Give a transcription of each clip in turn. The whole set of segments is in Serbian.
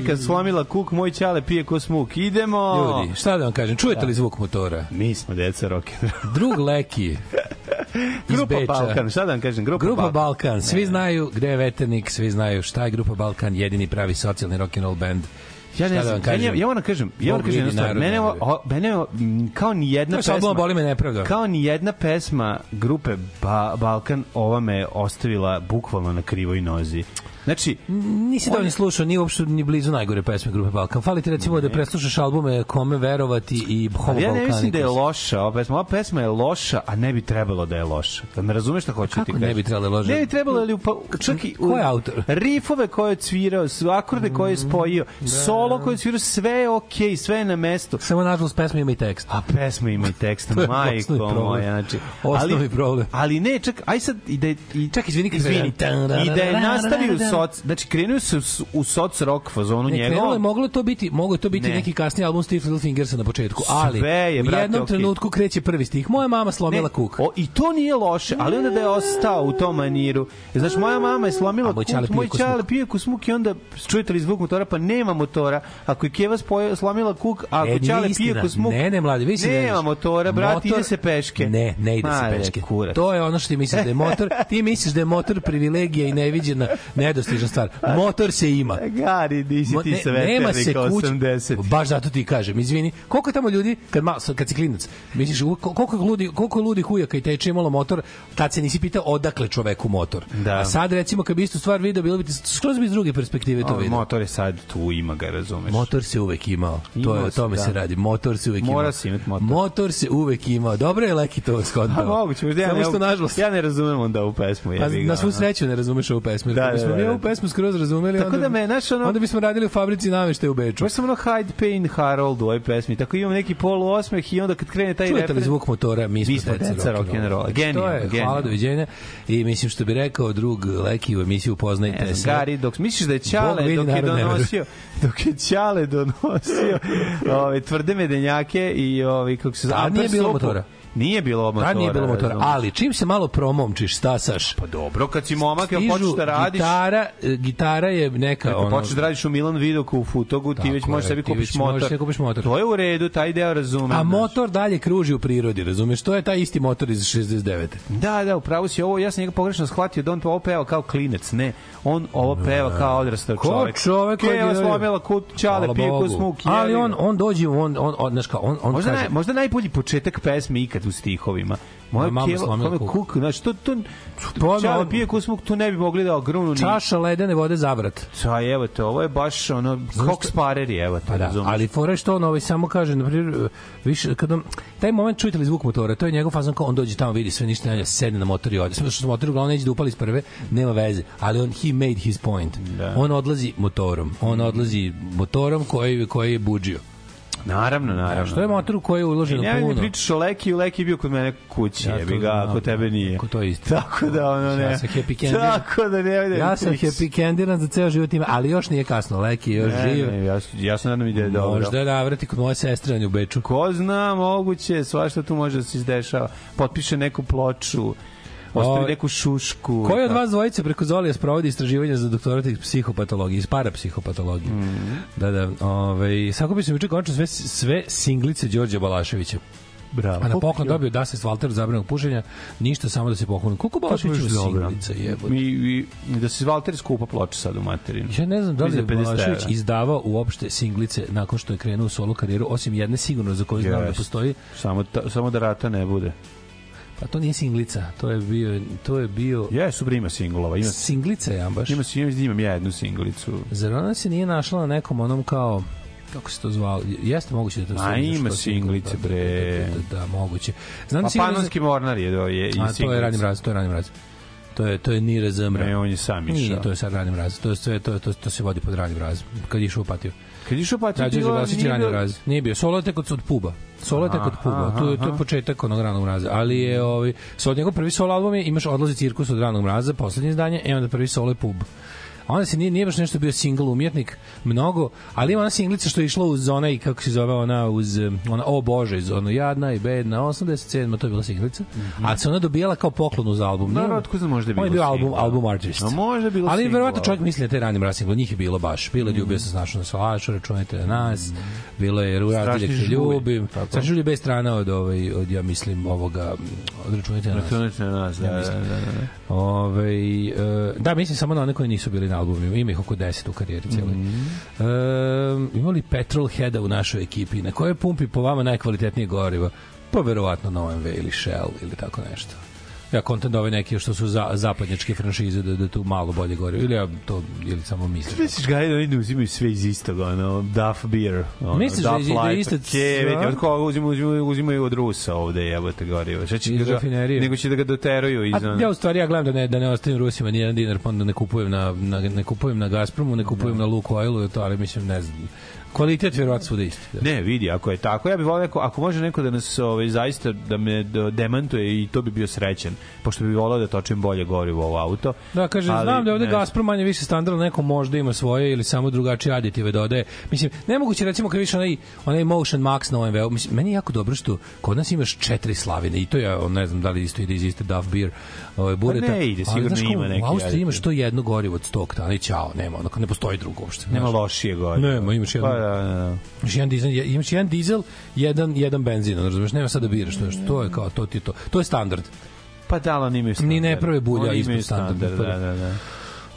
Majka slomila kuk, moj ćale pije ko smuk. Idemo! Ljudi, šta da vam kažem, čujete li zvuk motora? Mi smo deca rock'n'roll. Drug Leki Grupa Beča. Balkan, šta da vam kažem? Grupa, Grupa Balkan. Balkan, svi znaju gde je veternik, svi znaju šta je Grupa Balkan, jedini pravi socijalni rock'n'roll band. Ja ne da znam, kažem? meni je- ja moram kažem, ja moram Bog kažem stvar. narod Mene, o, mene m, kao ni jedna pesma, Boli me nepravda. kao ni jedna pesma grupe ba, Balkan ova me ostavila bukvalno na krivoj nozi. Znači, Nisi da ni slušao, ni uopšte ni blizu najgore pesme grupe Balkan. Fali ti recimo da preslušaš albume Kome verovati i Homo ali ja ne mislim da je Balkanicus. loša ova pesma. Ova pesma je loša, a ne bi trebalo da je loša. Da me razumeš šta hoću ti ne kažem? bi trebalo da je loša? Ne bi trebalo, ali pa, čak i... Ko je autor? Rifove koje je cvirao, su akorde koje je spojio, solo koje je svirao, sve je okej, sve je na mestu. Samo nažalost pesma ima i tekst. A pesma ima i tekst, je majko moja. Znači, Osnovni ali, problem. Ali ne, čak, aj sad, i da je, i, Čak, izvini, izvini, treba- i da je nastavio soc, znači krenuo se u, u soc rock fazonu Ne, krenulo je, moglo to biti, moglo to biti Ne. neki kasni album Steve Little Fingersa na početku, ali Sve je, u brate, jednom okej. trenutku kreće prvi stih. Moja mama slomila kuk. O, I to nije loše, ali onda da je ostao u tom maniru. Znaš, moja mama je slomila kuk, moj čale pije kusmuk i onda čujete li zvuk motora, pa nema motora. Ako je Keva spoje, slomila kuk, a ako E, ćale pije kusmuk, Ne, ne, mladi, vi ne nema motora, brat, Motor- ide se peške. Ne, ne ide se ne, peške. kurac. To je ono što ti misliš da je motor, ti misliš da je motor privilegija i neviđena, nedostižna stvar. Motor se ima. Gari, nisi ti ne, sa nema se kuć, 80. baš zato ti kažem, izvini, koliko je tamo ljudi, kad, ma, kad si klinac, misliš, koliko je ludi, koliko je ludi hujaka i teče imalo motor, tad se nisi pitao odakle čoveku motor. Da. A sad, recimo, kad bi istu stvar video, bilo bi ti skroz bi iz druge perspektive to O, video. motor je sad tu, ima ga, razumeš. Motor se uvek imao. To je Imao o tome da. se radi. Motor se uvek imao. Mora si imat motor. Motor se uvek imao. Dobro je Leki to Pa skontao. moguće, možda ja ne, što nažalost. ja ne razumem onda ovu pesmu. Pa, jebi ga, na svu sreću ne razumeš ovu pesmu. Da, Da, da, da, da. Ovu pesmu skroz razumeli, Tako onda, da me, znaš, ono- onda bismo radili u fabrici namešte u Beču. Baš sam ono Hyde Payne Harold u ovoj pesmi. Tako imam neki poluosmeh i onda kad krene taj Čujete li refren... zvuk motora? Mi smo, Mi smo deca rock'n'rolla. Znači, Genijalno, je, hvala, doviđenja. I mislim što bi rekao drug Leki u emisiju Upoznajte Ne se. Gari, dok misliš da je vidi, dok je donosio dok je Ćale donosio ove tvrde medenjake i ovaj kako se A nije bilo motora. Nije bilo motora. Tad nije bilo motora, razumeš. ali čim se malo promomčiš, stasaš, pa dobro, kad si momak, stižu počneš da radiš? Gitara, e, gitara je neka Ako ono, počneš da radiš u Milan Vidoku u Futogu, ti već možeš sebi kupiš motor. sebi kupiš motor. To je u redu, taj deo razumem. A motor dalje kruži u prirodi, razumeš? To je taj isti motor iz 69. Da, da, upravo si ovo, ja sam njega pogrešno shvatio da on to ovo peva kao klinec, ne. On ovo peva kao odrastao Ko čovek. čovek koji je slomila kut, čale, Hvala pije Bogu. kus muk. Ali jebi on, ga. on dođe, on, on, on, znaš kao, on, on Možda, kaže, naj, možda najbolji početak pesme ikad u stihovima. Moja Mama keva, slomila kuk. kuk, znači, to, to, To- čale pije kus muk, to ne bi mogli da ni... čaša ledene vode zavrat. Sa, evo te, ovo je baš ono, Cox Pareri, evo te, Pa da, ali fora što on ovaj samo kaže, na primjer, više kad on, taj moment čujete li zvuk motora, to je njegov fazon kao on dođe tamo, vidi sve ništa, ne, sedne na motor i ode. Samo što motor uglavnom neće da upali iz prve, nema veze, ali on he made his point. Da. On odlazi motorom, on odlazi motorom koji koji je buđio. Naravno, naravno. Što je motor u koji je uloženo ne mi puno. pričaš o Leki, Leki je bio kod mene kući, Ja jebi ga, ako tebe nije. ako to isto. Tako da, ono ne. Ja sam happy candy. Tako da ne, ne Ja sam happy candiran za ceo život ima, ali još nije kasno, Leki još Ne, živ. ne, ja, ja sam nadam i da je dobro. Možda navrati kod moje sestre u Beču. Ko zna, moguće, svašta tu može da se izdešava. Potpiše neku ploču, ostavi O, neku šušku. Koji od tako. vas dvojice preko Zolija sprovodi istraživanja za doktorat iz psihopatologije, iz parapsihopatologije? Mhm. Da, da. Ovaj, sakupio sam juče končno sve, sve singlice Đorđa Balaševića. Bravo. A na poklon dobio da se s Valter zabranog pušenja, ništa samo da se pokloni. Koliko Balašević ima singlica jebote? Mi, i, da se Valter skupa ploča sad u materinu. Ja ne znam da li je Iza 50 Balašević izdavao uopšte singlice nakon što je krenuo u solo karijeru, osim jedne sigurno za koju znam da Yes. postoji. Samo, ta, samo da rata ne bude. Pa to nije singlica, to je bio, to je bio Jesu, bre, ima singlova. Ima, singlica ja baš. ima, ima, imam ja jednu singlicu. Zar ona se nije našla na nekom onom kao kako se to zvalo? Jeste moguće da to A, ima singlice, single, bre. Da, da, da, da, moguće. Znam Pa da. Panonski mornar je, do, je i A, to je ranim raz, to je ranim raz. To je to je Nire Zemra. Ne, on je sam Nije, išao. to je sad ranim raz. To je sve to, to, to se vodi pod ranim raz. Kad je išao patio. Kad išao pa ti Da, Đorđe Vlasić nije bilo- raz. Nije bio. Solo tek od, od puba. Solo tek od puba. To, je- to je početak onog ranog mraza. Ali je ovaj, so od njegov prvi solo album je imaš odlazi cirkus od ranog mraza, poslednje izdanje, i onda prvi solo je pub. Onda se nije, nije baš nešto bio single umjetnik, mnogo, ali ima ona singlica što je išla uz onaj, kako se zove ona, uz um, ona, o Bože, iz ono jadna i bedna, 87, to je bila singlica, ali se ona dobijala kao poklon uz album. Da, Nije- da, znam, možda je On je bilo bio album, single. album artist. A možda je bilo Ali verovatno ali- čovjek misli da te ranim raz single, njih je bilo baš. Bilo je ljubio se snašao na salašu, računajte na nas, bilo je Radilje te ljubim. Strašni žulj bez strana od, ovaj, od, ja mislim, ovoga, od računajte na nas. Računajte na nas, da, da, da, da. Ove, e, da, mislim samo na one koji nisu bili na albumima. Ima ih oko 10 u karijeri cijeloj. Mhm. E, ima li Petrol Heada u našoj ekipi? Na kojoj pumpi po vama najkvalitetnije gorivo? Pa verovatno na OMV ili Shell ili tako nešto. Ja kontent da ove neke što su za, zapadnjačke franšize da, da tu malo bolje gorivo. Ili ja to ili samo mislim. Misliš ga da oni uzimaju sve iz istog, ono, Duff beer, ono, Misliš da Duff je- da je Light, isto Kevet, sve? od koga uzimaju, uzimaju, uzimaju od Rusa ovde, jebote gorivo. Šta će da ga, nego će da ga doteruju iz A, ja u stvari ja gledam da ne da ne ostavim Rusima ni jedan dinar, pa onda ne kupujem na, na ne kupujem na Gazpromu, ne kupujem na Lukoilu, to ali mislim ne znam. Kvalitet vjerovatno svuda isti. Da. Ne, vidi, ako je tako, ja bih volio ako, ako može neko da nas ovaj zaista da me da demantuje i to bi bio srećan, pošto bi voleo da točim bolje gorivo u auto. Da, kaže, Ali, znam da ovde ne Gazprom manje više standardno, neko možda ima svoje ili samo drugačije aditive dodaje. Mislim, nemoguće recimo kad više onaj, onaj Motion Max na OMV, mislim, meni je jako dobro što kod nas imaš četiri slavine i to je, ne znam da li isto ide iz iste Duff Beer ovaj, bureta. Pa ne ide, ali, sigurno znaš kao, ima neki U Austriji imaš to jedno gorivo od 100 oktana i ćao, nema, onako ne postoji drugo uopšte. Nema znaš. lošije gorivo. Nema, imaš jedno. Pa, da, da. Imaš jedan dizel, imaš jedan dizel, jedan jedan benzin, razumeš, nema sad da biraš, to je, to je kao to ti to. To je standard. Pa da, ali imaju standard. Ni ne prave bulja ispod standarda, standard, da, da, da.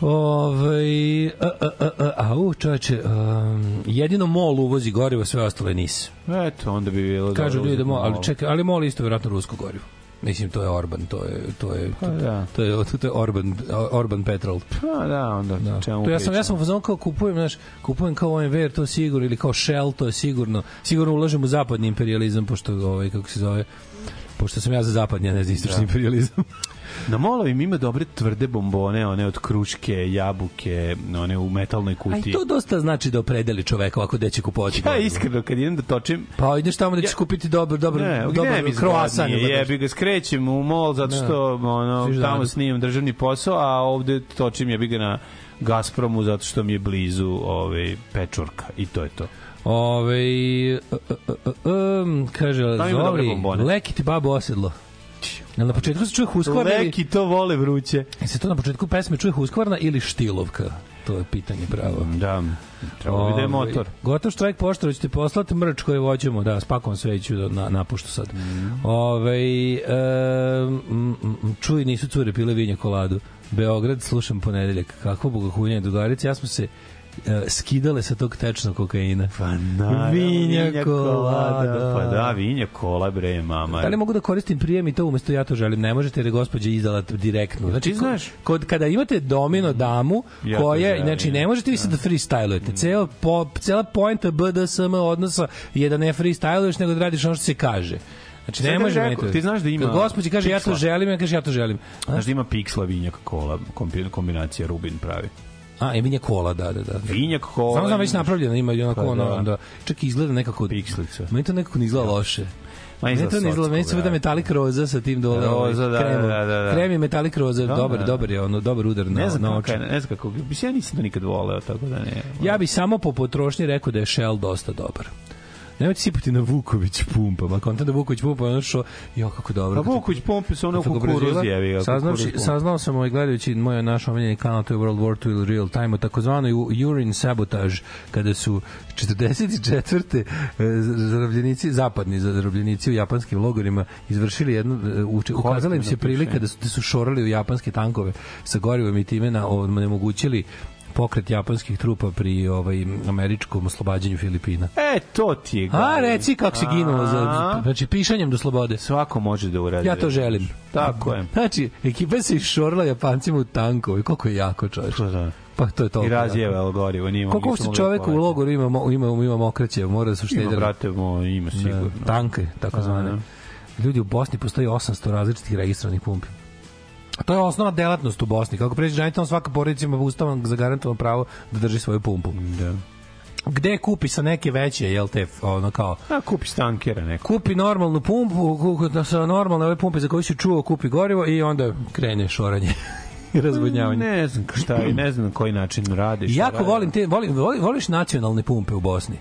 Ove, a, a, a, a, au, čoveče, um, jedino MOL uvozi gorivo, sve ostale NIS. Eto, onda bi bilo Kažu ljudi da MOL, ali čekaj, ali MOL je isto vjerojatno rusko gorivo. Mislim, to je Orban, to je, to je, Pa da. to je, to je Orban, Orban petrol. Pa da, onda Da. čemu To ja sam ja sam u kao kupujem, znaš, kupujem kao OMV, jer to je sigurno ili kao Shell, to je sigurno. Sigurno ulažem u zapadni imperializam pošto ovaj kako se zove pošto sam ja za zapadni, a ne za istočni imperializam. Na molovim ima dobre tvrde bombone, one od kruške, jabuke, one u metalnoj kutiji. i to dosta znači da opredeli čoveka ovako gde će kupovati. Ja iskreno, kad idem da točim, Pa ideš tamo da ćeš Ja- kupiti dobar, dobar, ne, croissant. zgodnije, ili jebi ga skrećem u mol zato što ono, Sviš tamo zajedno. snimam državni posao, a ovde točim jebi ga na Gazpromu zato što mi je blizu ovaj, pečurka i to je to. Ove, um, kaže, Zoli, bombone. leki ti babo osedlo. Jel na početku se čuje Husqvarna ili... Leki to vole vruće. Jel se to na početku pesme čuje Husqvarna ili Štilovka? To je pitanje pravo. Da, treba bi da je Ovaj, motor. Gotov štrajk poštara, ćete poslati mrč koji voćemo, da, spakom sveću da na, napuštu sad. Mhm. Ove, e, m, čuj, nisu cure pile vinja koladu. Beograd, slušam ponedeljak. Kakvo bogahunje, drugarice, ja smo se e, skidale sa tog tečnog kokaina. Pa naravno, Vinja kolada. Pa da, vinja kola, bre, mama. Da li mogu da koristim prijem i to umesto ja to želim? Ne možete jer je gospođa izdala direktno. Znači, Ti znaš- kod, kada imate domino damu, Ja koja, želim, znači, ne možete vi sad da freestylujete. Ceo, po, cela poenta BDSM odnosa je da ne freestyluješ, nego da radiš ono što se kaže. Znači, ne može rekao, meni to- ti znaš da ima gospođa kaže ja to piksla. želim, ja kaže ja to želim. Znaš da ima piksla vinjak kola, kombi- kombinacija Rubin pravi. A i vinja kola, da, da, da. Vinjak kola. Znam, znam, već napravljeno, ima i onako, Pa da. ono, da, čak i izgleda nekako... Pikslica. Meni to nekako ne izgleda loše. Ma Ne, to ne izgleda, meni se da. da metalik roza sa tim dole. Roza, ovaj, da, kremom. da, da, da. Krem je metalik roza, Da, dobar, da. dobar je, ono, dobar udar na, Ne znam na oči. ne znam kako, mislim, ja nisam to nikad voleo, tako da ne. Ja bi samo po potrošnji rekao da je Shell dosta dobar. Nemojte sipati na Vuković pumpa, ma kontent da Vuković pumpa, ono što, jo, kako dobro. A Vuković pompe su ono kukuruz jevi. saznao sam ovaj gledajući moj naš omiljeni kanal, to je World War II ili Real Time, o takozvanoj urine sabotage, kada su 44. e, zarobljenici, zapadni zarobljenici u japanskim logorima izvršili jednu, e, ukazala im se prilika da su, da su šorali u japanske tankove sa gorivom i time na, onemogućili pokret japanskih trupa pri ovaj američkom oslobađanju Filipina. E, to ti je A, glavno. reci kako se ginulo za, A? znači, pišanjem do slobode. Svako može da uradi. Ja to želim. Tako je. Znači, ekipa se išorila Japancima u tankove. Koliko je jako čovječ. Pa da. Pa to je to. I razjeva gorivo, nije Koliko nisu se čovek u povesti. logoru ima, ima, ima mokraće, mora da su Ima, štedili. brate, mo, ima sigurno. Da, tanke, tako zvane. da. Ljudi u Bosni postoji 800 različitih registrovanih pumpi. To je osnovna delatnost u Bosni. Kako pređe ženitom, svaka porodica ima ustavom zagarantovano pravo da drži svoju pumpu. Da. Gde kupi sa neke veće, jel te, ono kao, A, kupi stankera neko. kupi normalnu pumpu, da sa normalne ove pumpe za koju si čuo, kupi gorivo i onda krene šoranje i razvodnjavanje. Ne znam šta je, ne znam na koji način radiš. Jako radiš. volim te, volim, voliš nacionalne pumpe u Bosni?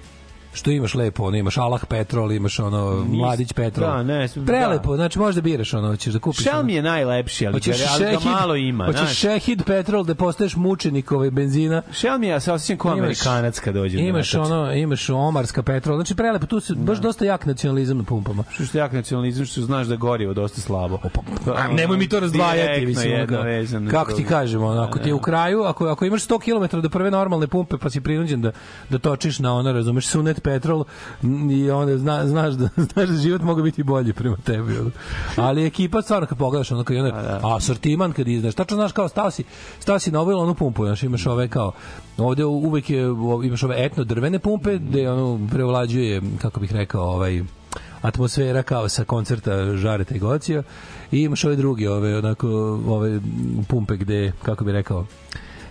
Što imaš lepo, ono, imaš Alah Petrol, imaš ono, Mladić Petrol. Da, ne, Prelepo, da. znači možda biraš ono, ćeš da kupiš. Shell mi je najlepši, ali, Hoćeš ga, ali ga šehid, malo ima. hoćeš šehid petrol da postaješ mučenik ovaj benzina. Shell mi je, ja se osjećam kao Imaš- Amerikanac kad dođem. Imaš da ono, imaš omarska petrol. Znači prelepo, tu se baš dosta jak nacionalizam na pumpama. Što što jak nacionalizam, što znaš da gorivo dosta slabo. A, Pa, nemoj mi to razdvajati, mislim. jedno vezano za Kako ti kažemo, ono, ako ti je u kraju, ako, ako imaš 100 km do prve normalne pumpe, pa si prinuđen da, da točiš na ono, razumeš, sunet petrol i onda zna, znaš, da, znaš da život mogu biti bolji prema tebi. Ono. Ali ekipa, stvarno, kad pogledaš, ono, kad je ono, a sortiman kad iznaš, tačno znaš kao stao si, stao si na ovu onu pumpu, znaš, imaš ove kao, ovde uvek je, imaš ove etno drvene pumpe, gde ono prevlađuje, kako bih rekao, ovaj, atmosfera kao sa koncerta Žareta i Gocija i imaš ove druge ove onako ove pumpe gde kako bi rekao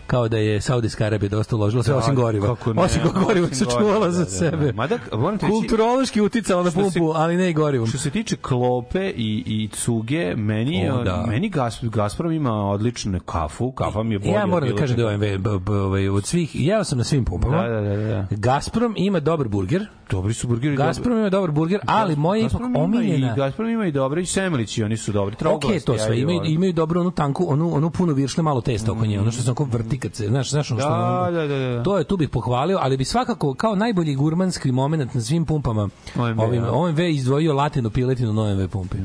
kao da je Saudijska Arabija dosta uložila sve osim goriva. kako ne, Osim goriva se čuvala za da, da, sebe. da. Mada, moram Kulturološki uticala na pumpu, ali ne i gorivom. Što se tiče klope i, i cuge, meni, O, da. meni Gas, Gazprom ima odličnu kafu, kafa mi je bolja. Ja moram da kažem da je OMV b- ovaj, od svih, jeo sam na svim pumpama. Da, da, da, da. Gazprom ima dobar burger. Dobri su burgeri. Gazprom ima dobar burger, ali moja ipak omiljena... I, Gazprom ima i dobre i semlići, oni su dobri. Ok, Troglasti, to sve, imaju, imaju dobro onu tanku, onu, onu puno viršle, malo testa oko nje, ono što se onako vrti kad se, znaš, znaš ono što... Da, da, da, da. To je, tu bih pohvalio, ali bi svakako kao najbolji gurmanski moment na svim pumpama OMV, ovim, ja. OMV izdvojio latinu piletinu na OMV pumpi.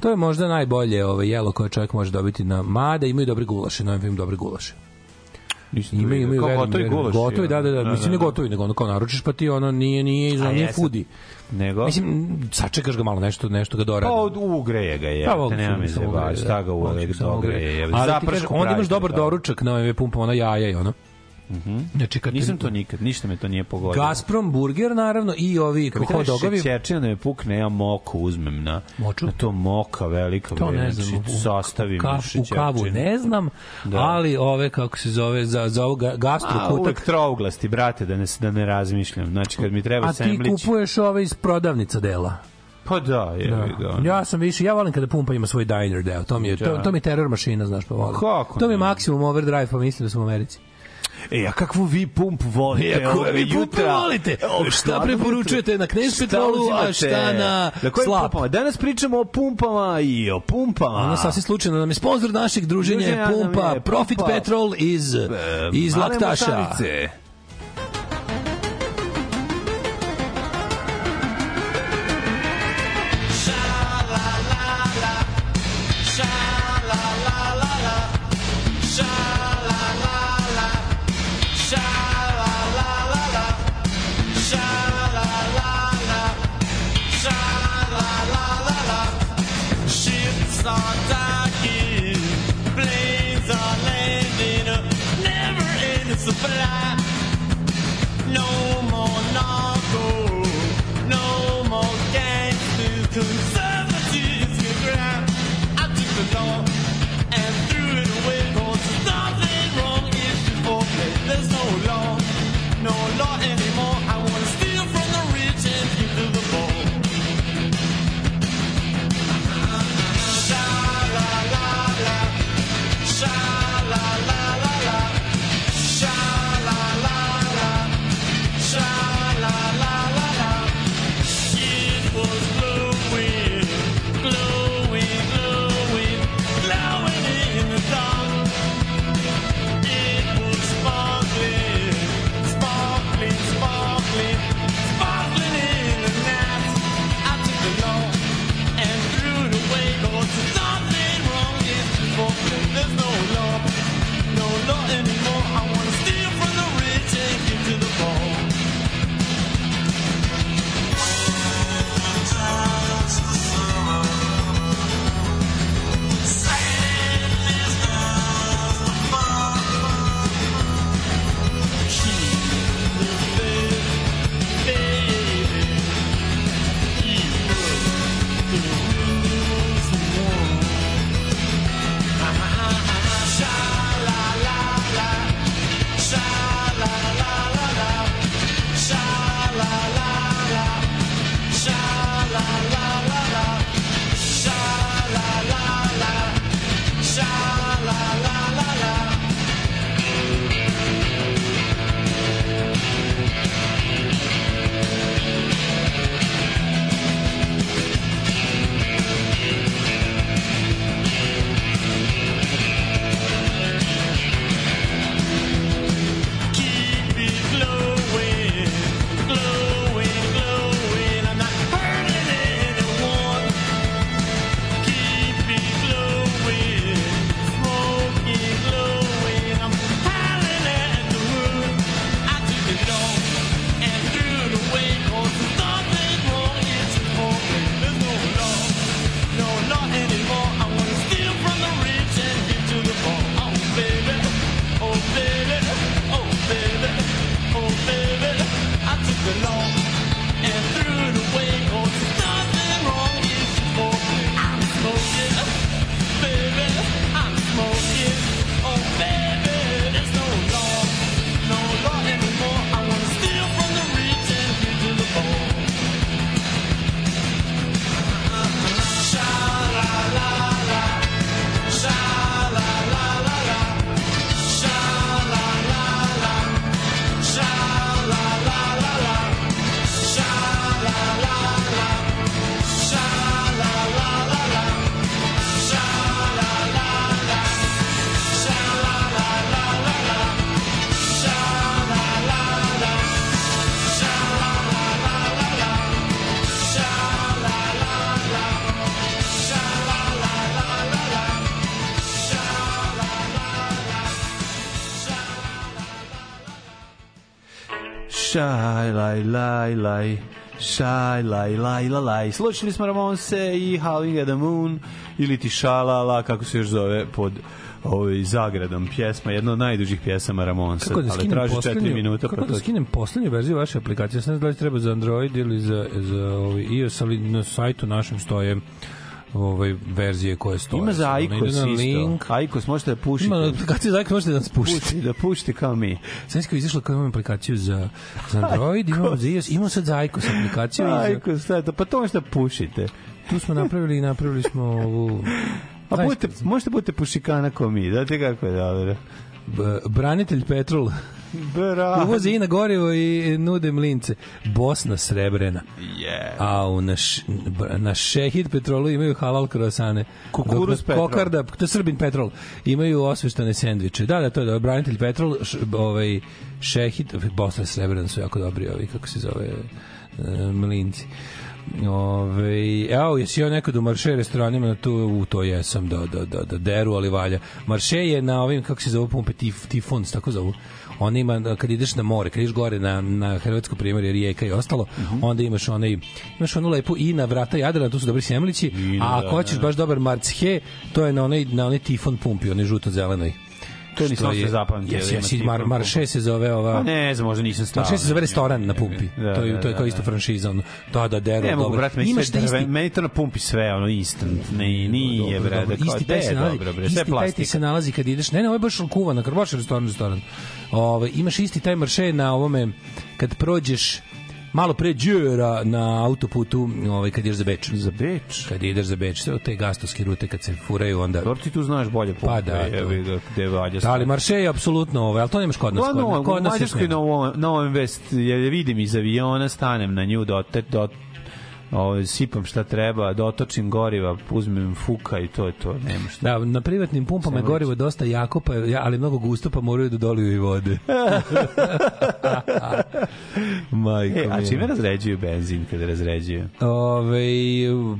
To je možda najbolje ovaj, jelo koje čovjek može dobiti na mada, imaju dobre gulaše, na OMV imaju dobre gulaše. Nisam vidio. imaju Kao gotovi gulaš. Gotovi, da, da, da, mislim ne gotovi, nego ono kao naručiš pa ti ono nije nije nije jesam. foodi. Nego? Mislim sačekaš ga malo nešto nešto ga doradi. Pa od ugreje ga je. Pa, te nema ugreje, zebać, da. šta ga samo dogreje. je. Ali ti kažem, onda imaš dobar da. doručak na ovim pumpama, ona jaja i ono. Mhm. Znači, kad Nisam to nikad, ništa me to nije pogodilo. Gazprom burger naravno i ovi mi hot dogovi. šećerčina da me pukne, ja moku uzmem na, Moču? na to moka velika. To ne znači, znam, u, sastavim kafu, u kavu ne znam, Da. ali ove, kako se zove, za, za ovo ga- gastro A, kutak, trouglasti, brate, da ne, da ne razmišljam. Znači, kad mi treba a ti kupuješ ove iz prodavnica dela. Pa da, je Da. ono. Ja sam više, ja volim kada pumpa ima svoj diner deo. To mi je, to, Da. to mi je terror mašina, znaš, pa volim. Kako to mi je maksimum overdrive, pa mislim da sam u Americi. E, a kakvu vi pump volite? E, ako ove vi pumpu jutra? volite, Evo, šta preporučujete na Knez Petrolu, a šta na Na Slap? pumpama? Danas pričamo o pumpama i o pumpama. Ono sasvim slučajno nam je sponsor našeg druženja je pumpa je Profit Pumpa. Petrol iz, E, iz Laktaša. Mošarice. Šaj, laj, laj, laj. Šaj, laj, laj, laj, laj. Slušali smo Ramonse i Howling at the Moon ili ti Šalala, kako se još zove pod ovaj zagradom pjesma, jedna od najdužih pjesama Ramonsa, Kako da ali traži 4 poslednju- minuta pa Kako da to skinem poslednju verziju vaše aplikacije? Sad da li treba za Android ili za, za ovaj iOS, ali na sajtu našem stoje ovaj verzije koje stoje. ima za na isto. link. Aikos možete da pušite. Ima aplikacija za Aikos, možete da nas pušite. Da pušite kao mi. Je izašla kao imamo aplikaciju za, za Android, imamo za iOS, imamo sad za Aikos aplikaciju i za, Aikos, šta je to? Pa to možete da pušite. tu smo napravili napravili smo ovu A budete, možete budete pušikana kao mi, da ti kako je dobro. B- branitelj Petrol Bravo. uvoze i na gorivo i nude mlince Bosna srebrena Yeah. a u naš, na Šehid Petrolu imaju halal krosane Kukuruz Petrol. Kokarda, to je Srbin Petrol imaju osveštane sendviče da, da, to je da, branitelj Petrol š, ovaj, Šehid, Bosna srebrena su jako dobri ovi, kako se zove e, mlinci Ove, evo, jesi ja nekad u Marše restoranima na tu, u to jesam, da, da, da, da deru, ali valja. Marše je na ovim, kako se zove pumpe, tif, tifons, tako zovu. On ima, kad ideš na more, kad ideš gore na, na Hrvatsko primorje, rijeka i ostalo, onda imaš onaj, imaš onu lepu i na vrata Jadrana, tu su dobri sjemlići, a ako hoćeš baš dobar marche, to je na onaj, na onaj tifon pumpi, onaj žuto-zelenoj. To nisam Što se je- zapamtio. Jesi, da jesi, mar, pumpa. marše se zove ova... Pa ne znam, možda nisam stao. Marše se zove restoran na pumpi. Da, to je, da, to je da, kao isto da. franšiza. Ono, da, da, deru, Ne dobro. meni, Imaš sve isti, meni to na pumpi sve, ono, instant, ne, nije, Dobro, bre, da kao, isti taj se je nalazi, dobro, bre, isti sve taj se nalazi kad ideš, ne, ne, ovo je baš kuvan, na baš restoran, restoran. Ove, imaš isti taj marše na ovome, kad prođeš malo pre Đura na autoputu, ovaj, kad ideš za Beč. Za Beč? Kad ideš za Beč, sve te gastovske rute kad se furaju, onda... Dobro, ti tu znaš bolje pumpe, Pa da, evi ga, gde valja Da, ali marše je apsolutno ovo, ali to nemaš kod nas. Pa Kod, kod nas nema. na ovom, na ovom vest, je vidim iz aviona, stanem na nju, dote, dot, ovaj, sipam šta treba, dotočim goriva, uzmem fuka i to je to, nema šta. Da, na privatnim pumpama je gorivo dosta jako, pa, ja, ali mnogo gusto, pa moraju da doliju i vode. Majko E, a čime razređuju benzin kada razređuju? Ove, ju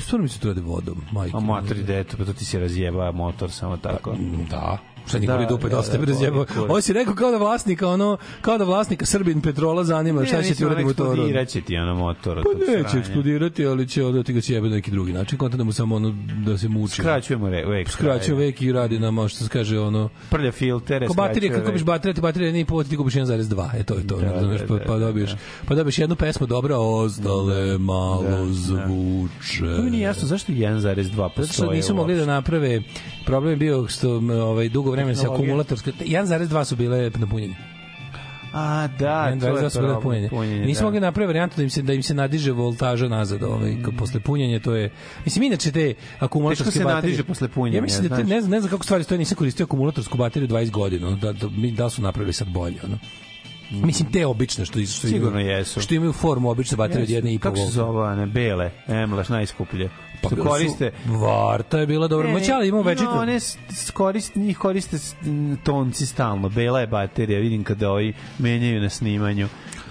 stvarno mi se to rade vodom, majko. A matri deto, pa to ti se razjeba motor samo tako. Da. Šta nikoli Da, dupe da, dosta da, boli kurac. Ovo si rekao kao da vlasnika, ono, kao da vlasnika Srbin Petrola zanima šta će ti uraditi motoru. Eksplodiraće ti ono motor. Pa neće sranja. eksplodirati, ali će onda ti ga sjebe na neki drugi način. Konta da mu samo ono, da se muči. Skraćujemo re, vek. Skraćuje vek i radi nama, što se kaže, ono, Prlja filtere, Ko baterije, kako vek. baterije, ti baterije nije povod, ti kupiš 1,2. E to je to, Da, da, razumeš, da, pa, da, pa da, dobiješ, da. pa dobiješ jednu pesmu dobra, ostale malo Da, da. zvuče. To mi nije jasno zašto 1,2 Zato postoje. što nisu mogli da naprave problem bio što ovaj dugo vremena se akumulatorske 1,2 su bile napunjene. A, da, to 1,2 je su problem, napunjene. punjenje, Nisu da. mogli napraviti varijantu da im se da im se nadiže voltaža nazad, ovaj kao posle punjenja to je mislim inače te akumulatorske Teško se baterije. nadiže posle punjenja, Ja mislim da te, ne, znam, ne znam kako stvari stoje, nisam koristio akumulatorsku bateriju 20 godina, da, da, mi- da su napravili sad bolje, ono. Mislim te obične što što Sigurno imaju, jesu. Što imaju formu obične baterije od jedne i po Kako se zove, ne, bele, emlaš, najskuplje. Pa bile su- koriste... Varta je bila dobra. Moći, ali imamo večito. No, one koriste, njih koriste tonci stalno. Bela je baterija, vidim kada ovi menjaju na snimanju.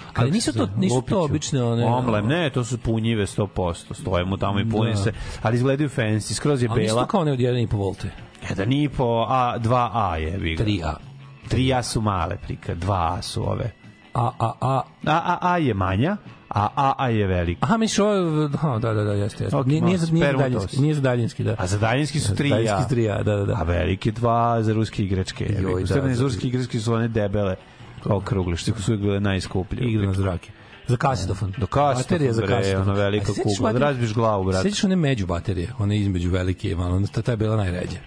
Kako Ali nisu to- nisu to Lupiću. obične one- Omlem, ne, to su punjive 100%. Stoje mu tamo i puni Da. se. Ali izgledaju fancy, skroz je Ali nisu bela. to kao one od 1,5 volte. 1,5, a 2A je, vi ga. 3A. 3A su male prika, 2A su ove. A, a, a. A, a, a je manja, a A, a je velika. Aha, misliš ovo, ha, da, da, da, jeste, jeste. Ok, Nije, nije, za, nije za daljinski, nije za daljinski, da. A za daljinski su 3A. Daljinski 3A, da, da, da. A velike dva za ruske igračke. Joj, da, da, za- ruske igračke su one debele, kao krugle, što su uvijek bile najskuplje. Igra na zrake. Za kasetofon. Do kasetofon, Baterija za kasetofon. ono velika kugla, da razbiješ glavu, brate. Sećaš one među baterije, one između velike i malo, ta, ta je bila najređa.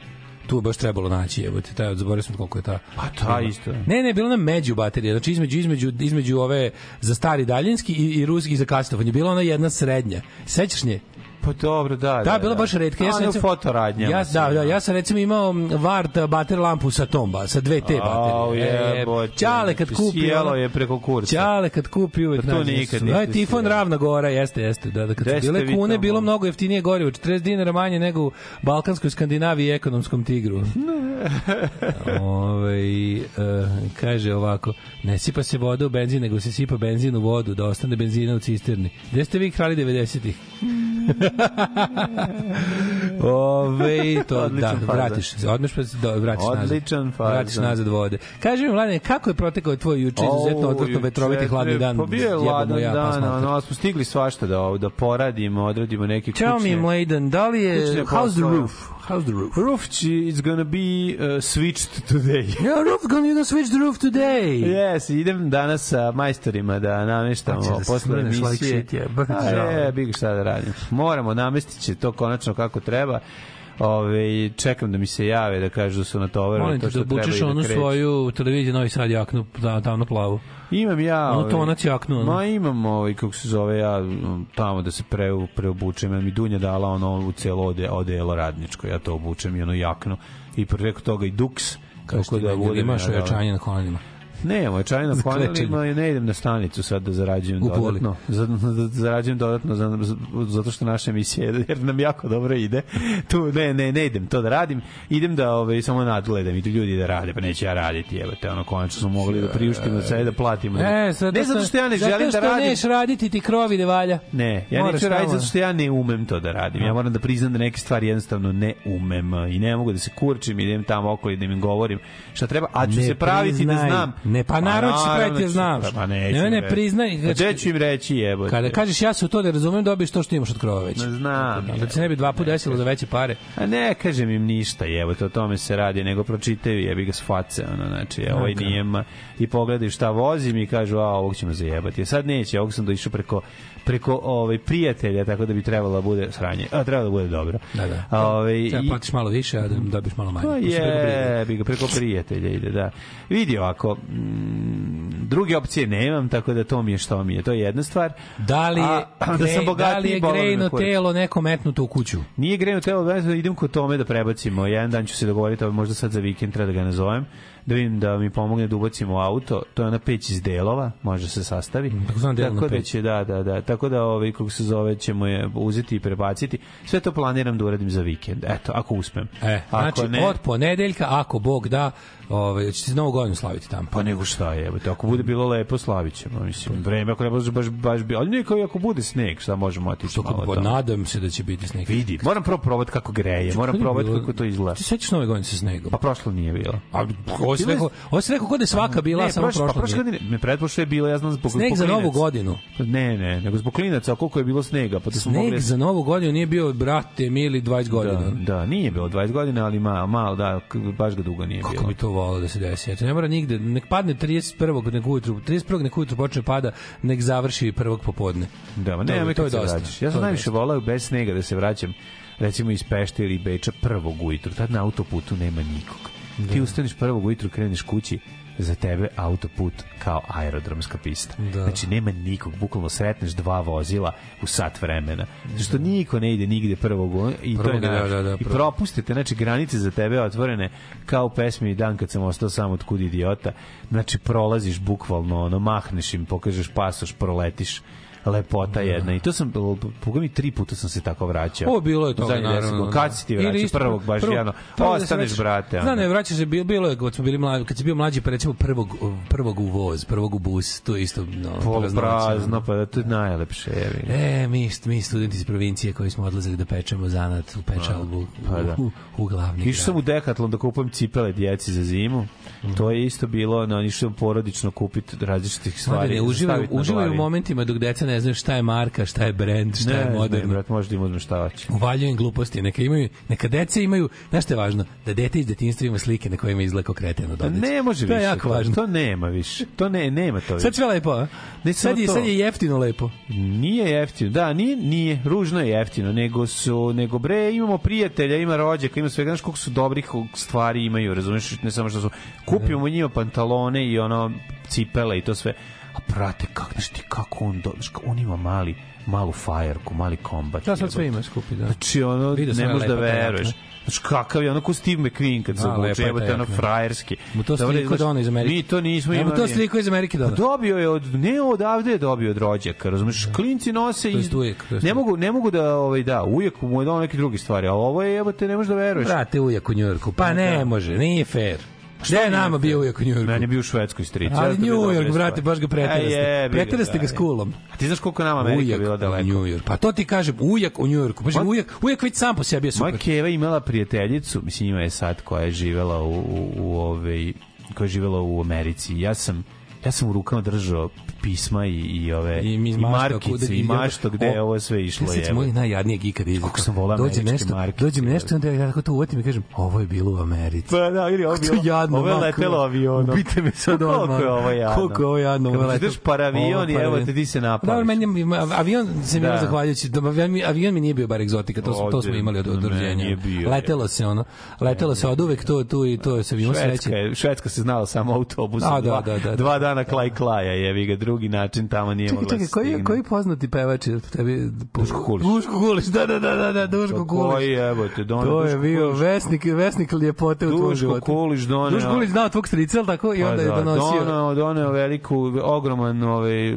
Tu baš trebalo naći, evo ti, taj, zaboravio sam koliko je ta. Pa ta isto. Ne, ne, bilo na među baterija, znači između između između ove za stari daljinski i, i ruski za kasetofon. Je bila ona jedna srednja. Sećaš nje? Pa dobro, da. Da, bila baš retka. Ja sam recimo, fotoradnjama. Ja, su, da, da, ja sam recimo imao Vart bater lampu sa tomba, sa dve te Au, baterije. jebote. Ćale kad kupi, Sjelo je preko kurca. Ćale kad kupi uvek Pa to nađe nikad niste Aj, Tifon. Ravna Gora, jeste, jeste. Da, da kad su bile kune, bilo mnogo jeftinije gorivo, 40 dinara manje nego u Balkanskoj Skandinaviji i ekonomskom tigru. Ove, uh, kaže ovako, ne sipa se voda u benzin, nego se sipa benzin u vodu, da ostane benzina u cisterni. Gde ste vi krali 90-ih? Ove, to, Odličan da, vratiš se, odmeš pa se, do, vratiš Odličan nazad. Vratiš nazad vode. Kaži mi, Mladene, kako je protekao tvoj juče izuzetno odvrtno vetroviti hladni dan? Pa bio je Jebamo ladan ja, pa dan, smatram. ono, smo stigli svašta da, da poradimo, odradimo neke kućne... Tell me, Mladen, da li je... kućne How's the roof? How's the roof? Roof is gonna be uh, switched today. Yeah, roof gonna, you gonna switch the roof today. Yes, idem danas sa majstorima da nameštamo Hoćeš da posle smrneš like emisije. shit, jebote, A žao. je, bi ga šta da radim. Moramo, namestit će to konačno kako treba. Ove, čekam da mi se jave da kažu da su natovarili Molim to te što da bučeš da onu svoju televiziju Novi Sad jaknu, da, tamno plavu. Imam ja... Ono ovaj, tonac jaknu, ono. Ma imam ovaj, kako se zove, ja um, tamo da se pre, preobučem. Ja mi Dunja dala ono u cijelo ode, odelo radničko. Ja to obučem i ono jakno. I preko toga i duks. Kao što da budem imaš ja dala. ojačanje na kolenima. Ne, moj čaj na panelima i ne idem na stanicu sad da zarađujem dodatno. Za, da zarađujem dodatno za, zato što naša emisija jer nam jako dobro ide. Tu ne, ne, ne idem to da radim. Idem da ovaj samo nadgledam i tu ljudi da rade, pa neće ja raditi, evo te, ono konačno smo mogli da priuštimo da sve da platimo. E, zato ne zato što ja ne želim da Zato što radim. raditi ti krovi ne valja. Ne, ja Moraš neću raditi zato što ja ne umem to da radim. Ja moram da priznam da neke stvari jednostavno ne umem i ne mogu da se kurčim i idem tamo okolo i da im govorim šta treba, a ću Ne se praviti da priznaj. znam. Ne, pa se naravno praviti da ću- znaš. Pa neću Ne, ne, priznaj. Pa gde ću im reći jebote? Kada kažeš ja se u to da razumem, dobiješ to što imaš od krova već. Ne znam. Da ti se ne bi dva puta desilo za veće pare. A ne kažem im ništa, jebote, o tome se radi, nego pročitaju, jebi ga s face, ono, znači, e, ovaj nije i pogledaju šta vozim i kažu, a, ovog ćemo zajebati. Sad neće, ovog sam došao preko, preko ovaj, prijatelja, tako da bi trebalo da bude sranje, a trebalo da bude dobro. Da, da. Ovaj, Treba platiš malo više, a da dobiš malo manje. Pa To je, bi ga preko prijatelja ide, da. Vidi ovako, mm, druge opcije nemam, tako da to mi je što mi je. To je jedna stvar. Da li je, A, da sam bogatiji, da li je grejno telo neko metnuto u kuću? Nije grejno telo, da idem kod tome da prebacimo. Jedan dan ću se dogovoriti, ali možda sad za vikend treba da ga nazovem, da vidim da mi pomogne da ubacimo u auto. To je ona peć iz delova, može se sastavi. takozvana delna tako da će, da, da, da. Tako da, ovaj, kako se zove, ćemo je uzeti i prebaciti. Sve to planiram da uradim za vikend. Eto, ako uspem. E, ako znači, od ponedeljka, ako Bog da, ovaj, ćete novu godinu slaviti tamo. Pa nego šta je, evo, ako bude bilo lepo, slavit ćemo, mislim, vreme, ako ne bude baš, baš bilo, ali neko ako bude sneg, šta možemo otići Što malo kako, tamo. nadam se da će biti sneg. Vidi, moram prvo probati kako greje, moram probati bilo- kako to izgleda. Ti sećaš nove godine sa snegom? Pa prošlo nije bilo. A, ovo Bilo je- rekao, ovo si rekao kod je svaka bila, samo prošle, pa prošla. prošle nije. godine, me pretpošle je bilo, ja znam zbog Sneg za novu godinu. Ne, ne, nego zbog klinaca, koliko je bilo snega, pa da smo Sneg mogli... za novu godinu nije bio, brate, mili 20 godina. Da, da, nije bilo 20 godina, ali malo, malo, da, baš ga dugo nije Kako bilo. bi to volio da se desi? Eto, ne mora nigde, nek padne 31. nek ujutru, 31. nek ujutru počne pada, nek završi prvog popodne. Da, ma To je- nema to je dosta. vraćaš. Ja To sam najviše volao bez snega da se vraćam recimo iz Pešte ili Beča prvog ujutru. Tad na autoputu nema nikog. Ti ustaneš prvog ujutru, kreneš kući, za tebe autoput kao aerodromska pista. Da. Znači nema nikog, bukvalno sretneš dva vozila u sat vremena. Zato što niko ne ide nigde prvog i to je da, naš. da, da, I propustite, znači granice za tebe otvorene kao u pesmi Dan kad sam ostao sam od kud idiota. Znači prolaziš bukvalno, ono, mahneš im, pokažeš pasoš, proletiš lepota jedna. I to sam, poga mi tri puta sam se tako vraćao. Ovo bilo je toga, Zadnjih deset naravno. Kad si ti vraćao? Prvog baš prvo- jedno. prvo da Ostaneš, brate. Zna, ne, vraćaš se, bilo, bilo je, kad smo bili mlađi, kad si bio mlađi, pa recimo prvog, prvog u voz, prvog u bus, to je isto, no, prazno, ono. pa da to je najlepše. Jevi. E, mi, mi studenti iz provincije koji smo odlazili da pečemo zanat u pečalbu pa da. u, u glavni Išao sam u Decathlon da kupujem cipele djeci za zimu. To je isto bilo, no, išao porodično kupiti različitih stvari. Uživaju, uživaju u momentima dok deca ne znaju šta je marka, šta je brend, šta Ne, je ne, moderno. brat, možda im uzmem šta hoće. Uvaljuju im gluposti, neka imaju, neka deca imaju, znaš što je važno, da dete iz detinjstva ima slike na kojima izgleda kao kreteno Pa dodice. ne može to više. je jako važno. To nema više. To ne, nema to više. Sad sve lepo, a? Ne sad, je, to. sad je jeftino lepo. Nije jeftino. Da, nije, nije, ružno je jeftino, nego su, nego bre, imamo prijatelja, ima rođaka, ima svega, znaš koliko su dobrih stvari imaju, razumiješ, ne samo što su, kupimo njima pantalone i ono, cipele i to sve, prate, kak, znaš ti kako on, do, znaš, kako on ima mali, malu fajerku, mali kombat. Ja sad sve ima skupi, da. Znači, ono, Vidio ne možeš da ta veruješ. Znači, kakav je, ono ko Steve McQueen kad se Da, obuče, ta jebote, ono frajerski. Mu to Dobro, sliko znaš, dono iz Amerike. Mi to nismo Evo imali. to sliko iz Amerike Pa dono. dobio je od ne odavde je dobio od rođaka, razumeš? Klinci nose i to ne mogu ne mogu da ovaj da, ujak mu je dao neke druge stvari, a ovo je jebote ne možeš da veruješ. Brate, ujak u Njujorku. Pa ne može, nije fair. Gde je nama bio ujak u Njujorku? Meni je bio u Švedskoj strici. Ali stvar. brate, baš ga preteraste. ga, Preteraste ga da, s kulom. A ti znaš koliko nama Amerika Ujak bila u daleko? New York. Pa to ti kažem, ujak u New Yorku. Pa Ma- ujak, ujak već sam po sebi je Moja super. keva imala prijateljicu, mislim ima je sad koja je živela u, u, u ovaj, koja je živela u Americi. Ja sam ja sam u rukama držao pisma i, i ove I i, mi iz mašta, markice kuda- i mašto gde je ovo sve išlo je. se moj najjadnijeg ikada izgleda. Kako sam volao dođe nešto, markice, dođe mi nešto, onda ja tako to uvatim i kažem, ovo je bilo u Americi. Pa da, ili ovo bilo, jadno, ovo je letelo avionom. Ubite me sad Koliko odmah. je ovo jadno? Koliko je ovo jadno, ovo letelo. ideš paravion i Ovo je evo te ti se Da, napališ. meni je- avion se mi Da. da. zahvaljujući, da, avion, mi- avion nije bio bar egzotika, to, smo, to smo imali od, od ne, rođenja. nije bio, letelo se ono, letelo se od uvek to, tu i to se Švedska, sreće. Švedska se znala samo autobusom. A, da, da, da, da. dva dana klaj klaja, jevi ga, drugi način tamo nije Čekaj, mogla čekaj, se koji, koji poznati pevač je tebi? Duško Kulić. Duško Kulić, da, da, da, da, da Duško Pa Kulić. Koji, evo te, doneo To je Duško bio vesnik, vesnik ljepote u Duško životu. Kulić doneo... Duško Kulić znao tvog strica, ali tako? I Pa onda je da, donosio... Doneo, doneo veliku, ogroman ovaj,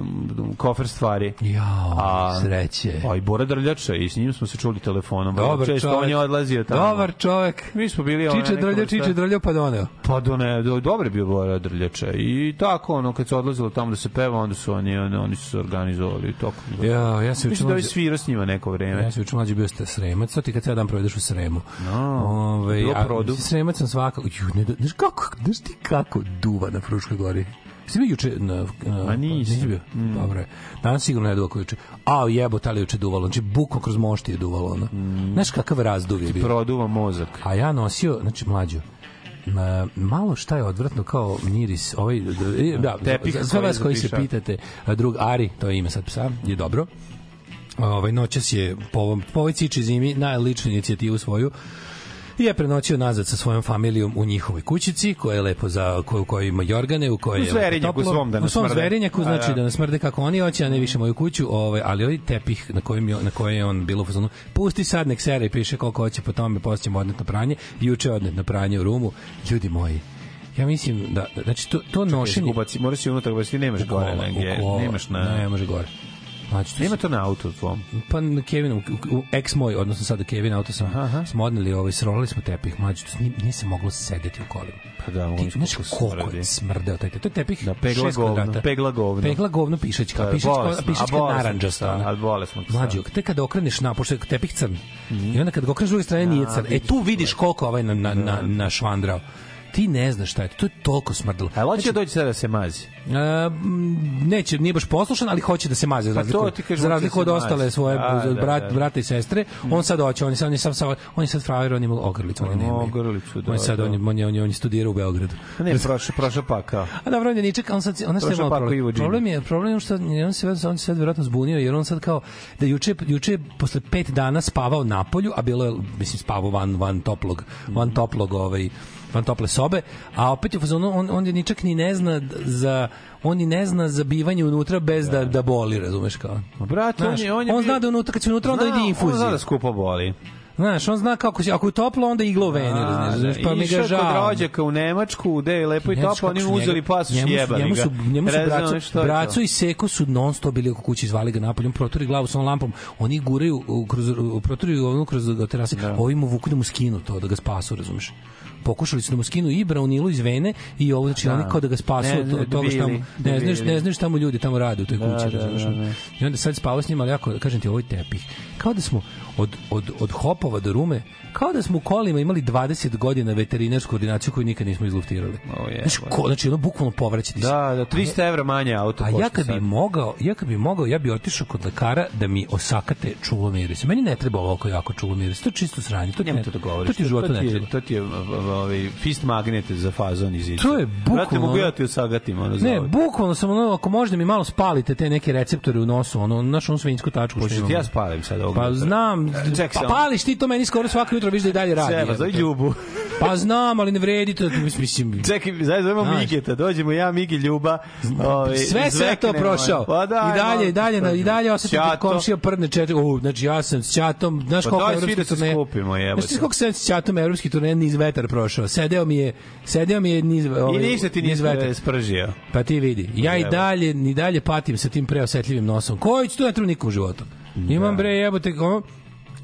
kofer stvari. Jao, A- sreće. Pa i Bora Drljača i s njim smo se čuli telefonom. Dobar Često čovek. on je odlazio tamo. Dobar čovek. Mi smo bili... Čiče vrsta- čiče drljo, pa doneo. Pa do ne, do, dobar je bio Bora Drljača. I tako, ono, kad se odlazilo tamo da se peva, onda su oni, oni, oni su se organizovali. Toko. Ja, ja se Mislim da svirao s njima neko vreme. Ja se učin mlađi bio ste sremac, to ti kad ceo dan provedeš u sremu. No, Ove, bilo a, produ. Sremac sam svakako, ju, ne, znaš kako, znaš ti kako duva na Fruškoj gori? Jesi bio juče na, na Ma nisam. nisi bio? Dobro je. Danas sigurno ne duva kao juče. A jebo, tali juče duvalo. Znači, bukvalno kroz mošti je duvalo. Ono. Znaš kakav razduv je bio? Produva mozak. A ja nosio, znači mlađo, malo šta je odvratno kao miris ovaj d- da, Tepih za, vas koji se pitate drug Ari to je ime sad psa je dobro. Ovaj noćas je po ovom po ovoj ciči zimi na ličnu inicijativu svoju i je prenoćio nazad sa svojom familijom u njihovoj kućici, koja je lepo za koju u kojoj ima jorgane, u kojoj je Zverinjaku toplo. svom da ne u svom zverinjaku, A, znači da. da ne smrde kako oni hoće, a ne više moju kuću, ovaj, ali ovaj tepih na kojem je, na kojem je on bilo u fazonu, pusti sad nek sere i piše koliko hoće, po tome poslije odnet na pranje, juče odnet na pranje u rumu, ljudi moji, ja mislim da, da znači to, to nošenje... Ubaci, moraš si unutra, baš ti nemaš gore, nemaš na... Ne, može gore. Znači, to Nema to na autu tvom. pa na Kevinu, u, u ex moj, odnosno sada Kevin auto sam, smo odneli, ovaj, srolali smo tepih, mlađe, to nije, nije se moglo sedeti u kolima. Pa da, mogu Ti, znaš koliko je smrdeo taj, to je tepih Da, pegla šest govno, kvadrata. pegla govno. Pegla govno pišaćka, Da, pišaćka, bolesno, a pišaćka bolesno naranđasta. sam, ona. a bolesno sam. Mlađo, te kada okreneš na, pošto je tepih crn, Mhm. i onda kad ga okreneš druge strane nije crn, e tu vidiš koliko ovaj na, na, na, na švandrao. Ti ne znaš šta je to, to je toliko smrdelo. A hoće da doći sada da se mazi. E, m, neće, nije baš poslušan, ali hoće da se maze za Pa razliku, kažem, za razliku da od se ostale svoje Da, da, da, brat, da. brata i sestre. On sad hoće, on je sad on je sad sad on je sad frajer, on ima ogrlicu, oni nemaju. Ogrlicu, da, On je sad da. on je on je, on je, on je studirao u Beogradu. A Ne, prošao, prošao pa kao. A dobro, on je niček, on sad on Pako problem. Problem je, problem je što on se on se sad verovatno zbunio jer on sad kao da juče juče posle pet dana spavao na polju, a bilo je mislim spavao van van toplog, van toplog ovaj van tople sobe, a opet je fazonu, on on je ničak ni ne zna za on ni ne zna za bivanje unutra bez da da boli, razumeš kao. Brate, on Znaš, je... On, je on zna da unutra, kad si unutra, onda ide On zna infuzija. da skupo boli. Znaš, on zna kako si, ako je toplo, onda igla u veni, razumeš, pa mi ga Išao žao. kod rođaka u Nemačku, gde je lepo i znaš toplo, oni mu uzeli i njemu jebali njemu ga. su, njemu su to? braco i Seko su non stop bili oko kuće, zvali ga napolje, on proturi glavu sa lampom, oni guraju kroz proturi ono kroz terase, da. ovi mu vuku da mu skinu to, da ga spasu, razumeš? Pokušali su da mu skinu i braunilu iz vene i ovo znači oni kao da ga spasu Ne, od toga što debili, ne znaš ne znaš šta mu ljudi tamo rade u toj kući, da, razumeš? da, da. I onda sad spava s njima, ali jako, kažem ti, ovo je tepih. Kao da smo od, od, od hopova do rume, kao da smo u kolima imali 20 godina veterinarsku ordinaciju koju nikad nismo izluftirali. O, je, Znači, ko, znači ono bukvalno povraćati se. Da, da, 300 evra manje auto A ja kad bi sad. mogao, ja kad bi mogao, ja bi otišao kod lekara da mi osakate čulo miris. Meni ne treba ovako jako čulo miris. To je čisto sranje. To ti, ne, to da govoriš. to ti životu to ti je, treba. To ti je ovaj, fist magnet za fazon iz To je bukvalno Brate, mogu ja ti usagatim, ono Ne, bukvalno sam ono, ako možda mi malo spalite te neke receptore u nosu, ono, onu svinjsku tačku. što Hoćeš ti ja spalim sad ovog Pa znam, Čekaj pa pališ ti to meni skoro svako jutro vidiš da i dalje radi. Seba, zove. Ljubu. Pa znam, ali ne vredi to, mislim, Čekaj, zajedno zovemo. Migeta, dođemo ja, Migi, Ljuba. Ovaj, sve ja to prošao. Pa da, I dalje, i dalje, na, i dalje osetim kad komšija prdne četiri. U, znači ja sam s ćatom, znaš Pa koliko evropskih da se turneja. skupimo, jebote. Znaš koliko sam s ćatom evropskih turneja niz vetar prošao. Sedeo mi je, sedeo mi je niz, I ovaj, ništa ti niz vetar. spržio. Pa ti vidi. Ja i dalje, ni dalje patim sa tim preosetljivim nosom. Koji ću tu ne u životu. Imam bre jebote, ono,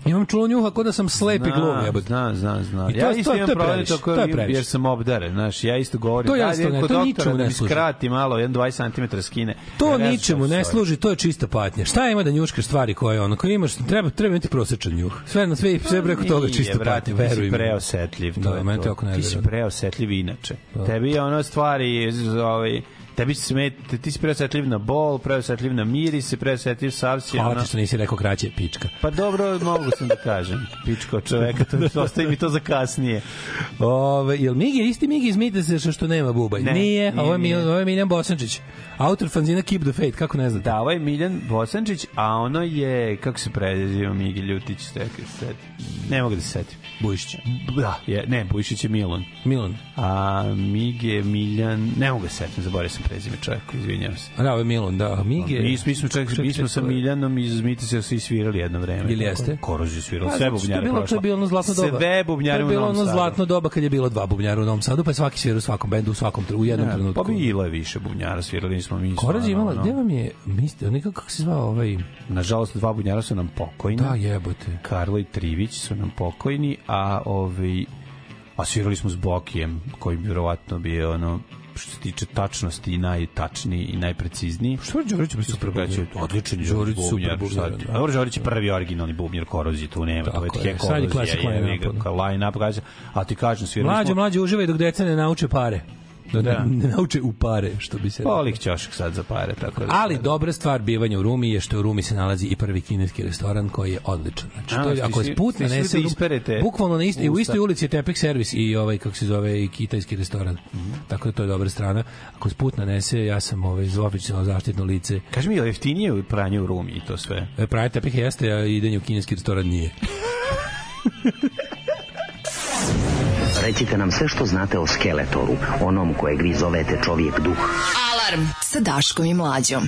Imam čulo njuha kao da sam slep i gluv, jebote. Zna, zna, zna. I to- ja to- isto to imam je problem to previše. jer sam obdaren, znaš, ja isto govorim. To da, jednostavno idem ne, to ničemu da ne služi. skrati malo, jedan 20 cm skine. To Ja znam ničemu ne služi, to je čista patnja. Šta ima da njuškaš stvari koje ono, koje imaš, treba treba imati prosečan njuh. Sve na sve sve preko toga čista patnja, veruj mi. preosetljiv. Da, to je to. to jako Ti si preosetljiv inače. Tebi je ono stvari, z- ovaj, tebi se smet, ti si preosetljiv na bol, preosetljiv na miris, preosetljiv savsi. Hvala ono. ti što nisi rekao kraće pička. Pa dobro, mogu sam da kažem. Pičko čoveka, to ostaje mi to za kasnije. Ove, jel Migi isti Migi izmite se što, nema bubanj? Ne, nije, nije, ovo je. Miljan, ovo je Miljan Bosančić. Autor fanzina Keep the Faith, kako ne znate? Da, ovo je Miljan Bosančić, a ono je, kako se preziva Migi Ljutić, stekaj, set. Ne mogu da se setim. Bujišić. Da, je, ne, Bujišić je Milan. Milan. A Mig je Miljan, ne mogu da se setim, zaboravio sam prezime čovjeka, izvinjavam se. A da, ovo je Milan, da. Migi je... Mi, mi smo čak, mi smo sa Miljanom iz Mitice svi svirali jedno vreme. Ili jeste? Koroz je svirao, Pa, sve bubnjare bilo, prošlo. To je bilo ono zlatno doba. Sve bubnjare To u je bilo Novom ono Sadu. zlatno doba kad je bilo dva bubnjara u Novom Sadu, pa je svaki svirao u svakom bendu, u svakom, u jednom Ne, trenutku. Pa bilo je više bubnjara, svirali smo mi. Koraz je imala, gde vam je, mislite, nekako kako se zvao ovaj, Nažalost, dva bubnjara su nam pokojni. da jebote. Karlo i Trivić su nam pokojni, a ovaj a svirali smo s Bokijem, koji bi vjerovatno bio ono što se tiče tačnosti i najtačniji i najprecizniji. Što je Đorić bi super bubnjar? odličan Đorić Đorić super bubnjar. da. Dobro, Đorić je prvi originalni bubnjar korozije, tu nema, to je tje je, sad je line-up, je, ka- line up, kaže, a ti kažem, svirali Mlađe, mlađe, uživaj dok deca ne nauče pare. Da, Da. ne, nauče u pare, što bi se reklo. Polik ćošak sad za pare, tako da... Ali dobra stvar bivanja u Rumi je što u Rumi se nalazi i prvi kineski restoran koji je odličan. Znači, A, to je, ako je put nanese, da isperete bukvalno na isti, u istoj ulici je Tepek servis i ovaj kako se zove i kitajski restoran. Mhm. Tako da to je dobra strana. Ako se put nanese, ja sam ovaj oficijalno zaštitno lice. Kaži mi, je jeftinije u pranje u Rumi i to sve? E, Pravi Tepek jeste, a idenje u kineski restoran nije. Recite nam sve što znate o Skeletoru, onom kojeg vi zovete čovjek duh. Alarm sa Daškom i Mlađom.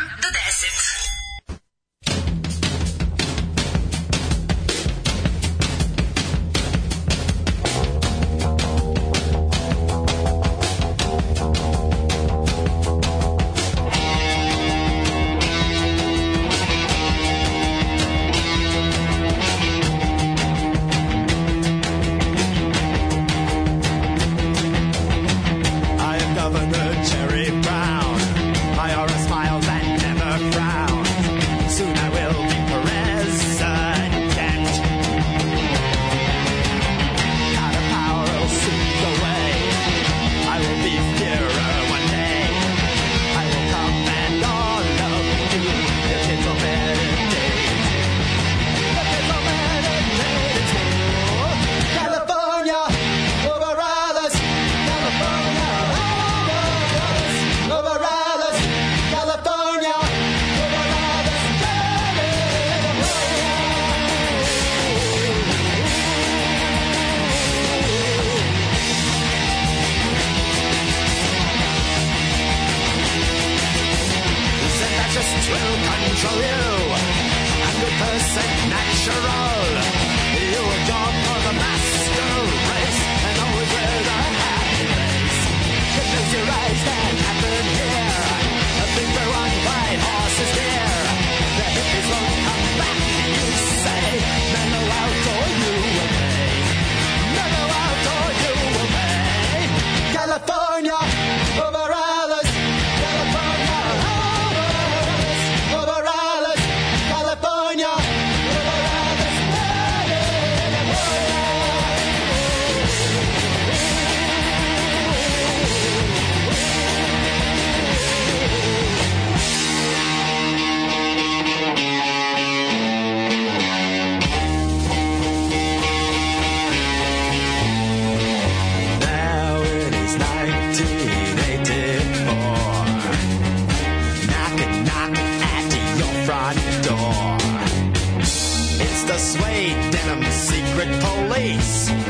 secret police.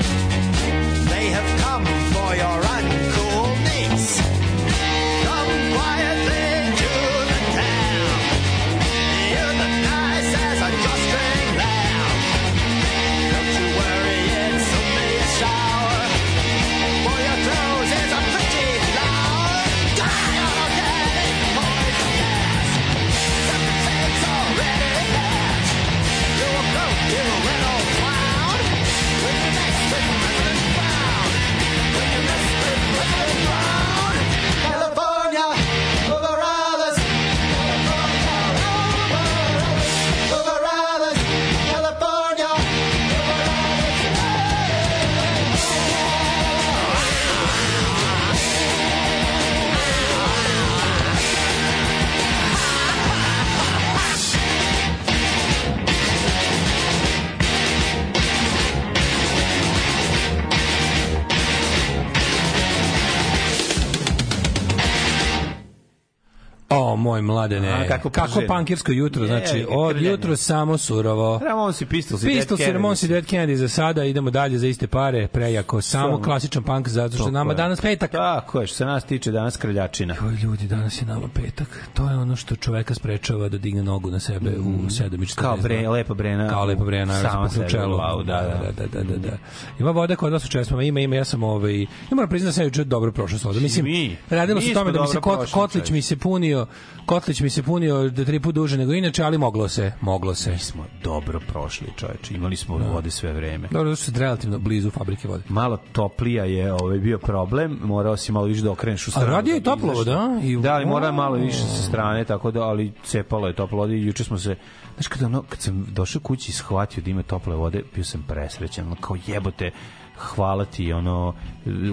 Moj mladene. A, kako kako pankirsko jutro, znači Je, od jutro samo surovo. Ramonsi, Pistols i Dead Pistols i Kennedys. Ramones i Dead Kennedy za sada, idemo dalje za iste pare, prejako, samo Samo. klasičan punk, zato što Tako nama je. danas petak. Tako je, što se nas tiče danas kraljačina. Oj, ljudi, danas je nama petak. To je ono što čoveka sprečava da digne nogu na sebe u 7.42. Kao bre, lepa brena. Kao lepa brena, sama sebe se čelo. u glavu, da, da. da, da, da, da. Ima voda kod vas u česmama, ima, ima, ja sam ovaj, ja moram priznati da sam juče dobro prošao s vodom. Mislim, Mi. radilo se o tome da mi se kot, kotlić mi se punio, kotlić mi se punio da tri put duže nego inače, ali moglo se, moglo se. Mi smo dobro prošli, čoveče. Imali smo vode sve vreme. Dobro, je relativno blizu fabrike vode. Malo toplija je ovaj bio problem, morao si malo više da okreneš u A stranu. radio je bi toplovod, izašao. a? I- Da, ali mora malo više sa strane, tako da, ali cepalo je toplo vode i juče smo se, znaš, kada ono, kad sam došao kući i shvatio da ima tople vode, bio sam presrećan, kao jebote, hvala ti ono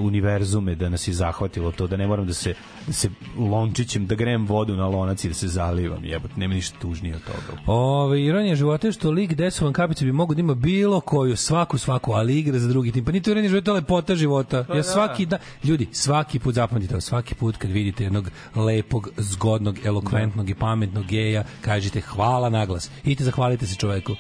univerzume da nas je zahvatilo to da ne moram da se da se lončićem da grem vodu na lonac i da se zalivam jebote nema ništa tužnije od toga Ove, ironija života je što lik desovan kapicu bi mogo da ima bilo koju, svaku, svaku, ali igra za drugi tim. Pa nije to ironija života, to je lepota života. Ja svaki da, ljudi, svaki put zapamtite, ovo, svaki put kad vidite jednog lepog, zgodnog, elokventnog i pametnog geja, kažite hvala naglas. Idite zahvalite se čoveku.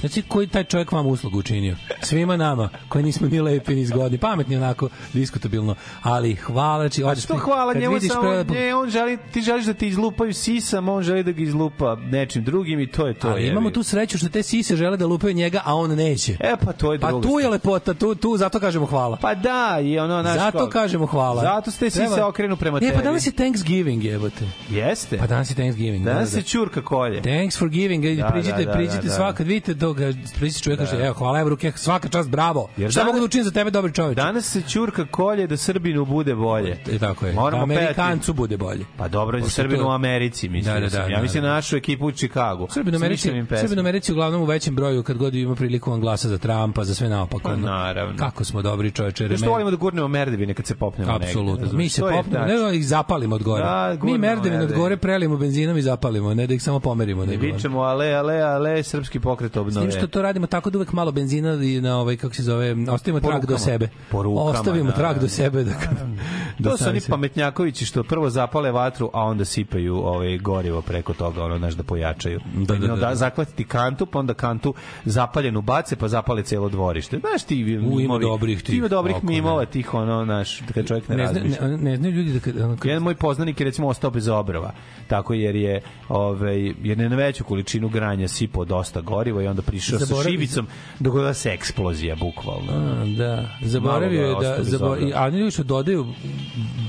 Znači, koji taj čovjek vam uslugu učinio? Svima nama, koji nismo ni lepi, ni zgodni, pametni onako, diskutabilno, ali hvala, znači, odeš Što ti- hvala njemu samo, prelepog- ne, on želi, ti želiš da ti izlupaju sisam, on želi da ga izlupa nečim drugim i to je to. Ali imamo tu sreću što te sise žele da lupaju njega, a on neće. E, pa to je Pa druga tu je lepota, tu, tu zato kažemo hvala. Pa da, i ono, naš Zato kažemo hvala. Zato ste svi se okrenu prema e, tebi. pa danas je Thanksgiving, jebote. Jeste. Pa danas je Thanksgiving. Danas da, je da. ćurka kolje. Thanks for giving. Da, Da, priđite, da, da, priđite da, da. svaka, vidite ga priđite čovjek kaže, evo, hvala, evo ruke, svaka čast, bravo. Jer Šta danas- mogu da učinim za tebe, dobri čovjek? Danas se ćurka kolje da Srbinu bude bolje. E, tako je. Moramo da. Amerikancu bude bolje. Pa dobro, za Srbinu to- u Americi, mislim. Da, da, da, ja da, mislim da. na našu ekipu u Čikagu. Srbin u Sa Americi, Mišljevim pesmama. Srbin u Americi uglavnom u većem broju kad god ima priliku on glasa za Trumpa, za sve naopako. Pa, naravno. Kako smo dobri čoveče. Što volimo da gurnemo merdevine kad se popnemo negde. Apsolutno. razumeš? Mi se popnemo, ne da ih zapalimo od gore. Da, Mi merdevine od gore prelimo benzinom i zapalimo, ne da ih samo pomerimo. Ono. vičemo ale, ale, ale, srpski pokret S obnove. tim što to radimo tako da uvek malo benzina i na ovaj kako se zove, ostavimo trag do sebe. Po rukama, ostavimo da, trag da, do sebe da da To su oni pametnjakovići što prvo zapale vatru, a onda sipaju ovaj gorivo preko toga, ono znaš da pojačaju. Da, da, da, da. Zakvatiti kantu, pa onda kantu zapaljenu bace, pa zapale celo dvorište. Znaš ti ima dobrih ti ima dobrih mimova tih, ono, naš, kad čovjek ne, ne, razmišlja. ne, ne znaju ljudi da kad, ono, kad Jedan moj poznanik je recimo ostao bez obrva. Tako jer je ovaj jer je na veću količinu granja sipao dosta goriva i onda prišao sa šivicom dogodila se eksplozija bukvalno. A, da, zaboravio je da bez zaboravio, obrva. a oni što dodaju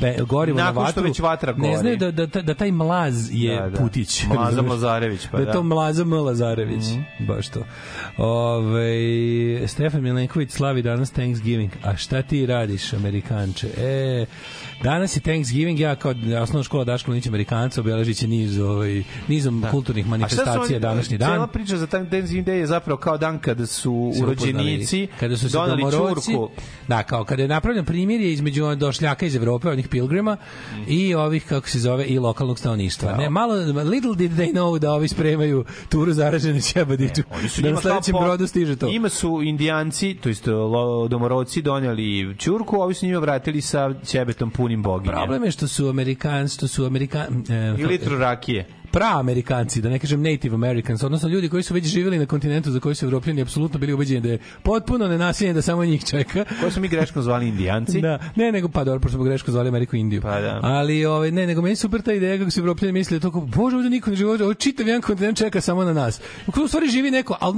be, gorivo Nakon na što vatru, već vatra ne gori. znaju da, da, da, da taj mlaz je Da, da. putić. Mlaza? Mlazarević, pa da. je da. to Mlaza M. Lazarević, baš to. Ove, Stefan Milenković slavi danas Thanksgiving. A šta ti radiš, Amerikanče? E, danas je Thanksgiving, ja kao osnovna škola Daško Linić Amerikanca obeležit će niz, ovaj, nizom kulturnih A šta su manifestacija današnji dan. Cela priča za Thanksgiving Day je zapravo kao dan kada su se urođenici kada su se doneli domoroci, čurku. Da, kao kada je napravljen primirje između došljaka iz Evrope, onih pilgrima i ovih kako se zove i lokalnog stanovništva. Ne, malo little did they know da ovi spremaju turu zaražene ćebadiću. Oni su Da na sledećem po- brodu stiže to. Njima su indijanci, to jest domoroci doneli ćurku, a ovi su njima vratili sa ćebetom punim boginja. Problem je što su Amerikanci, što su Amerikan, e, I litru rakije. pra-Amerikanci, da ne kažem Native Americans, odnosno ljudi koji su već živjeli na kontinentu za koji su Evropljani apsolutno bili ubeđeni da je potpuno nenasiljen da samo njih čeka. Koje su mi greškom zvali indijanci. Da, ne, nego pa dobro, pošto smo greško zvali Ameriku Indiju. Pa da. Ali ovaj ne, nego meni super ta ideja kako su Evropljani mislili to kao bože, ovde niko ne živi, ovde čitav jedan kontinent čeka samo na nas. U stvari živi neko, al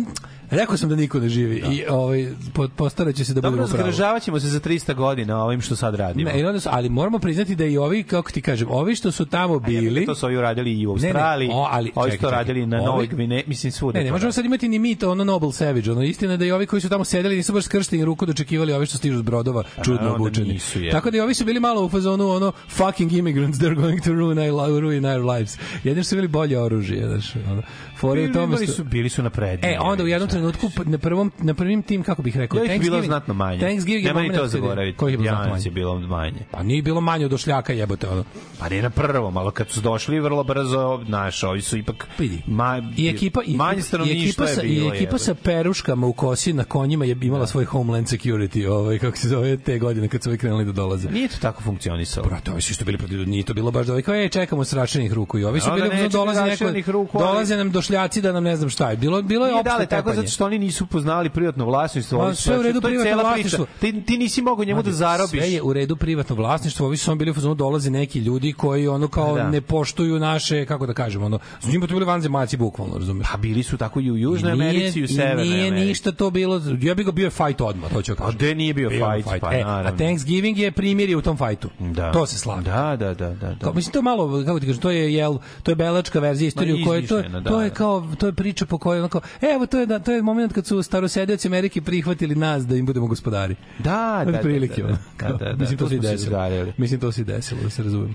rekao sam da niko ne živi i ovaj po- postaraće se da Dobro, budemo pravo. zgražavat ćemo se za 300 godina ovim što sad radimo. Ne, ali moramo priznati da i ovi, kako ti kažem, ovi što su tamo bili... To su ovi uradili i u Ne, ne, Australiji, o, ali, ovi čekaj, čekaj. radili na Ovi- Novoj Gvine, mislim svuda. Ne, ne možemo sad imati ni mi to ono Noble Savage, ono istina je da i ovi koji su tamo sedeli nisu baš skršteni ruku dočekivali ovi što stižu s brodova čudno da obučeni. nisu. Tako da i ovi su bili malo u fazonu ono fucking immigrants they're going to ruin our, ruin our lives. Jedni su bili bolje oružje, znaš, ono. Fore Bili, tome su, bili su napredni. E, onda u jednom trenutku na prvom na prvim tim kako bih rekao, Ja bilo znatno manje. Thanksgiving Nema ni to zaboraviti. Koji je bilo znatno je manje? bilo manje. Pa nije bilo manje od došljaka jebote ono. Pa ne na prvom, ali kad su došli vrlo brzo, znaš, ovi su ipak Vidi. ma, I ekipa i, manje i ekipa sa, je bilo. i ekipa sa peruškama u kosi na konjima je imala svoj homeland security, ovaj kako se zove te godine kad su ovi krenuli da dolaze. Nije to tako funkcionisalo. Brate, ovi su što bili protiv, nije to bilo baš da ovi kao, ej, čekamo sračenih ruku i ovi su Onda bili, nećete dolaze neko, ruku, dolaze nam došljaci da nam ne znam šta je. Bilo, bilo je opšte dale tako tepanje. zato što oni nisu poznali privatno vlasništvo. Ma, oni su- sve u redu to je privatno vlasništvo. Ti, ti nisi mogao njemu da zarobiš. Sve je u redu privatno vlasništvo, ovi su samo bili dolaze neki ljudi koji ono kao Da. ne poštuju naše, kako da kažemo, ono, s njima to bili vanzemaljci bukvalno, razumeš? Pa bili su tako i u Južnoj Nije- Americi i u Severnoj i nije Americi. ništa to bilo, ja bih ga bio fight odmah, to ću A kažem. gde nije bio, Bio je fight, pa e, naravno. a Thanksgiving je primjer u tom fajtu. Da. To se slavi. Da, da, da, da. da. Kao, mislim to malo kako ti kažem to je jel to je belačka verzija istorije u kojoj to je, da, to je da. kao to je priča po kojoj onako evo to je da to je moment kad su starosedioci Amerike prihvatili nas da im budemo gospodari. Da, da, da, prilike, da, ono. da, da, da, Mislim to se desilo. Mislim to se desilo, da se razumemo.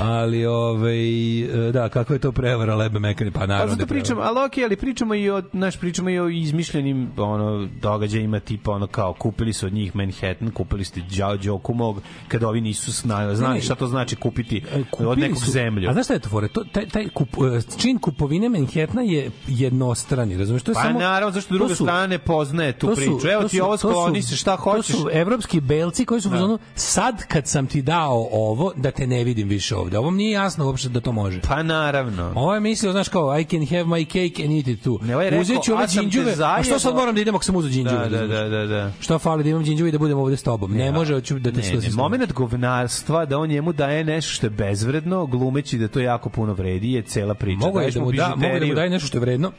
Ali ovaj e, da, kakva je to prevara lebe mekane, pa Pa naravno. da zato prevara. pričamo, ali okej, ali pričamo i o, naš, pričamo i o izmišljenim ono, događajima, tipa ono kao, kupili su od njih Manhattan, kupili ste Đao Đokumog, kada ovi nisu zna- znali Ne, šta to znači kupiti E, od nekog su- zemlju. A znaš šta je to fore? To, taj, taj kup, e, čin kupovine Manhattana je jednostrani, razumeš? To je Pa samo, naravno, zašto to druga su- strana ne poznaje tu su- priču. Evo ti su- ovo skloni se, šta hoćeš. To su evropski belci koji su u fazonu sad kad sam ti dao ovo, da te ne vidim više ovde. Ovo mi nije jasno uopšte da to može. Pa naravno. Ovo je mislio, znaš kao, I can have my cake and eat it too. Ne, ovaj je rekao, Uzet ću ove džinđuve, a što sad moram da idem ako sam uzeo džinđuve? Da, da, da, da, da. Šta fali da imam džinđuve i da budem ovde s tobom? Ne, može, hoću da te Ne, ne, moment govnarstva da on njemu daje nešto što je bezvredno, glumeći da to jako puno vredi, je cela priča. Mogu da mu da, mogu da mu daje nešto što je vredno,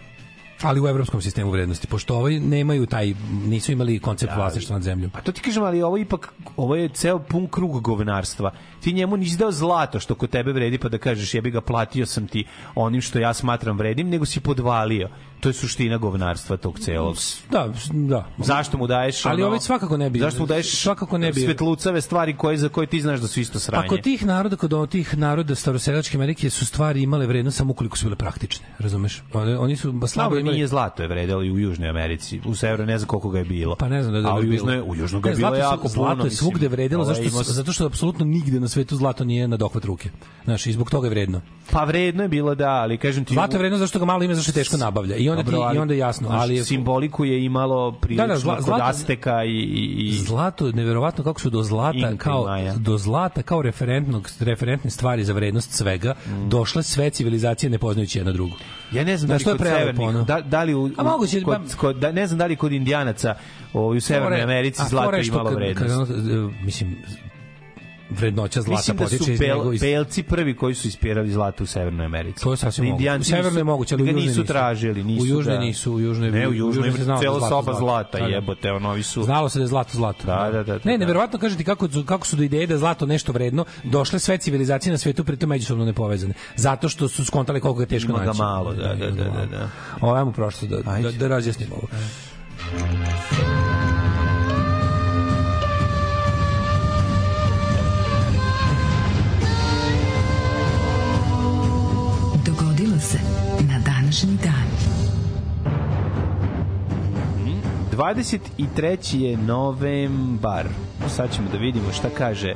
ali u evropskom sistemu vrednosti, pošto ovi nemaju taj, nisu imali koncept vlasništva nad zemljom. Pa to ti kažem, ali ovo ipak, ovo je ceo pun krug govnarstva. Ti njemu nisi dao zlato što kod tebe vredi pa da kažeš jebi ga platio sam ti onim što ja smatram vrednim, nego si podvalio. To je suština govnarstva tog celog. Da, da. Zašto mu daješ Ali ono, ovaj svakako ne bi- Zašto mu daješ svakako ne bi- svetlucave stvari koje za koje ti znaš da su isto sranje? Pa kod tih naroda, kod tih naroda staroselačke Amerike su stvari imale vrednost samo ukoliko su bile praktične, razumeš? Oni, su Slabo imali... nije zlato je vredelo i u Južnoj Americi. U Severnoj ne znam koliko ga je bilo. Pa ne znam da je A u bilo. Južnoj, u Južnoj ga je bilo jako puno. Zlato je svugde vredelo zašto, imao sam- zato što apsolutno nigde na svetu zlato nije na dohvat ruke. Znaš, i zbog toga je vredno. Pa vredno je bilo da, ali kažem ti... Zlato je vredno zašto ga malo ima, zašto je teško nabavlja. I onda, Dobro, ti, i onda je jasno. Ali simboliku je imalo prilično Da, da, zla- kod Azteka i, i, Zlato, neverovatno kako su do zlata kao do zlata kao referentnog referentne stvari za vrednost svega došle sve civilizacije ne poznajući jedna drugu. Ja ne znam da Da, li što je kod prelepo, ono? da, da li u, A moguće, kod, kod, da, ne znam da li kod indijanaca ovaj, u Severnoj Americi zlato imalo kad- vrednost. Kad, ono, e, mislim, vrednoća zlata Mislim da su iz bel. Iz, belci prvi koji su ispirali zlato u Severnoj Americi. to je sasvim moguće. U severnoj je moguće, ali u ga južnoj nisu tražili. Nisu, U južnoj da. nisu, u južnoj- Ne, u u južnoj znalo cela da soba zlata, Da, da. jebote, ono, ovi su... Znalo se da je zlato zlato. Da, da, da, da, Ne, da. neverovatno kažem ti kako, kako su do ideje da je zlato nešto vredno, došle sve civilizacije na svetu pritom međusobno nepovezane. Zato što su skontali koliko je teško Ima naći. malo, da, da, da, da, da. Ovo, ajmo prošlo da, da, da razjasnimo ovo. Dogodilo se na današnji dan. 23. je novembar. Sad ćemo da vidimo šta kaže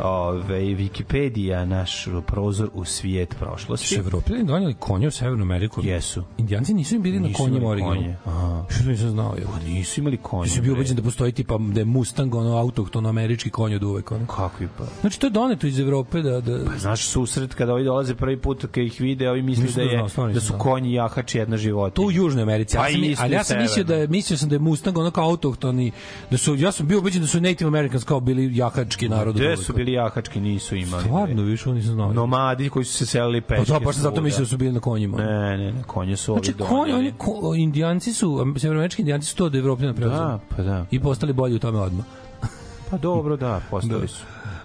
ove, Wikipedia, naš prozor u svijet Su prošlosti. Evropljani donijeli konje u Severnu Ameriku? Jesu. Indijanci nisu im bili na Nisu konjima imali originalno. konje. Aha. Što nisam znao? Je. Pa nisu imali konje. Si bio ubeđen da postoji tipa da je Mustang ono autohtono američki konj od uvek ono. Kakvi pa? Znači to je doneto iz Evrope da da Pa znaš susret kada ovi dolaze prvi put kad ih vide, ovi misle da, je, znao, da su znao. konji jahači jedna života. to u Južnoj Americi. Ja Pa sam, isto ali ja sam mislio da mislio sam da je Mustang ono kao autohtoni, da su ja sam bio ubeđen da su Native Americans kao bili jahački narod. od Gde su bili jahački, nisu imali. Stvarno, više nisam znao. Nomadi koji su se selili Pa peške. da, baš sam zato mislio da su bili na konjima. Ne, ne, ne, konje su ovi Znači, konji, doneli. oni, ko, indijanci su, severoamerički indijanci su to od Evropljana preuzeli. Da, pa da. I postali bolji u tome odmah. Pa dobro, da, postali su.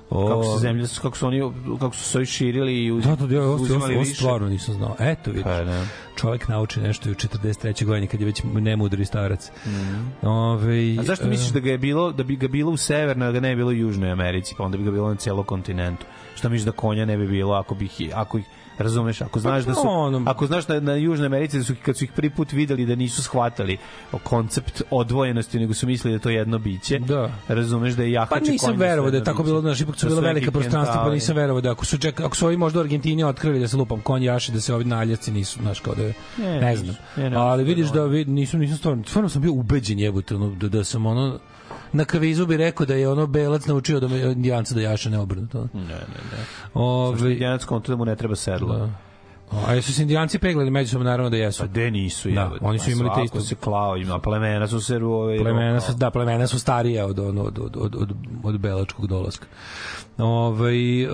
Kako se zemlja, kako su oni, kako su se ovi širili i uz, Da, da, da, ovo, ovo, uzimali ovo više. stvarno nisam znao. Eto, vidiš. Pa, da. Čovjek nauči nešto u 43. godini kad je već nemudri starac. Mm. Ove, A zašto misliš da ga je bilo, da bi ga bilo u severnoj, a da ne bi bilo u južnoj Americi, pa onda bi ga bilo na celom kontinentu? Šta misliš da konja ne bi bilo ako bi ako ih, razumeš, ako znaš da su, ako znaš da na južnoj Americi da su kad su ih prvi put videli da nisu shvatali koncept odvojenosti, nego su mislili da je to jedno biće. Da. Razumeš da je Pa jahači nisam konj verovao da je tako bilo, znaš, ipak su Da bila velika prostranstva, pa nisam verovao da ako su ček, ako su ovi možda u Argentini otkrili da se lupam konj jaši, da se ovi naljasci nisu, znaš, kao da je, Ne, ne, znam. Ne, ne, Ali vidiš da vid, nisam, nisam stvarno, stvarno sam bio ubeđen jebote, ono, da, da sam ono, na kavizu bi rekao da je ono belac naučio da me indijanca da jaše neobrnuto. Ne, ne, ne. Ove, Indijanac konto da mu ne treba sedlo. da. A jesu se indijanci peglali međusobno, naravno da jesu. Pa de nisu, Da, jebote. oni su Pa imali te isto- se klao, ima plemena su se ove, Plemena su, da, plemena su starija od, od, od, od, od, od, od belačkog dolaska. Ove, uh,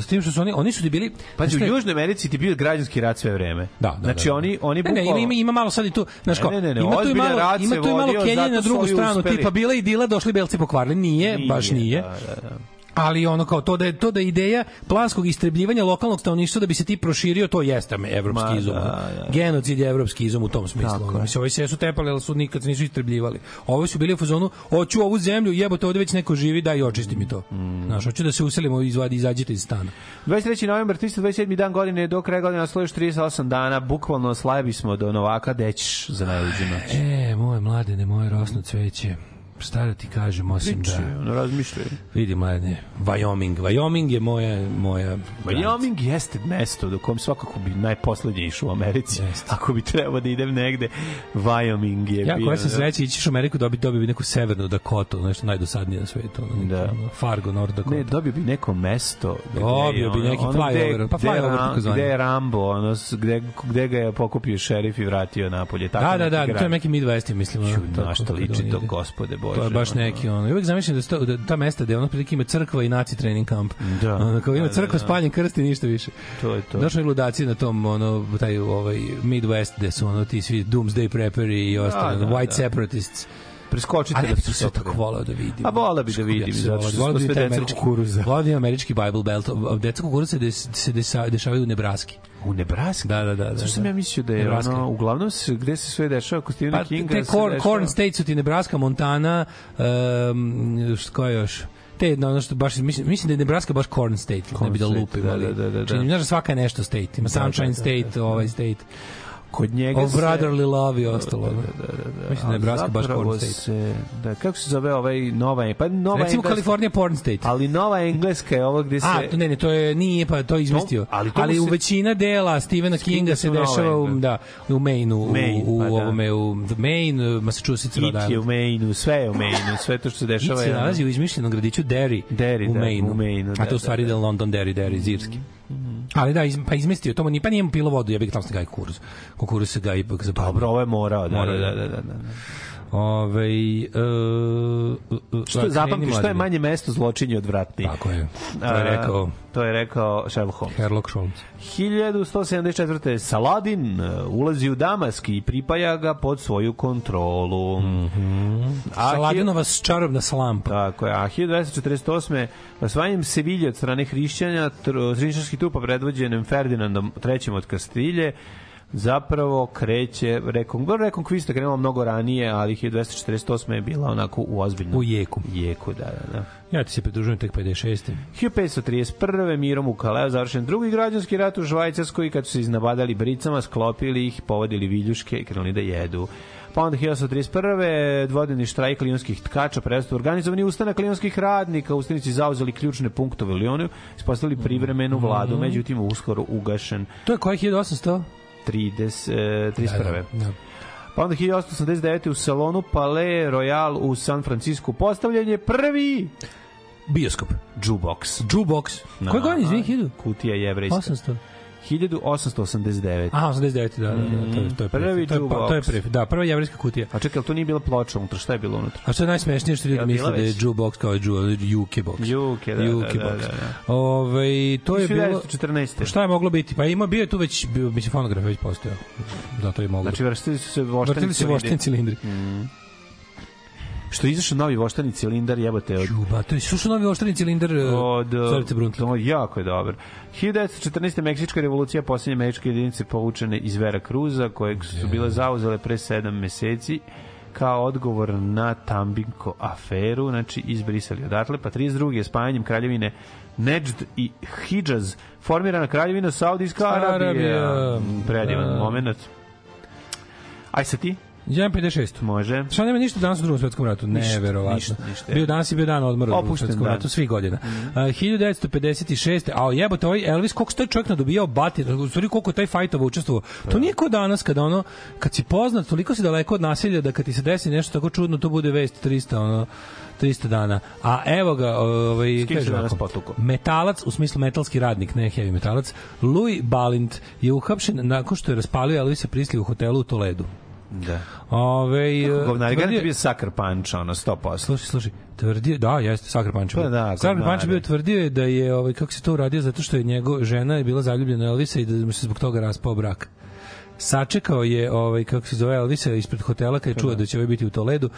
s tim što su oni, oni su ti bili... Pazi, znaš u je- Južnoj Americi ti bio građanski rat sve vreme. Da, da, znači da, da. oni oni Ne, ne, bukvalno- ima, ima malo sad i tu, znaš Ne, kao, ne, ne, ne, ima tu i malo, ima tu i malo zato na drugu stranu, tipa bila je idila, došli belci pokvarili, nije, baš nije. Da, da, da. Ali ono kao to da je to da je ideja planskog istrebljivanja lokalnog stanovništva da bi se ti proširio to jeste me evropski Ma, izum. da, da. Genocid je evropski izum u tom smislu. Tako Ono. Mislim ovi se su tepali, ali su nikad se nisu istrebljivali. Ovi su bili u fazonu, hoću ovu zemlju, jebote, ovde već neko živi, daj očisti mi to. Mm. Znaš, hoću da se uselimo, izvadi, izađite iz stana. 23. novembar, 327. dan godine, do kraja godine još 38 dana, bukvalno slavi smo do Novaka, dećiš za najluđu noć. E, moje mladene, moje rosno cveće. Šta da ti kažem, osim Priči, da... ono, razmišljaj. Vidi, mladene, Wyoming. Wyoming je moja... moja Wyoming jeste mesto do kom svakako bi najposlednje išao u Americi. Jeste. Ako bi trebao da idem negde, Wyoming je Ja bio, koja sam da. sreće ići u Ameriku dobiti dobio bi neku severnu Dakotu, nešto najdosadnije na svetu. Ono, Da. ono, Fargo, North Dakota. Ne, dobio bi neko mesto. Dobio bi neki ono flyover, gde- pa gde je flyover Ram- takozvani. Gde je Rambo, ono, gde, gde ga je pokupio šerif i vratio napolje. Tako Da, da, da, grad. to je neki Midwest, ja mislim. Ču, tako, na šta liči on to, gospode Bože. To je baš ono. neki ono. Uvek zamišljam da, sto, da ta mesta gde ono prilike ima crkva i naci trening kamp. Da. Ono, kao ima Da, da, crkva, da. spaljen krst i ništa više. To je to. Došli je ludaci na tom ono taj ovaj Midwest gde su ono ti svi doomsday prepperi i ostali da, white da. separatists. Preskočite Ali da ja bih se sve tako volao da vidim. A volao bi da vidim, bih zato što smo da sve deca američki- kukuruza. Volao da vidim američki Bible Belt. Deca kukuruza se, dešavaju u Nebraski. U Nebraska? Da, da, da. da, Zašto sam da. ja mislio da je Nebraska. ono, uglavnom se, gde se sve dešava kod Stephena Pa, Kinga? te corn, corn states su ti Nebraska, Montana, um, što je još? Te, no, ono što baš, mislim, mislim da je Nebraska baš corn state, Corn ne bi da state, lupim, da, ali, da, da, da, da. čini znaš da svaka je nešto state, ima Da, Sunshine da, da, state, da, da. ovaj state, Kod njega of se... brotherly love i ostalo. Da, da, da, da. Mislim da je A Nebraska baš corn state. Se, da, kako se zove ovaj nova, pa nova Recimo engleska, Kalifornija porn state. ali nova engleska je ovo gde se... A, to ne, ne, to je nije pa to je izmislio. ali ali, to mu u se- većina dela Stephena Kinga Kinga se dešava u da u Maine, u, Maine, u, pa da. ovome u Maine, Massachusetts, Rhode It je u Island. Maine, sve je u Maine, sve to što se It dešava se je... ono- nalazi u izmišljenom gradiću Derry, Derry, u da, Maine. u Maine-u, A da, to u stvari da, da, da. London Derry, Derry, zirski. Ali da, iz, pa izmestio, to pa nije mu pilo vodu, ja bih tamo se gaji kukuruz. Kukuruz se ipak za Dobro, ovo je morao, da, Mora, da, da. da, da, da. Ove, uh, uh, Što je zapamti, što je manje mesto zločinje odvratnije. Tako je. To je A, rekao To je rekao Sherlock Holmes. Sherlock Holmes. 1174. Saladin uh, ulazi u Damask i pripaja ga pod svoju kontrolu. Mm -hmm. a, Saladinova čarobna slampa. Tako je. A 1248. osvajanjem Sevilje od strane hrišćanja, hrišćanskih trupa predvođenim Ferdinandom III. od Kastilje, zapravo kreće rekon, rekonkvista krenula mnogo ranije, ali 1248. je bila onako u ozbiljnom U jeku. jeku, da, da, da. Ja ti se pridružujem tek 56. 1531. mirom u Kaleo završen drugi građanski rat u Švajcarskoj kad su se iznabadali bricama, sklopili ih, povedili viljuške i krenuli da jedu. Pa onda 1831. dvodnevni štrajk lionskih tkača prestao organizovani ustanak lionskih radnika, ustanici zauzeli ključne punktove u Lionu, ispostavili privremenu vladu, međutim uskoro ugašen To je koji 1800? 30, e, 31. Da, da. Pa onda 1889. u salonu Palais Royal u San Francisco postavljen je prvi Bioskop. jukebox. Jukebox. Koje godine, izvini, 1000? Kutija jevrejska. 800. 1889. Aha, 89, da, da, da, to je, to je Prvi prvi, to je, pa, to je jukebox. prvi, da, prva jevrijska kutija. A čekaj, ali to nije bila ploča unutra, šta je bilo unutra? A što je najsmešnije što ljudi misle da je jukebox kao ju- juke box. Juke, da, da, Juke da, box. da, da. Ove, to je bilo... 1914. Šta je moglo biti? Pa ima bio je tu već bio mislim fonograf već postojao. Zato je moglo. Znači, vrstili su se voštani vrtili se vošteni cilindri. Što je izašao novi voštani cilindar, jebote, od Juba, to je slušao novi oštreni cilindar od od Zorice Bruntle. To jako je dobar. 1914. Meksička revolucija, posljednje američke jedinice povučene iz Vera Cruza, kojeg su bile zauzele pre 7 meseci kao odgovor na Tambinko aferu, znači izbrisali odatle, pa 32. je spajanjem kraljevine Nejd i Hidžaz formirana kraljevina Saudijska Arabija. Arabija. Mm, Predivan Da. moment. Aj sa ti, 1.56. može. Šta nema ništa danas u drugom svetskom ratu? Ništa, Neverovatno. ništa, ništa. Bio danas i bio dan odmora u drugom svetskom dan. ratu svih godina. Uh, 1956. A jebote, ovaj Elvis, koliko taj čovjek nadobijao batir, u stvari koliko je taj fajtova učestvovao. To nije kao danas kada ono, kad si poznat, toliko si daleko od nasilja da kad ti se desi nešto tako čudno, to bude vest 300, ono, 300 dana. A evo ga, ovaj, kaže ovako, metalac, u smislu metalski radnik, ne heavy metalac, Louis Balint je uhapšen nakon što je raspalio Elvisa Prisley u hotelu u Toledu. Da. Ove, Govnari, garant je bio Sucker Punch, ono, 100%. Slušaj, slušaj, tvrdio, da, jeste, Sakar Panč. Pa da, Sakar govnari. Panč bio tvrdio je da je, ovaj, kako se to uradio, zato što je njegov žena je bila zaljubljena u Elvisa i da mu se zbog toga raspao brak sačekao je ovaj kako se zove Elvisa ispred hotela kad je čuo da će ovaj biti u Toledu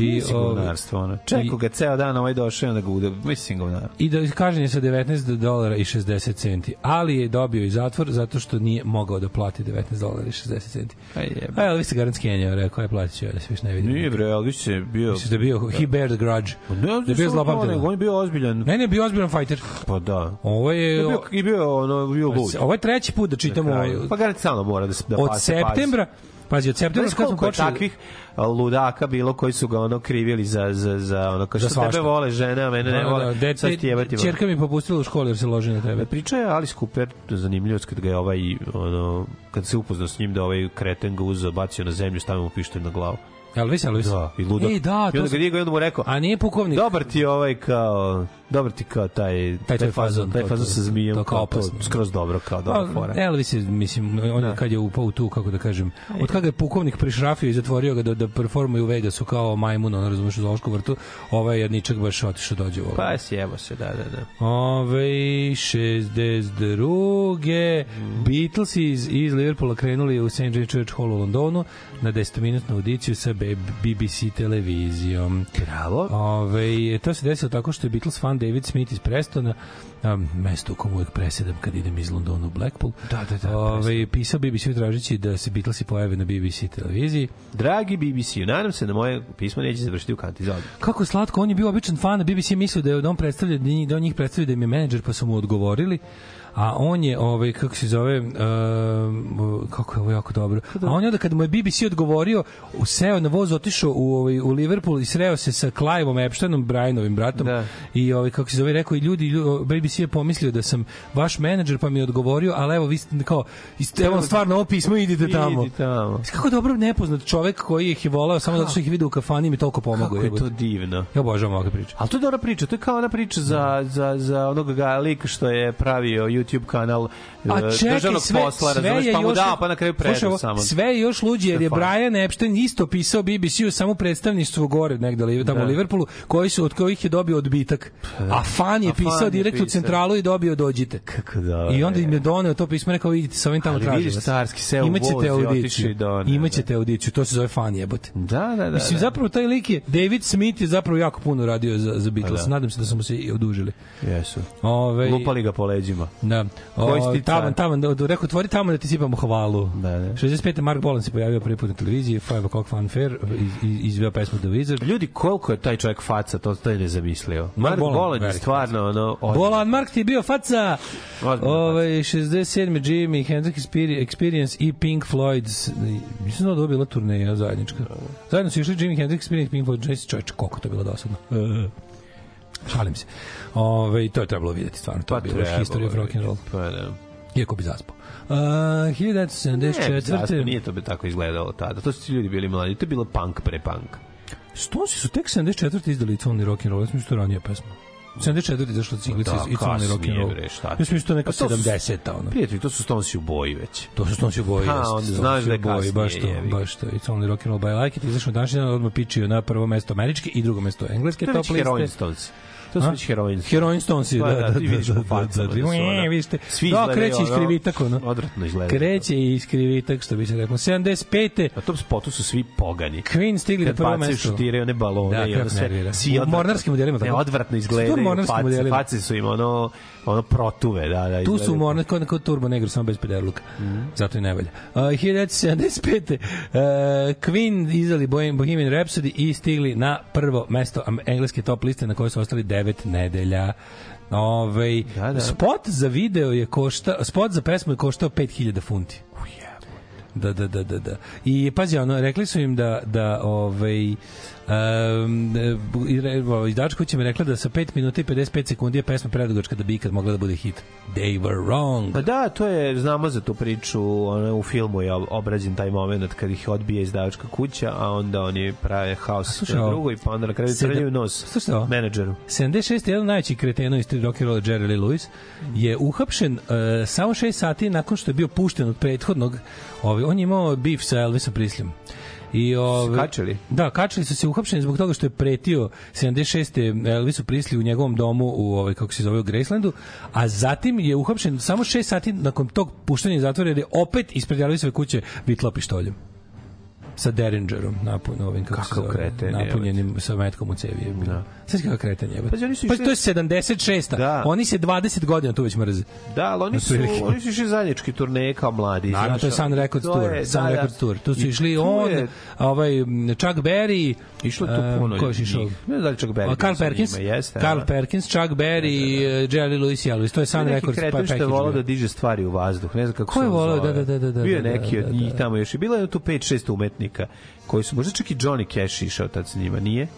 i Mislim, ovaj, govnarstvo, ono. Čekao ga ceo dan, ovaj došao i onda ga ude. Mislim, govnar. i da kažnjen je sa 19 dolara i 60 centi, ali je dobio i zatvor zato što nije mogao da plati 19 dolara i 60 centi. Aj, jebe. A Elvis se garant skenjao, rekao je platit ću ja da se više ne vidim. Nije bre, Elvis je bio... Misliš da je bio, he bear the grudge. Ne, da je bio. On je bio ozbiljan. Ne, ne, bio ozbiljan fighter. Pa da. Ovo je... I bio, ono, bio lud. Ovo je treći put da čitamo... Pa garant stalno mora da se da od se septembra, pazi, od septembra Znaš kad smo počeli... takvih ludaka bilo koji su ga ono krivili za, za, za ono, kao što svašta. tebe vole žene, a mene ne Da, vole, da, dete- sad ti jebati vole. Mi je popustila u školi jer se loži na tebe. Priča je Alice Cooper, zanimljivost kad ga je ovaj, ono, kad se upoznao s njim da ovaj kreten ga uzeo, bacio na zemlju, stavio mu pištolj na glavu. Elvis, Elvis. Da, i ludak. Ej, da, I to onda ga digao i onda mu rekao, A nije pukovnik. dobar ti ovaj kao, dobar ti kao taj, Taj tvoj fazon, taj fazon sa zmijem, to kao kao to, opasno. skroz dobro, kao dobra Pa, fora. Elvis je, mislim, on Da. kad je upao u tu, kako da kažem, od kada je pukovnik prišrafio i zatvorio ga da, da performuje u Vegasu kao majmun, on razumeš u Zološkom vrtu, ovaj jedničak baš otišao dođe u ovo. Pa sjebo se, da, da, da. Ove, 62. Beatlesi iz, iz Liverpoola krenuli u St. James Church Hall u Londonu na 10-minutnu audiciju sa BBC televizijom. Bravo. Ove, to se desilo tako što je Beatles fan David Smith iz Prestona, um, mesto u kom uvek presedam kad idem iz Londona u Blackpool. Da, da, da, Ove, pisao BBC tražići da se Beatlesi pojave na BBC televiziji. Dragi BBC, nadam se da moje pismo neće završiti u kanti za. Kako slatko, on je bio običan fan, a BBC mislio da je on predstavlja da njih- da on njih predstavlja da im je menadžer, pa su mu odgovorili a on je ovaj kako se zove uh, kako je ovo jako dobro. A on je onda kad mu je BBC odgovorio, useo na voz, otišao u ovaj u Liverpool i sreo se sa Cliveom Epsteinom, Brianovim bratom Da. i ovaj kako se zove rekao i ljudi lju- BBC je pomislio da sam vaš menadžer pa mi je odgovorio, ali evo vi ste kao ist- evo stvarno ovo pismo idite tamo. Idi tamo. Kako dobro nepoznat čovek koji ih je voleo samo zato što ih video u kafani i mi toliko pomogao. Kako je to divno. Ja obožavam ovakve priče. Ali to je dobra priča, to je kao ona priča za, za, za onog ga lika što je pravio YouTube kanal A e, čekaj, državnog sve, posla, sve razumeš, je pa mu da, pa na kraju ovo, samo. Sve je još luđe jer je. Brian Epstein isto pisao BBC-u samo predstavništvo gore negde li tamo Da. u Liverpoolu, koji su od kojih je dobio odbitak. A fan je A fan pisao je direkt u pisao. centralu i dobio dođite. Kako da. I onda im je doneo to pismo, rekao vidite sa ovim tamo Ali tražim vidiš, vas. carski seo u Imaćete voz i otišao audiciju. doneo, Imaćete audiciju, to se zove fan jebote. Da, da, da. Mislim, da. zapravo taj lik je, David Smith je zapravo jako puno radio za, za Beatles. Pa da. Nadam se da su mu se i odužili. Jesu. Ove, Lupali ga po leđima. Da. Koji si O, taman, car? taman, da, da, rekao, tvori tamo da ti sipamo hvalu. Da, da. 65. Mark Bolan se pojavio prvi put na televiziji, Five O'Clock Funfair, iz, iz, izveo pesmu The Wizard. Ljudi, koliko je taj čovjek faca, to to je nezamislio. Mark Bolan, Bolan je stvarno ono... ozbiljan. Bolan Mark ti je bio faca! Ove, 67. Jimmy Hendrix Experi- Experience i Pink Floyd's mislim da je bila turneja zajednička. Zajedno su išli Jimmy Hendrix Experience Pink Floyd Jesse čovječ, koliko to je bilo dosadno. Šalim se. Ove, to je trebalo vidjeti stvarno. To Pa je bilo treba, history of rock and roll. Pa da. Iako bi zaspao. Uh, Ne, 1974. zaspo, nije to bi tako izgledalo tada. To su ljudi bili mladi. To je bilo punk pre punk. Stonesi su tek 74. izdali It's Only Rock and Roll. Ja što je ranije pesma. 74. izašla ciglica Da, It's Only kasnije, Rock and Roll. bre, šta Ja mislim što je neka Pa to su- 70-ta. Ono. Prijatelji, to su Stonesi u boji već. To su Stonesi u boji. Pa, jeste, onda znaš da je boji, baš to, baš to. It's Only Rock and Roll by Like It. Izašao današnji dan, odmah pičio na prvo mesto američke i drugo mesto engleske To je top već liste. heroin Stonesi. To su već heroin. Heroin Stonesi, da, Pa da, da, da, vidiš da, po da, facama da, da da, ono- vidite. Svi Da, kreće iz krivitak, ono. Odvratno izgledaju. Kreće iz krivitak, što bi se reklo. 75. Na tom spotu su svi pogani. Queen stigli na Kad prvo bacaju, mesto. šutiraju one balone Da, i ono sve. Svi U odvratno- mornarskim modelima, Ne, odvratno izgledaju. mornarskim modelima? face su im ono, ono protuve, da, da. Tu su morne kod kod Turbo Negro samo bez pederluka. Mhm. Zato i ne valja. Uh, 1975. Uh, Queen izdali Bohem- Bohemian Rhapsody i stigli na prvo mesto engleske top liste na kojoj su ostali 9 nedelja. Ove, Da, da. Spot za video je košta, spot za pesmu je koštao 5000 funti. Da, da, da, da, da. I pazi, ono, rekli su im da, da ovaj, um, izdač kuće mi rekla da sa 5 minuta i 55 sekundi je pesma predugačka da bi ikad mogla da bude hit. They were wrong. Pa da, to je, znamo za tu priču, ono, u filmu je ob- obrađen taj moment kad ih odbije izdavačka kuća, a onda oni prave haos slušaj ovo. drugoj, pa onda na kraju trljaju nos Slušaj ovo. menadžeru. 76. jedan od najvećih kretena iz rock and rolla Jerry Lee Lewis je uhapšen uh, samo 6 sati nakon što je bio pušten od prethodnog ovaj on je imao beef sa Elvisom Prislim I ove, Kačili? Da, kačili su se uhapšeni zbog toga što je pretio 76. Elvisu Prisli u njegovom domu u ovaj kako se zove u Gracelandu, a zatim je uhapšen samo 6 sati nakon tog puštanja iz zatvora jer je opet ispred Elvisove kuće vitlao pištoljem sa Derringerom napun ovim kako Kakav zove, kreten, napunjenim sa metkom u cevi je bio. Da. Sve kakav kreten je. Pa, oni su Pa išli- to je 76. Da. Oni se 20 godina tu već mrze. Da, ali oni su, oni su išli zajednički turneje kao mladi. Naravno, to je Sun Records to Tour. je, Sun da, da. Records Tour. Tu su I išli tu on, je- ovaj, Chuck Berry, Išlo je tu em, puno Ko je išao? Ne znam da li Chuck Berry Carl sa Perkins, njima, jeste, Carl da. Perkins, Chuck Berry, da, Jerry Lewis Elvis. To je Sun neki Records pa što je package volao bio. da diže stvari u vazduh. Ne znam kako Ko je se on volao? zove. Da, da, da, da, Bio je da, neki da, od da, njih da. tamo još. I bilo je tu 5-6 umetnika koji su, možda čak i Johnny Cash išao tad sa njima, nije?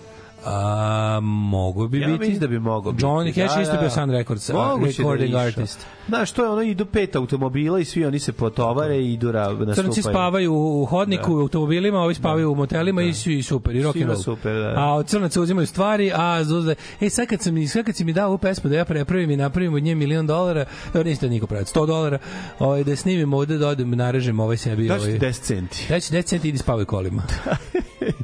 A, mogo bi Ja biti. mislim da bi mogao biti. Johnny Cash Da, isto da. bio Sun Records, Moguće da recording išao. artist. Znaš, to je ono, idu pet automobila i svi oni se potovare i idu ra, nastupaju. Crnci spavaju u hodniku, u automobilima, ovi spavaju u motelima i svi super, i rock and roll. super, da. A od crnaca uzimaju stvari, a Zuzle, ej, sad kad, sam, sad kad si mi dao ovu pesmu da ja prepravim i napravim od nje milion dolara, dobro, niste niko praviti, 100 dolara, ovaj, da snimim ovde, da odem, narežem ovaj sebi. Daš Ovaj, ti 10 centi. Ja ću 10 centi idi spavaj kolima.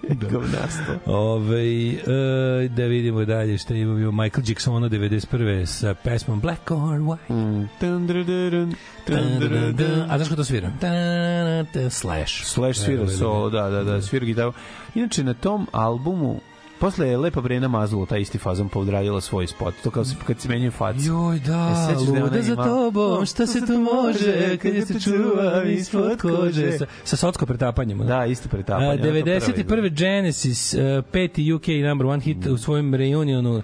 Govnasto. Ove, e, da vidimo dalje šta imamo. Imamo Michael Jacksona 91. sa pesmom Black or White. Mm. Dun, dun, dun, dun, dun, dun, dun. A znaš ko to svira? Da, da, da, Slash. Slash svira solo, da, da, da, svira gitaru. Inače, na tom albumu Posle je Lepa Brena Mazula taj isti fazon povdradila svoj spot. To kao se, kad se menjaju faci. Joj, da, E, da luda za ima- tobom, šta se tu može, kad je se čuvam ispod kože. Sa, sa socko pretapanjem. Da, isto pretapanje. A, to prvi, 91. Genesis, uh, peti UK number one hit u svojim reunionu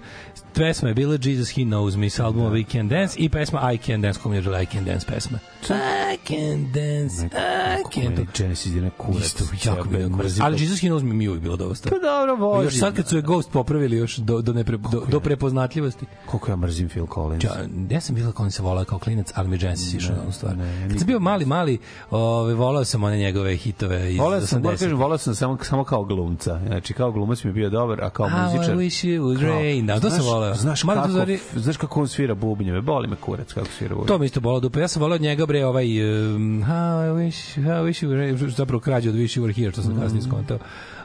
pesma je bila Jesus He Knows Me s albuma We Can Dance i pesma I Can Dance, kom je I Can Dance pesma. I can dance, I can Meni Genesis je kurac. Isto, jako mi je mrzim Ali to. Jesus He Knows Me mi je uvijek bilo dosta. Pa dobro, vozi. Još sad kad su je Ghost popravili još do, do, nepre, do, do prepoznatljivosti. Koliko ja mrzim Phil Collins. Ja, ja sam bila Collins volao kao klinac, ali mi Genesis išao na onu stvar. ne, Kad sam bio mali, mali, ove, volao sam one njegove hitove iz Volao sam, moram 80. kažem, volao sam samo, samo kao glumca. Znači, kao glumac mi je bio dobar, a kao How muzičar... I wish it would rain. Da, to sam Znaš- volao. Znaš kako, znaš kako on svira bubnjeve? Boli me kurac kako svira bubnjeve. To mi isto bolao dupe. Ja sam volao njega bre ovaj um, how I wish how I wish you were zapravo krađe od wish you were here što sam kasnije skontao.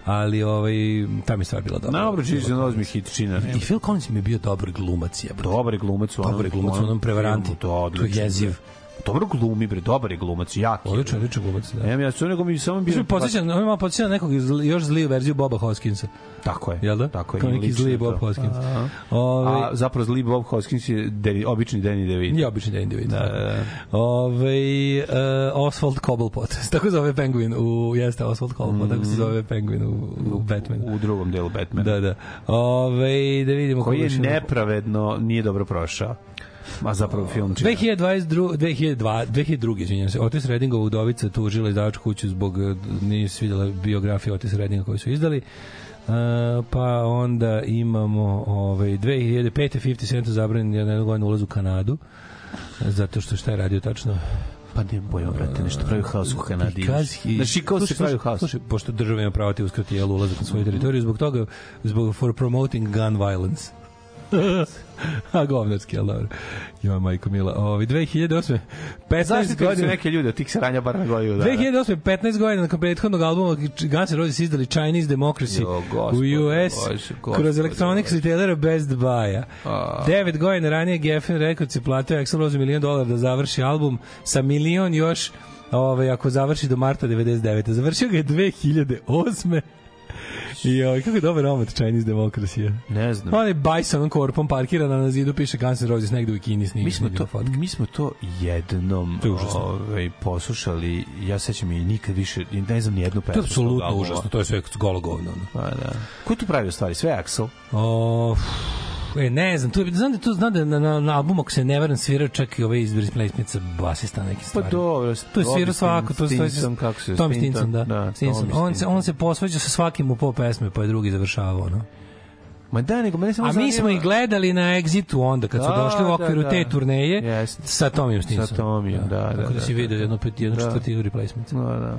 Ali ovaj ta mi je stvar bila dobra. Dobro, Jesus knows me hit čina. I Phil Collins mi je bio dobar glumac, je. Dobar glumac u onom, Dobar glumac onom prevaranti. To, je jeziv. Dobro glumi, bre, dobar je glumac, jak je. Odličan, odličan glumac, da. Ja su nego mi samo Bio bio... podsjeća, on malo podsjeća na nekog iz- još zliju verziju Boba Hoskinsa. Tako je. Jel da? Tako je. Kao neki zli. Bob Hoskins. Aha. Ove, A zapravo zli Bob Hoskins je Deni, obični Danny DeVito. Ja obično da individ. Da, da, da. Ove, uh, Oswald Cobblepot. tako zove Penguin u jeste Oswald Cobblepot, tako se zove Penguin u, u Batmanu. U drugom delu Batmana. Da, da. Ove, da vidimo Koji je nepravedno nije dobro prošao. A zapravo film čina. 2022, 2002, 2002, izvinjam se, Otis Reddingova udovica tužila izdavačku kuću zbog eh, nije svidjela biografija Otis Reddinga koju su izdali. Uh, pa onda imamo ovaj 2005. 50 Cent zabranjen je na jednu godinu ulaz u Kanadu zato što šta je radio tačno Pa ne bojo, brate, nešto pravi haos u Kanadi. Because he- Znači, kao se pravi haos. Slušaj, pošto država ima pravo ti uskrati jel ulazak na svoju teritoriju, zbog toga, zbog for promoting gun violence. A govnarski, ali dobro. Jo, majko mila. Ovi, 2008. 15 Zašto godina. neke ljude od tih sranja bar na godinu dana? 2008. 15 godina nakon prethodnog albuma Guns N' Roses izdali Chinese Democracy Jo, u gospode US Bože, gospode kroz Electronics retailera Best Buy-a. A. 9 godina ranije Geffen Records je platio Axl Rose milion dolara da završi album sa milion još ovaj, ako završi do marta 99. Završio ga je 2008. I ovaj, kako je dobar omot Chinese Democracy. Ne znam. On je baj sa onom korpom parkirana na zidu, piše Guns N' Roses negde u Kini snimi. Mi smo to, fotka. mi smo to jednom To je ovaj, poslušali, ja sećam i nikad više, ne znam ni jednu To je pesmu. apsolutno užasno, to je sve golo govno. Pa da. Ko tu pravi stvari? Sve Axel? O, e, ne znam, tu, znam da tu znam da na, na, na albumu ako se ne varam svira čak i ovaj iz Brisplacenica basista neki Pa stvari. dobro. To je svira svako, to stoji Stinson, kako se Tom Stinson, da. da Stinson. On se on se posvađa sa svakim u po pesme, pa je drugi završavao, no. Ma da, nego mene samo A mi zanima- smo ih gledali na Exitu onda kad su Da, došli u da, okviru da. te turneje Jeste. sa Tomijom Stinsonom. Sa Tomijom, da, da, Tako da, da, da, vidio da. jednu pet jednu Da. četvrtinu replacement. Da, da.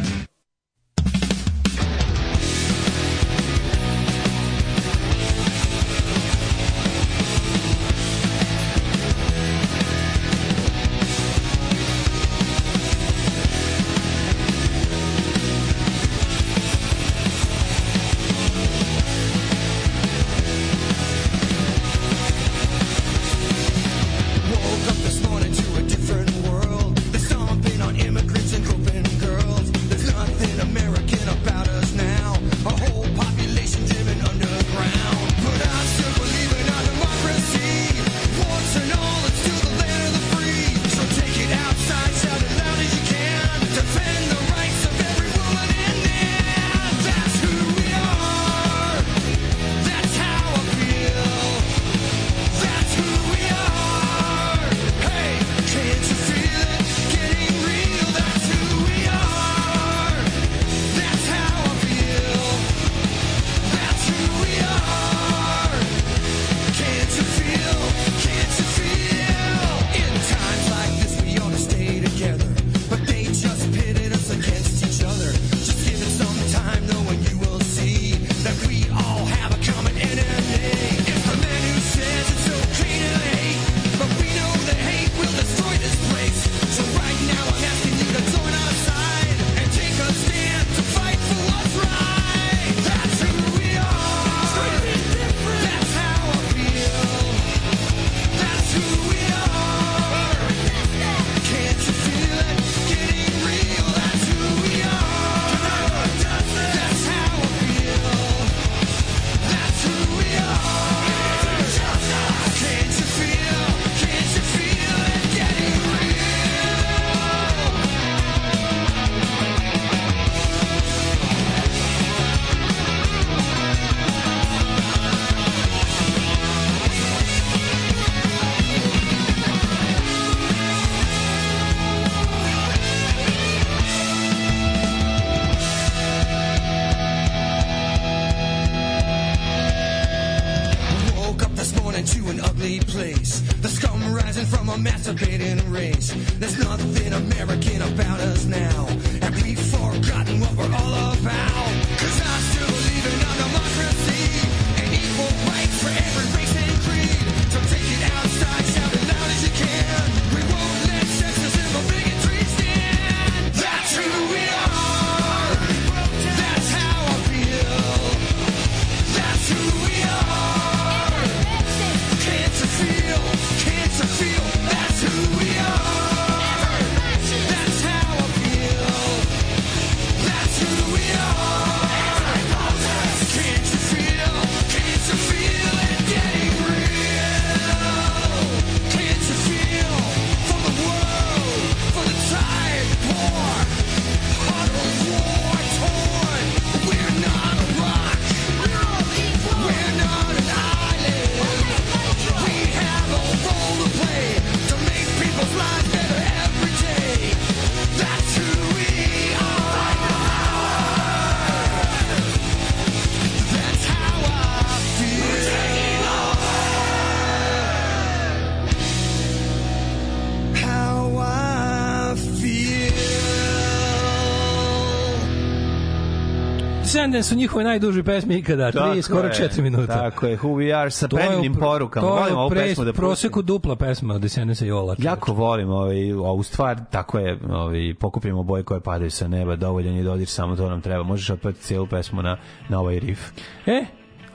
Descendants su njihove najduže pesme ikada, tri, Tako skoro je, četiri minuta. Tako je, Who We Are sa predivnim pr- porukama. To je Volim ovu pre, pesmu da proseku dupla pesma od Descendants i Ola. Jako volim ovaj, ovu stvar, tako je, ovaj, pokupimo boje koje padaju sa neba, dovoljan je dodir, samo to nam treba. Možeš otpati cijelu pesmu na, na ovaj riff. E,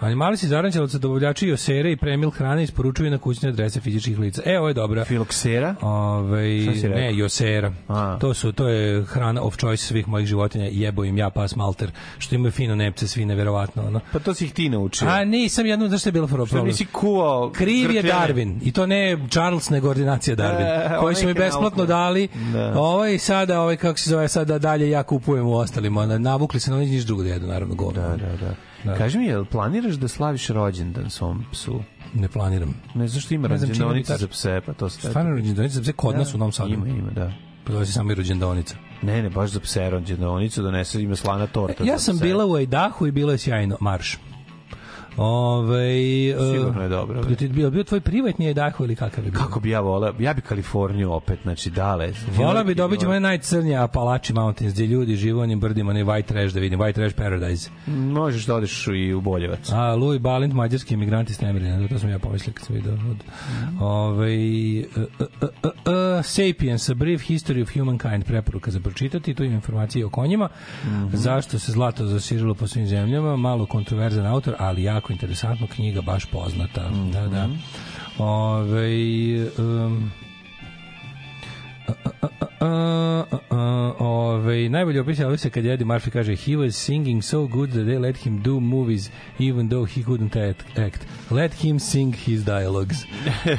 Animali se zarančelovca, dobavljači Josere i premil hrane isporučuju na kućne adrese fizičkih lica. E, ovo je dobra. Filoksera? Ove, rekao? ne, Josera. A. To su to je hrana of choice svih mojih životinja. Jebo im ja pas malter što imaju fino nepce, svi neverovatno, ono. Pa to si ih ti naučio. A nisam jednom zašto je bilo Što problem. nisi kuvao Kriv je? Darwin i to ne Charles nego ordinacija Darwin E, koji su mi besplatno nauka. dali Da. ovaj sada ovaj kako se zove sada dalje ja kupujem u ostalima Na- navukli se na oni niš drugo da jedu naravno govno Da, da, da. Kaži mi, jel planiraš da slaviš rođendan svom psu? ne planiram Ne znaš što ima rođendanica za pse, pa to se... stvarno rođendanica za kod nas u Novom Sadu Ima, ima, da. pa to je samo i rođendanica Ne, ne, baš za pse rođendanicu donese, ima slana torta ja sam pse. bila u Idahu i bilo je sjajno marš Ove, Sigurno je dobro. Bio, ti- bio, bio tvoj privatni Idaho ili kakav je bio? Kako bi ja voleo? Ja bi Kaliforniju opet, znači dale. Vola bi dobiti one najcrnje Apalachi Mountains gdje ljudi žive u onim brdima, onaj White Trash da vidim, White Trash Paradise. Možeš da odeš i u Boljevac. A, Louis Balint, mađarski emigrant iz Temerina, to sam ja pomislio kad sam vidio. Od, ovaj, uh, uh, uh, uh, Sapiens, A Brief History of Humankind, preporuka za pročitati, tu ima informacije o konjima, zašto se zlato zasiralo po svim zemljama, malo kontroverzan autor, ali jako interesantno, knjiga baš poznata. Da, da. Ovaj, um, Uh, uh, uh, ove, najbolje opis je se kad Eddie Murphy kaže he was singing so good that they let him do movies even though he couldn't act. Let him sing his dialogues.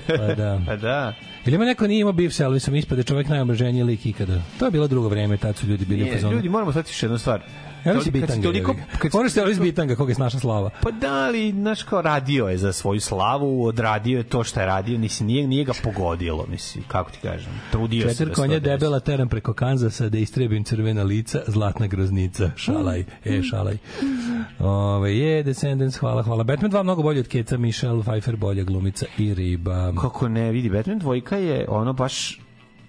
Pa da. Pa da. Ili ima neko nije imao bif sa Elvisom, ispade čovjek najomraženiji lik ikada. To je bilo drugo vreme, tad su ljudi bili u fazonu. ljudi, moramo shvatiti još jednu stvar. Elvis je bitanga. toliko- kad Moraš se Elvis bitanga, koga je snaša slava. Pa da, ali, znaš, kao radio je za svoju slavu, odradio je to što je radio, mislim, nije, nije ga pogodilo, mislim, kako ti kažem, trudio se Četiri da konja debela teram preko Kanzasa da istrebim crvena lica, zlatna groznica, šalaj, e, šalaj. Ove, je, Descendants, hvala, hvala. Batman 2 mnogo bolje od Keca, Michelle Pfeiffer bolja glumica i riba. Kako ne, vidi, Batman dvojka je ono baš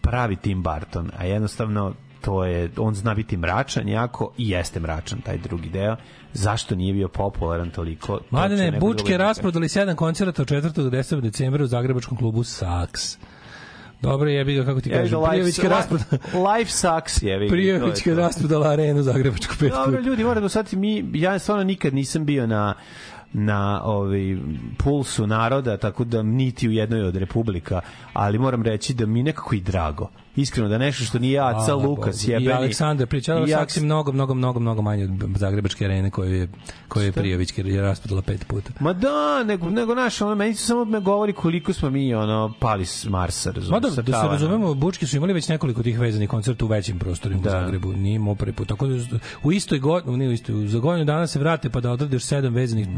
pravi Tim Burton, a jednostavno to je, on zna biti mračan jako i jeste mračan taj drugi deo. Zašto nije bio popularan toliko? to Mladene, neko Bučke drugo rasprodali sedam koncerata od 4. do 10. decembra u Zagrebačkom klubu Saks. Dobro, jebi ga, kako ti Jebi kažem, life- Prijevićka rasprodala... Life sucks je, vidi. Prijevićka rasprodala arenu Zagrebačku pet Dobro, ljudi, moram da shvatiti, mi, ja stvarno nikad nisam bio na na ovaj pulsu naroda tako da niti u jednoj od republika ali moram reći da mi nekako i drago iskreno da nešto što nije Aca Hvala Lukas jebeni I Aleksandar pričala i Saks je mnogo, mnogo, mnogo, mnogo manje od Zagrebačke arene koju je, koju je Šta? Prijevićka je rasprodala pet puta. Ma da, nego, nego naš, ono, meni samo me govori koliko smo mi, ono, pali s Marsa, razumiješ? Ma da, da se razumemo, Bučki su imali već nekoliko tih vezanih koncerta u većim prostorima Da. u Zagrebu, nije imao prvi put. Tako da u istoj godini, ne u istoj, za godinu dana se vrate pa da odrade još sedam vezanih,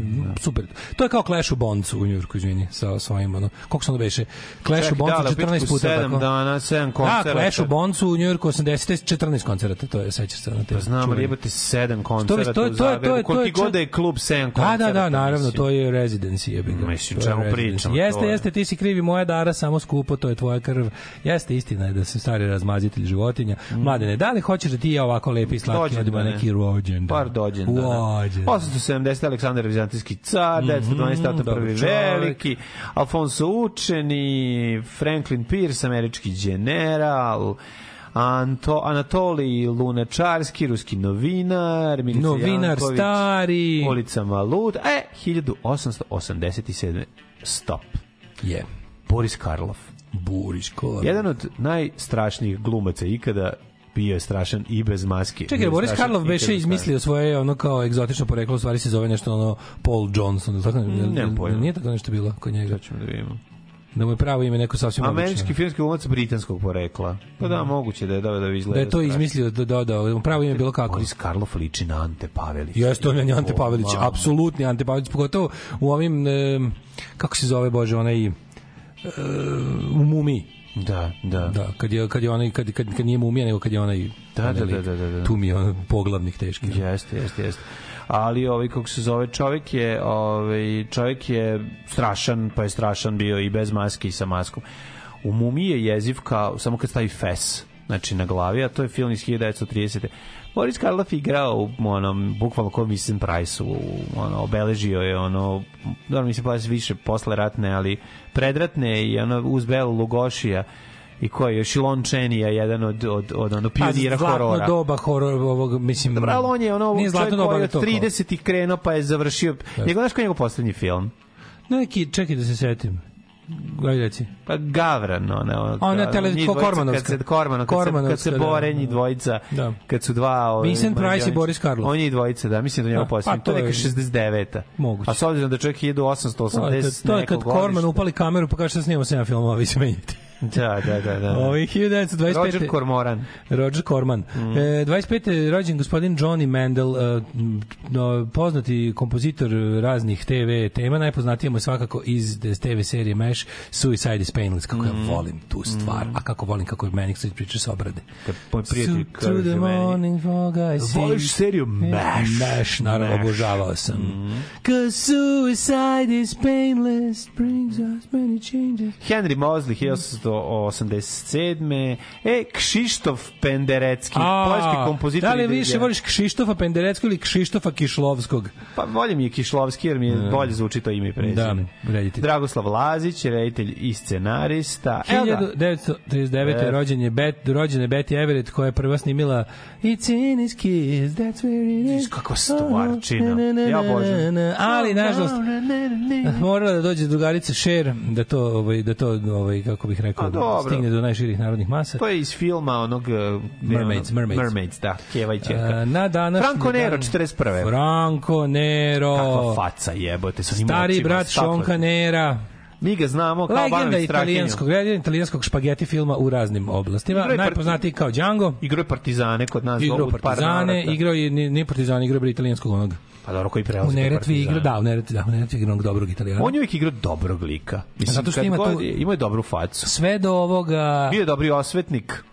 super. To je kao Clash u Bonds u Njujorku, izvini, sa svojim, ono, koliko se ono beše? Clash u Bonds dale, 14 puta. 7 tako? dana, 7 Da, koncerata. Clash u Bonds u Njujorku 80 14 koncerata, to je sećaš se na te. Pa znam, ali jebate 7 koncerata to je- to je- to je- to je Koliki god da je klub 7 Da, koncerata. da, da, naravno, mislim. to je residency, jebi ga. Mislim, To je čemu pričamo, Jeste, to je. jeste, ti si krivi, moja dara, samo skupo, to je tvoja krv. Jeste, istina je da sam stari razmazitelj životinja. Mladene, da li hoćeš da ti ja ovako lepi i slatki Dođendane. odimo neki rođendan? Par dođendana. Rođendan. 870. Aleksandar Vizantijski car, 912. Tato Mhm, dobar prvi veliki, Alfonso Učeni, Franklin Pierce, američki general, Anto, Anatolij Lunačarski, ruski novinar, Milica Novinar Janković, stari. Ulica Malut, e, 1887. Stop. Je. Boris Karloff. Buriš ko. Jedan od najstrašnijih glumaca ikada bio je strašan i bez maske. Čekaj, Boris Karlov beše izmislio svoje ono kao egzotično poreklo, u stvari se zove nešto ono Paul Johnson, ili tako, Mm, nemam pojma. nije tako nešto bilo kod njega. maske. Ćemo da vidimo. Da mu je pravo ime neko sasvim Američki obično. filmski glumac britanskog porekla. Pa da, moguće da je da, da izgleda. Da je to izmislio, da, da, da, da mu pravo ime bilo kako. Boris Karloff liči na Ante Pavelić. Jeste on je Ante Pavelić, apsolutni Ante Pavelić, pogotovo u ovim, kako se zove, Bože, onaj, e, u mumiji. Da, da. Da, kad je, kad je onaj, kad, kad, kad nije mumija, nego kad je onaj, Da, da, da, da, da, da. tu mi je on poglavnik teški. Jeste, jeste, jeste. Ali ovaj kako se zove čovjek je ovaj čovjek je strašan, pa je strašan bio i bez maske i sa maskom. U Mumiji je jeziv kao samo kad stavi fes znači na glavi, a to je film iz 1930. Boris Karloff igrao u onom, bukvalno kao Vincent Price u, ono, obeležio je ono, dobro mislim Price više posle ratne, ali predratne i ono, uz Belu Lugošija i ko je još Lon Chaney je jedan od, od, od ono, pionira Pa, zlatno horora. doba horor ovog, mislim... Dobro, ali on je ono nije zlatno doba, to kao- 30 ih krenuo pa je završio. Njegov, znaš koji je njegov poslednji film? Neki, čekaj da se setim. Reci. Pa Gavran, ona, ona, Ona tele- ko- Kormanovska. Kad se, Kormano, kad, se, kad se Kormanovska, da. bore njih dvojica, Da. kad su dva... Ove, Vincent Price i. Boris Karloff. On je i dvojica, da, mislim da je njegov Da, pa poslednji. to to je neka je- 69. Moguće. A s obzirom da je čovjek To je 1880 kad, to je kad Korman upali kameru pa kaže da snimamo 7 filmova, vi se menjate. Da, da, da. da. Ovi 1925. Roger Cormoran. Roger Corman. Mm. E, 25. je rođen gospodin Johnny Mandel, e, no, poznati kompozitor raznih TV tema, najpoznatiji mu je svakako iz TV serije MASH, Suicide is Painless. Kako ja volim tu stvar, a kako volim kako je meni sad priča sa obrade. Kad moj prijatelj kaže meni. Voliš seriju MASH? MASH, naravno, MASH. obožavao sam. Cause suicide is painless, brings us many changes. Henry Mosley, 1887. E, Kšištof Penderecki, poljski kompozitor. Da li više voliš Kšištofa Pendereckog ili Kšištofa Kišlovskog? Pa volje mi je Kišlovski jer mi je bolje zvuči to ime i prezime. Da, reditelj. Dragoslav Lazić, reditelj i scenarista. Evo ga. 1939. E. rođen je Bet, rođena je Betty Everett koja je prva snimila It's in his kiss, that's where it is. Kakva stvarčina. Ja obožavam. Ali, nažalost, morala da dođe drugarica Cher da to, ovaj, da to ovaj, kako bih rekao, A, dobro. stigne do najširih narodnih masa. To je iz filma onog... uh, Mermaids, ono- Mermaids. Mermaids, da. Keva i čerka. E, na današnji Franco Nero, dan- 41. Franco Nero. Kakva faca jebote. Sa Stari očima, brat. Šonka Nera. Mi ga znamo kao Legenda Banović italijanskog, legenda italijanskog špageti filma u raznim oblastima. Igrao Najpoznatiji kao Django. Igrao je Partizane kod nas. Igrao Partizane, igrao je nije Partizane, igrao je italijanskog onog. Pa dobro, koji U prelazi. Neretvi igra, da, u Neretvi, da, u Neretvi igra onog dobrog italijana. On je uvijek igrao dobrog lika. Mislim, Zato što ima tu- je- Imao je dobru facu. Sve do ovoga Bio je dobri osvetnik.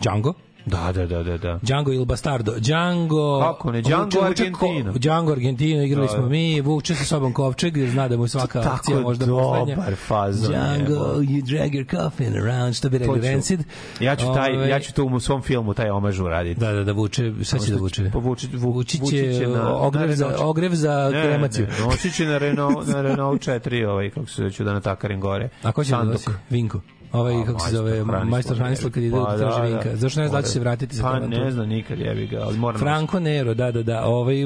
Django. Da, da, da, da. da. Django il Bastardo. Django... Kako ne, Django Argentino. Django Argentino, igrali Da, smo mi, vuče sa sobom kovčeg, jer zna da mu svaka Tako akcija možda poslednja. dobar fazon, Django, you drag your coffin around, što bi rekli Rancid. Ja ću taj Ove, ja ću to u svom filmu taj omaž uraditi. Da, da, da vuče, šta će da vuče? Povuči vu, Vučić vući će će na ogrev na za, ogrev za Ne, kremaciju. Ne, će na Renault, na Renault 4, ovaj, kako se ću da natakarim gore. A ko će da nosi? Vinko. Ovaj, A, kako se zove, majstor Hranislav kad ide Pa, da traži da, Vinka. da. Zašto ne zna da će se vratiti sa Pa ne znam nikad, jebi ga, ali moram... Franco Nero, da, da, da. Ovaj,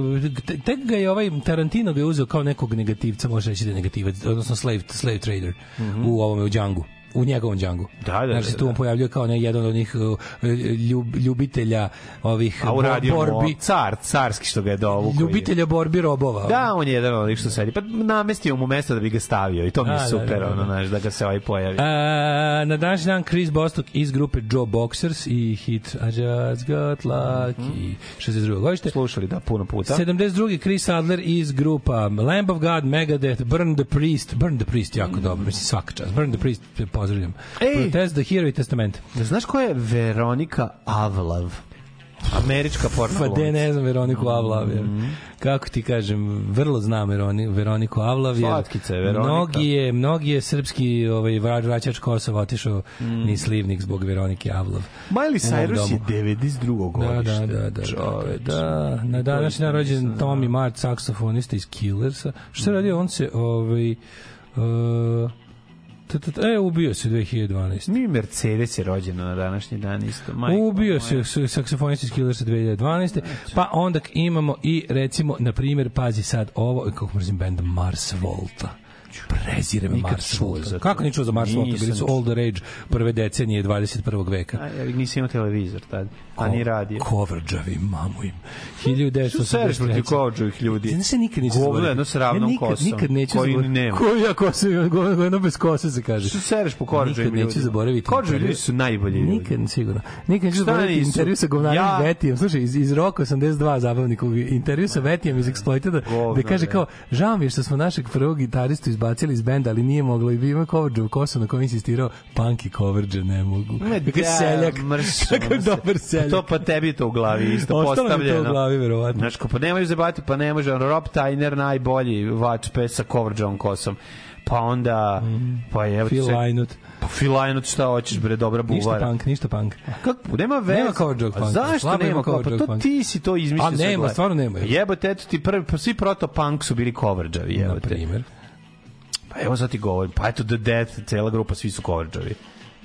te- tek ga je ovaj Tarantino ga je uzeo kao nekog negativca, može reći da je negativac, odnosno slave, slave trader Mhm. u ovome, u Django. U njegovom džangu. Da, da, Znači, da, tu on da. pojavljuje kao ne, jedan od onih uh, ljub, ljubitelja ovih A uradio borbi, car, carski što ga je dovuko. ljubitelja borbi robova. Da, on je jedan od onih što sedi. Pa namestio mu mesto da bi ga stavio i to mi je Da, da, super, da, da. ono, znaš, da ga se ovaj pojavi. A, na današnji dan Chris Bostock iz grupe Joe Boxers i hit I just got lucky 62. godište. Slušali, da, puno puta. 72. Chris Adler iz grupa Lamb of God, Megadeth, Burn the Priest, Burn the Priest jako dobro, mislim svaka čast. Burn the Priest, pozdravljam. Ej! Protest the Hero i Testament. Da znaš ko je Veronika Avlav? Američka porno Pa de ne znam Veroniku Avlav. jer, Kako ti kažem, vrlo znam Veroni, Veroniku Avlav. jer Slatkica je Veronika. Mnogi je, mnogi je srpski ovaj, vra- vraćač Kosova otišao ni slivnik zbog Veronike Avlav. Miley Cyrus je domu. 92. Da, godište. da, da, da, Čoveče. da, na današnji dan rođen Tommy Mart, saksofonista iz Killersa. Šta je radio? On se, ovaj, uh, e, ubio se 2012. Mi Mercedes je rođen na današnji dan isto. Majko Ubio moja. se saksofonist iz Killersa 2012. Pa onda imamo i recimo, na primjer, pazi sad ovo, kako mrzim band Mars Volta. Prezirem Nikad Mars Volta. Kako ni čuo za Mars Volta? Bili su the rage prve decenije 21. veka. A, ja nisam imao televizor tad, a ni radio. Kovrđavi, mamu im. Što sereš protiv 1983. kođovih ljudi? Ja se nikad neću zaboraviti. jedno s ravnom ja nikad, kosom, Nikad neću koji zaboraviti. nema. Koju ja govno jedno bez kose se kaže. Što sereš po kođovim Nikad ljudima? neću zaboraviti. Intervju. ljudi su najbolji ljudi. Nikad, sigurno. Nikad neću zaboraviti intervju sa govnarim Ja- Vetijem. Slušaj, iz, iz Roka 82 zabavnikog intervju sa Vetijem iz Exploited, Govno, gde kaže kao, žao mi je što smo našeg prvog gitaristu izbacili iz benda, ali nije moglo i bi ima Kovrđev kosu na kojem insistirao, punk i Kovrđe ne mogu. Ne, Kakav da, seljak. mrš, Kakav ono se- dobar seljak. To pa tebi je to u glavi isto Ostalo mi je to u postavljeno. glavi, verovatno. Znaš, ko, pa nemaju zabati, pa ne može. Rob Tyner najbolji vač pes sa coverđavom kosom. Pa onda, pa je... Phil Lynott. Pa Phil Lynott, šta hoćeš, bre, dobra Ništa buvara. punk, ništa punk. Kako? Nema veze. Nema coverđog A punka. Zašto nema cover? Pa to ti si to izmislio. A nema, stvarno nema. Jebote, eto ti prvi, pa svi proto-punk su bili coverđavi, Na jebote. Pa evo sad ti govorim, pa eto The Death, cela grupa, svi su coverđavi.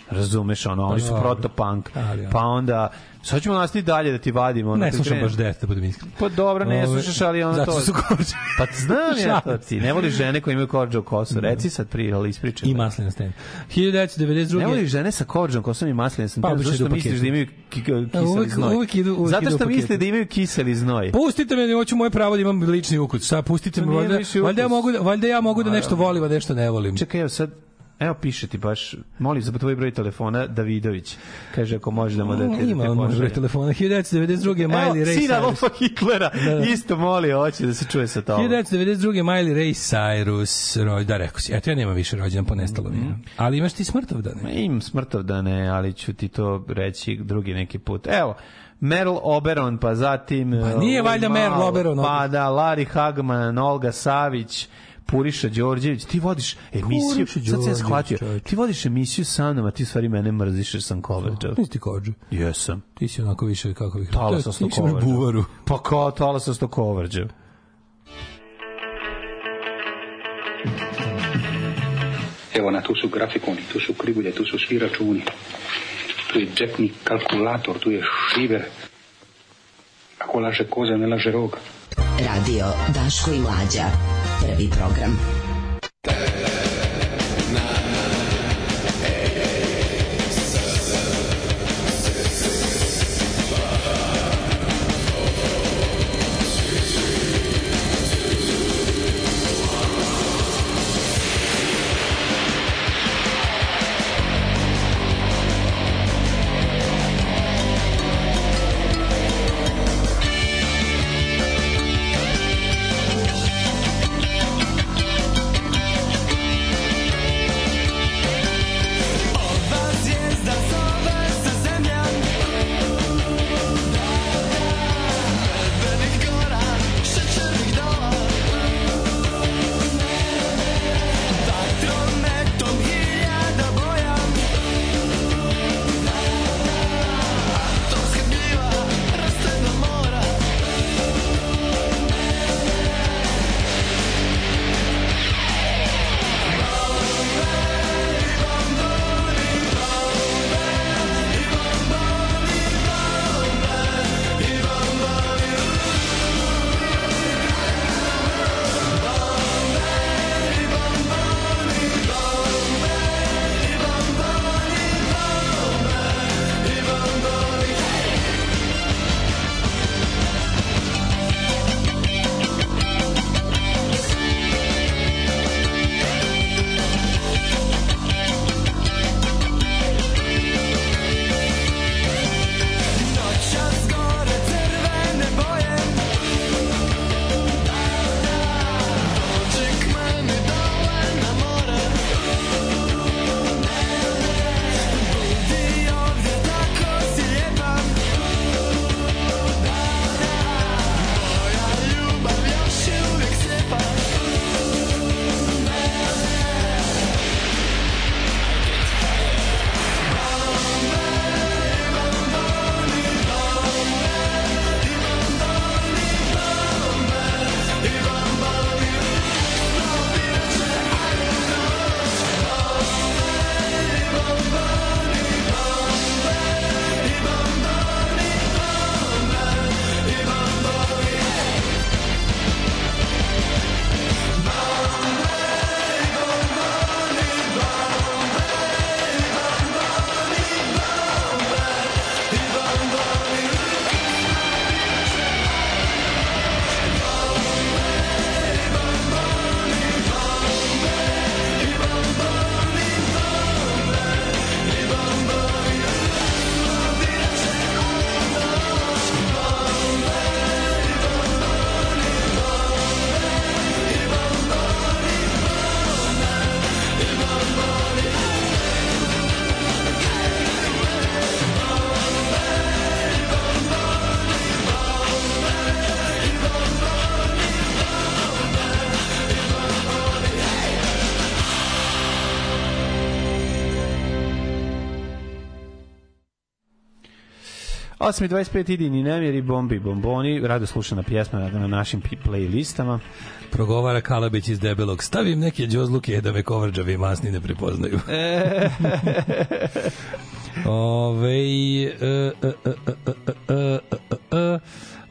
Razumeš, ono, oni su dobro. proto-punk. Pa onda, sad ćemo nastaviti dalje da ti vadimo. Ono, Ne kad slušam krene- baš Death, da budem iskren. Pa dobro, ne Ove, slušaš, ali ono zato to... su Kovrđevi. Pa znam ja to ti. Ne voliš žene koje imaju kovrđav kosu. Reci sad prije, ali ispričaj. I maslina sten. 1992. Ne voliš žene sa kovrđavom kosom i maslinim sam. Pa, Pa, idu u misliš da imaju ki- kiseli znoj? uvek idu- Zato u što misle da imaju kiseli znoj. Pustite me, hoću moje pravo da imam lični ukus. Sad pustite me, valjda, ja mogu da, valjda ja mogu da nešto volim, a nešto ne volim. Čekaj, evo sad, Evo piše ti baš, molim za tvoj broj telefona Davidović. Kaže ako može da mu da te Ima on broj telefona. 1992. Miley Ray Sina. Adolfa Hitlera Da, da. isto moli, hoće da se čuje sa tobom. 1992. Miley Ray Cyrus, roj, da rekao si, eto ja nemam više rođendan, ponestalo mi je. Ali imaš ti smrtovdane. Ma imam smrtovdane, ali ću ti to reći drugi neki put. Evo, Meryl Oberon, pa zatim... Pa nije uh, valjda Meryl malo- Oberon Pa da, Larry Hagman, Olga Savić, Puriša Đorđević, ti vodiš emisiju, sad Đorđević, shvatio, ti vodiš emisiju sa mnom, a ti stvari mene mrziš jer sam coverđav. Nisi ti kođu. Jesam. Ti si onako više, kako bih Tala rekao, sam ti si coverđav. buvaru. Pa kao tala sam sto coverđav. Evo, na tu su grafikoni, tu su krivulje, tu su svi računi. Tu je džepni kalkulator, tu je šiver. Ako laže koza, ne laže rog. Radio Daško i Mlađa. Prvi program. 8.25 idi ni nemjeri, bombi bomboni, rado slušana pjesma na našim playlistama. Progovara Kalabić iz debelog. Stavim neke džozluke da me kovrđavi masni ne prepoznaju. Ove, e, e, e,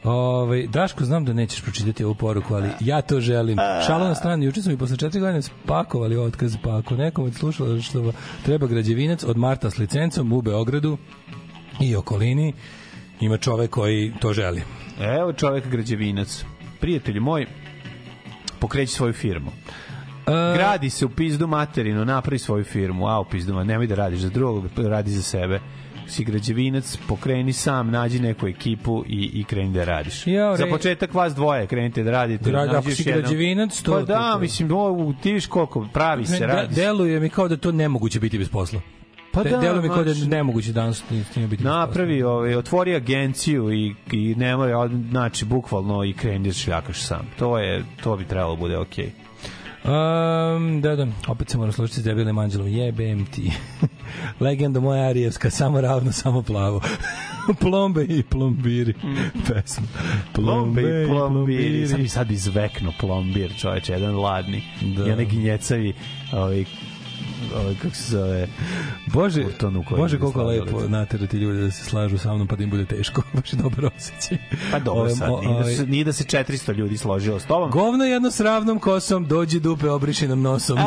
Ove, Daško, znam da nećeš pročitati ovu poruku, ali ja to želim. Šalo na strani, juče smo i posle četiri godine spakovali otkaz, pa ako nekom je slušalo što treba građevinac od Marta s licencom u Beogradu i okolini, ima čovek koji to želi. Evo čovek građevinac. Prijatelji moj, pokreći svoju firmu. E, Gradi se u pizdu materinu, napravi svoju firmu, a u pizdu nemoj da radiš za drugog, radi za sebe. Si građevinac, pokreni sam, nađi neku ekipu i, i kreni da radiš. Za re- početak vas dvoje krenite da radite. Nađi ako si građevinac, to- Pa to- da, to- mislim, o, ti viš koliko, pravi se, de, radi se. deluje mi kao da to nemoguće biti bez posla. Pa da, deluje mi kao da je nemoguće danas s tim biti. Napravi, ovaj, otvori agenciju i, i ne mora, od- znači, bukvalno i kreni da šljakaš sam. To je, to bi trebalo da bude okej. Um, da, da, opet se moram složiti s debilnim anđelom. Jebem ti. Legenda moja arijevska, samo ravno, samo plavo. Plombe i plombiri. Pesma. Plombe i plombiri. Sad bi sad izvekno plombir, čoveče, jedan ladni. Da. I onaj gnjecavi, ovaj, ovaj, kako se zove, Bože, koji Bože koliko lepo naterati ljude da se slažu sa mnom pa da im bude teško. Baš je dobar osjećaj. Pa dobro Ovaj, sad, nije da, ovaj, se, nije da se 400 ljudi složilo s tobom. Govno jedno s ravnom kosom, dođi dupe obriši nam nosom.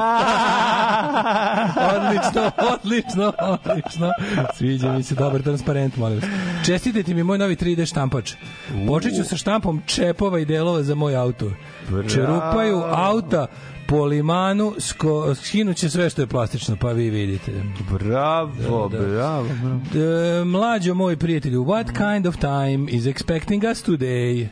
odlično, odlično, odlično. Sviđa mi se, dobar transparent, molim vas. Čestitajte mi moj novi 3D štampač. Počet ću sa štampom čepova i delova za moj auto. Čerupaju auta po limanu, sko, skinuće sve što je plastično, pa vi vidite. Bravo, Da, da. bravo. bravo. E, mlađo moj prijatelju, what kind of time is expecting us today?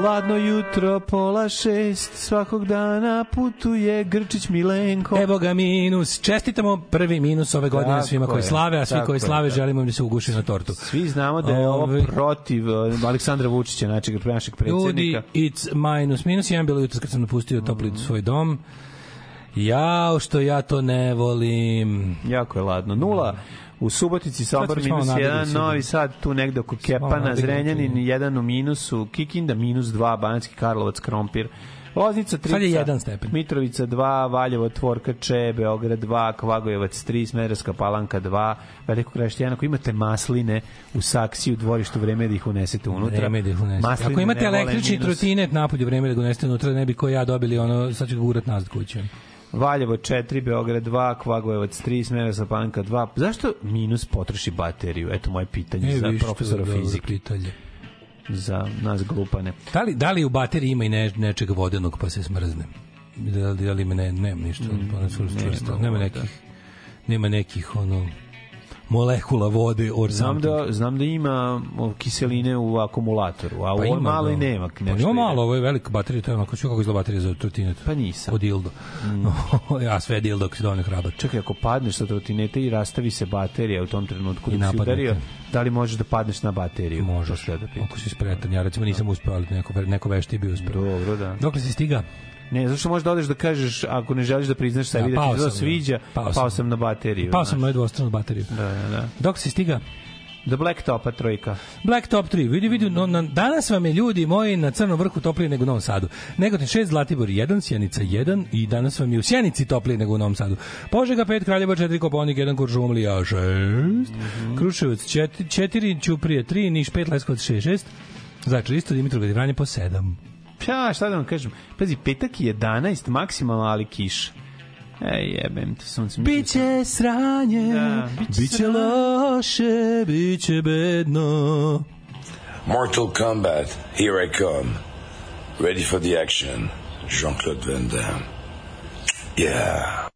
Gladno jutro, pola šest, svakog dana putuje Grčić Milenko. Evo ga minus. Čestitamo prvi minus ove godine Tako svima koji je, slave, a svi koji je, slave da. želimo im da se uguši na tortu. Svi znamo da je ovo protiv uh, Aleksandra Vučića, našeg, našeg Ljudi, predsjednika. it's minus. Minus jedan bilo jutro kad sam napustio topli svoj dom. Jao, što ja to ne volim. Jako je ladno. Nula u Subotici, Sombor minus malo nadigli 1, se. Novi Sad tu negde oko Kepana, Zrenjanin se. 1 u minusu, Kikinda minus 2, Banacki Karlovac, Krompir, Loznica 3, Sad je jedan stepen. Mitrovica 2, Valjevo, Tvorka Če, Beograd 2, Kvagojevac 3, Smederska Palanka 2, Veliko Kraštijana. Ako imate masline u saksiji u dvorištu, vreme da ih unesete unutra. Vreme da ih unesete. Masline Ako imate električni minus. trotinet napolju, vreme da ga unesete unutra, ne bi ko ja dobili ono, sad ću ga gurat nazad kući. Valjevo 4, Beograd 2, Kvagojevac 3, Smederska Palanka 2. Zašto minus potroši bateriju? Eto moje pitanje E, za profesora fizike. pitanje. Za nas glupane. Da li, da li u bateriji ima i ne, nečeg vodenog pa se smrzne? Da li, da li ima ne, nema ništa, mm, pa ne čvrsto, nema nekih nema nekih ono molekula vode or Znam something. da, znam da ima kiseline u akumulatoru, a u ovom malo da. i nema. Pa ima malo, ovo je velika baterija, to je onako, kako izgleda baterija za trotinet. Pa nisam. Od dildo. ja sve dildo, ako si dovoljno hrabar. Čekaj, ako padneš sa trotinete i rastavi se baterija u tom trenutku I da si udario, da li možeš da padneš na bateriju? Možeš, da ako si spretan. Ja recimo nisam uspeo, ali neko, neko vešti bi uspeo. Dobro, da. Dokle si stiga? Ne, zašto možeš da odeš da kažeš, ako ne želiš da priznaš sebi da, pao ti se to sam, sviđa, pao pao, sam. sam na bateriju. Pao znaš. sam na dvostranu bateriju. Da, da, da. Dok si stiga? The Black Topa trojka. Black Top 3. Vidi, vidi, no, na, danas vam je ljudi moji na Crnom vrhu toplije nego u Novom Sadu. Negotin 6, Zlatibor 1, Sjenica 1 i danas vam je u Sjenici toplije nego u Novom Sadu. Požega 5, Kraljevo 4, Koponik 1, Kuršumlija 6, Kruševac 4, 4, Ćuprije 3, Niš 5, Leskovac 6, 6, Zaječar isto, Dimitrovgrad i Vranje po 7. Ja, šta da vam kažem? Pazi, petak je 11 maksimalno, ali kiša. Ej, jebem ti sunce. mislim Biće sranje, Da, biće biće sranje. loše, biće bedno. Mortal Kombat, here I come. Ready for the action. Jean-Claude Van Damme. Yeah.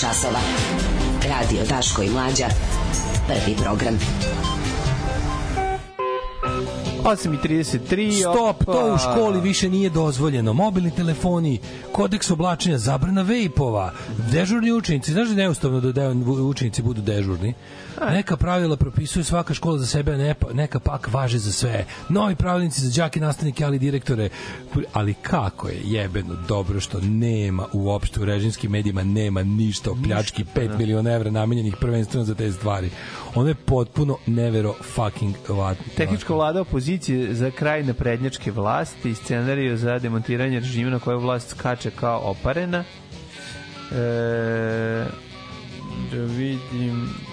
Časova. Radio Daško i Mlađa. Prvi program. 8.33 Stop, opa. to u školi više nije dozvoljeno. Mobilni telefoni, kodeks oblačenja, zabrana vejpova, dežurni učenici. Znaš da je neustavno da učenici budu dežurni? Neka pravila propisuje svaka škola za sebe, ne pa- neka pak važe za sve. Novi pravilnici za đake, nastavnike, ali direktore. Ali kako je jebeno dobro što nema uopšte u režimskim medijima nema ništa o pljački 5 miliona evra namenjenih prvenstveno za te stvari. Ono je potpuno nevero fucking vat. Tehnička vlada opozicije za kraj naprednjačke vlasti i scenariju za demontiranje režima na koje vlast skače kao oparena. E, da vidim...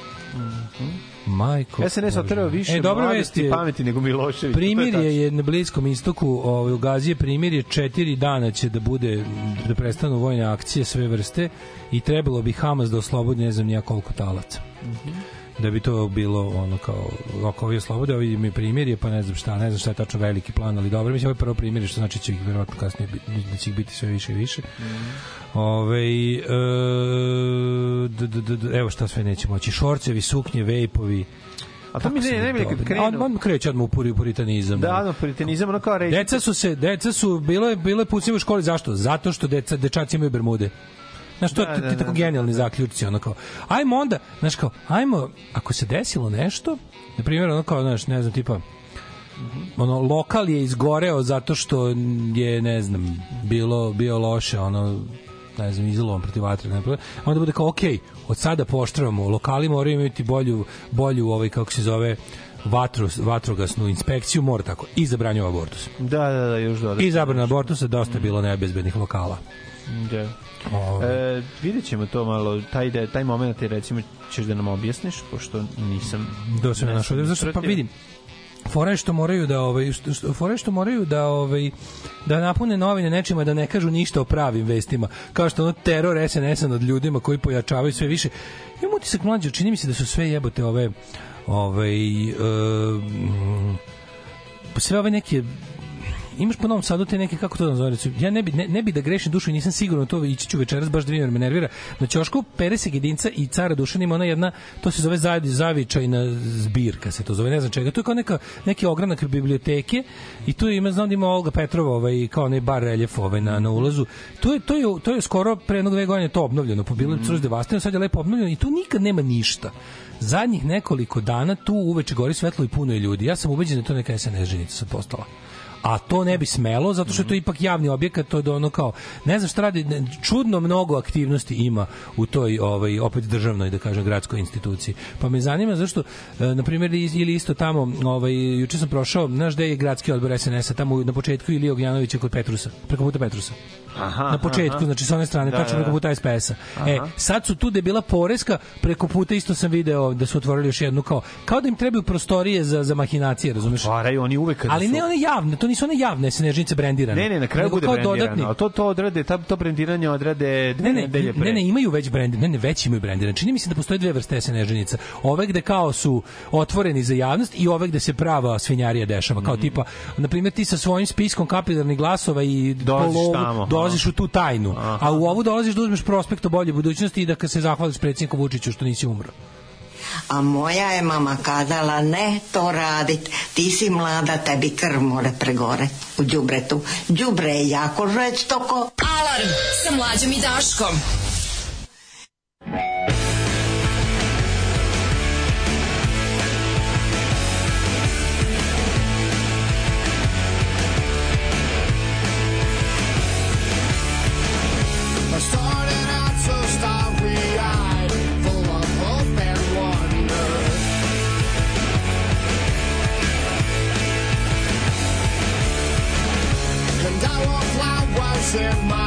Majko. SNS otrao više e, dobra mladosti i je, pameti nego Milošević. To je je na Bliskom istoku, ovaj, u Gazi je primirje, četiri dana će da bude, da prestanu vojne akcije sve vrste i trebalo bi Hamas da oslobodi ne znam nija koliko talaca. Da bi to bilo ono kao, ako ovi oslobode, ovi mi primirje, pa ne znam šta, ne znam šta je tačno veliki plan, ali dobro, mislim ovo je prvo primirje, što znači će ih verovatno kasnije biti, da će ih biti sve više i više. Ove, e, d, d, d, evo šta sve neće moći. Šorcevi, suknje, vejpovi. A to mi ne, ne, ne, kad On, krenu... on kreće odmah u puri, puritanizam. Da, ono, puritanizam, ono kao reći... Deca su se, deca su, bilo je, bilo je pucanje u školi, zašto? Zato što deca, dečaci imaju bermude. Znaš, to Da, ti da, ti da, tako da. genijalni zaključci, ono kao, ajmo onda, znaš kao, ajmo, ako se desilo nešto, na primjer, ono kao, znaš, ne znam, tipa, ono, lokal je izgoreo zato što je, ne znam, bilo, bio loše, ono, ne znam, izolovan protiv vatre, ne, onda bude kao, okej, od sada poštravamo, lokali moraju imati bolju, bolju, ovaj, kako se zove, vatru, vatrogasnu inspekciju, mora tako, i zabranjava abortus. Da, da, da, još dobro. I zabrana abortusa, dosta bilo nebezbednih lokala. Da. Ovaj. E, vidjet ćemo to malo, taj, de, taj moment ti recimo ćeš da nam objasniš, pošto nisam... Do se ne našao. Zašto pa vidim. Fora je što moraju da ovaj što, što je moraju da ovaj da napune novine nečima da ne kažu ništa o pravim vestima, kao što ono teror SNS-a nad ljudima koji pojačavaju sve više. Imam utisak mlađe, čini mi se da su sve jebote ove ovaj um, sve ove neke imaš po Novom Sadu te neke kako to da nazove ja ne bi ne, ne bi da grešim dušu i nisam siguran to ići ću večeras baš da vidim jer me nervira na ćošku Pere Segedinca i Cara Dušan ima ona jedna to se zove zajedno zavičajna zbirka se to zove ne znam čega. To je kao neka neki ogranak biblioteke i tu ima znam da ima Olga Petrova ovaj kao onaj bar reljef ovaj na na ulazu. To je to je to je skoro pre jednog dve godine to obnovljeno po bilo mm. devastirano sad je lepo obnovljeno i tu nikad nema ništa. Zadnjih nekoliko dana tu uveče gori svetlo i puno je ljudi. Ja sam ubeđen da to neka SNS ženica sad postala a to ne bi smelo zato što je to ipak javni objekat to je da ono kao ne znam šta radi ne, čudno mnogo aktivnosti ima u toj ovaj opet državnoj da kažem gradskoj instituciji. Pa me zanima zašto e, na primjer ili isto tamo ovaj juče sam prošao znaš da je gradski odbor SNS-a tamo na početku ili Ognjanovića kod Petrusa preko puta Petrusa Aha, na početku, aha. znači sa one strane, Da, tačno da, da. preko puta SPS-a. E, sad su tu da je bila poreska, preko puta isto sam video da su otvorili još jednu kao, kao da im trebaju prostorije za, za mahinacije, razumeš? Otvaraju oni uvek kada Ali su... ne one javne, to nisu one javne snežnice brendirane. Ne, ne, na kraju bude brendirano. dodatni- A to, to odrade, ta, to brendiranje odrade dve Ne, ne, nedelje pre. ne, ne, imaju već brend, ne, ne, već imaju brendirane. Čini mi se da postoje dve vrste snežnica. Ove gde kao su otvoreni za javnost i ove gde se prava svinjarija dešava. Kao tipa, na primjer, ti sa svojim spiskom kapilarnih glasova i Dolaziš tamo. Dolaziš u tu tajnu. Aha. A u ovu dolaziš da uzmeš prospekt o bolje budućnosti i da se zahvališ predsjedniku Vučiću što nisi umro. A moja je mama kazala ne to radit, ti si mlada, tebi krv more pregore u đubretu. Đubre je jako žestoko. Alarm sa mlađom i Daškom. Flowers in my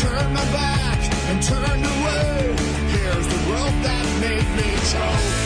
turned my back and turned away. Here's the world that made me choke.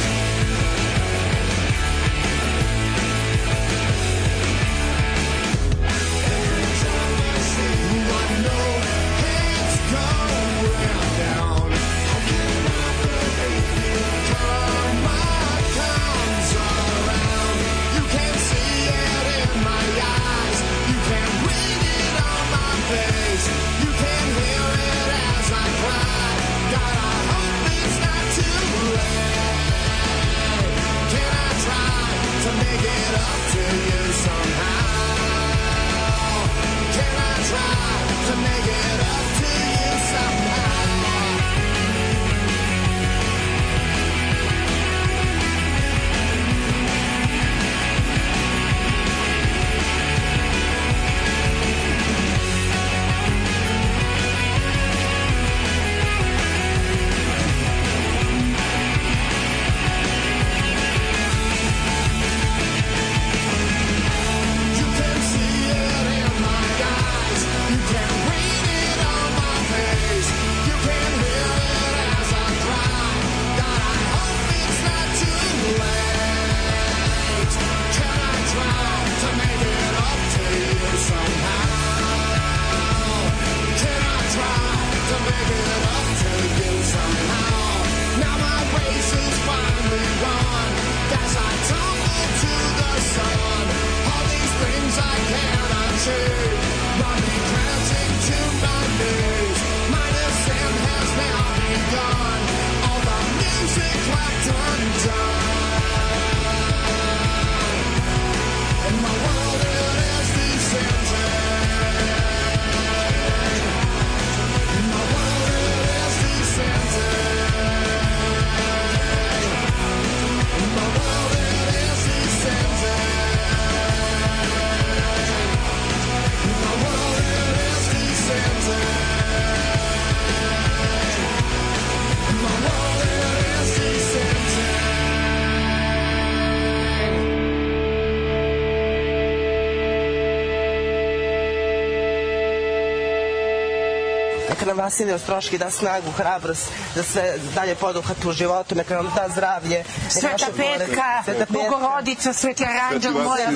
Vasilije Ostroški da snagu, hrabrost, da sve dalje poduhat u životu, neka nam da zdravlje. Sveta Petka, Sveta Petka, Bogorodica, Sveti Aranđel, Moja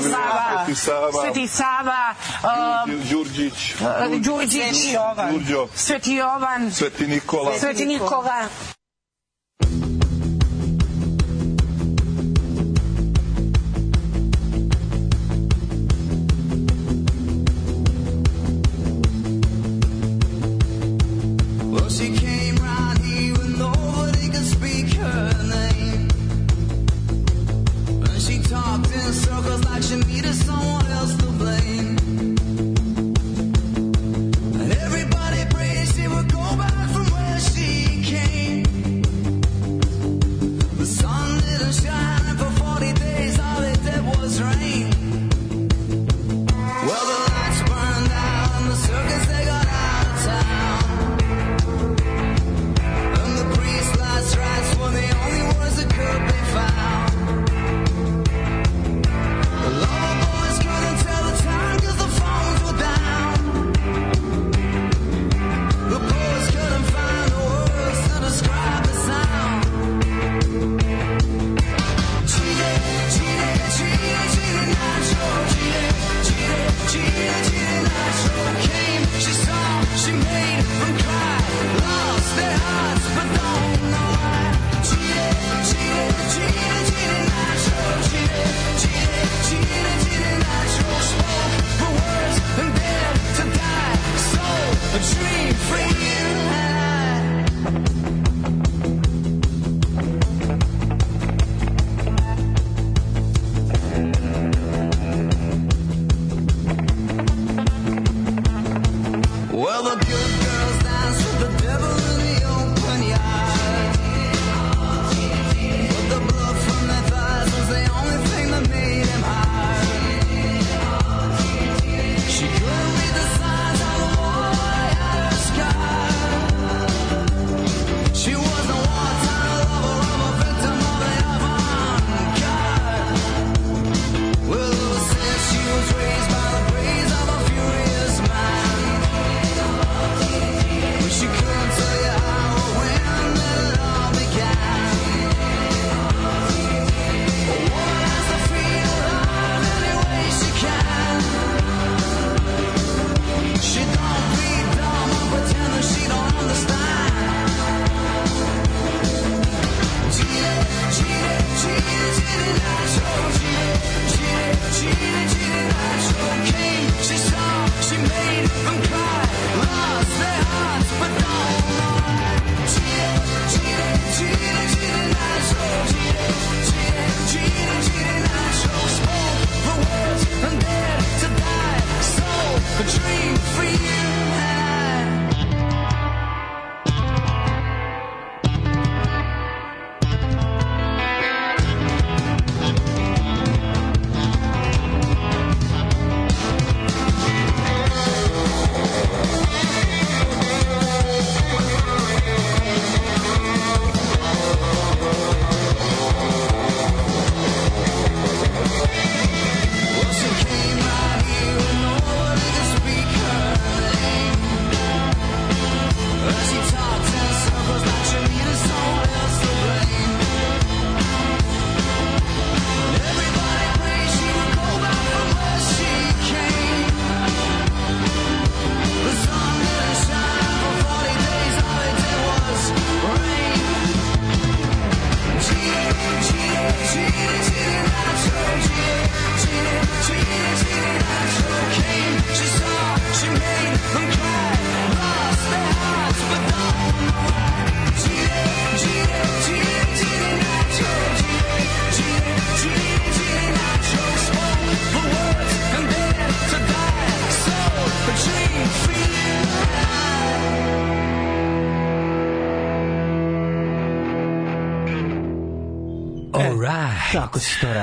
Sava, Sveti Sava, um, Đurđić, Đurđić, Sveti Jovan, Sveti Jovan, Sveti Nikola, Sveti Nikola,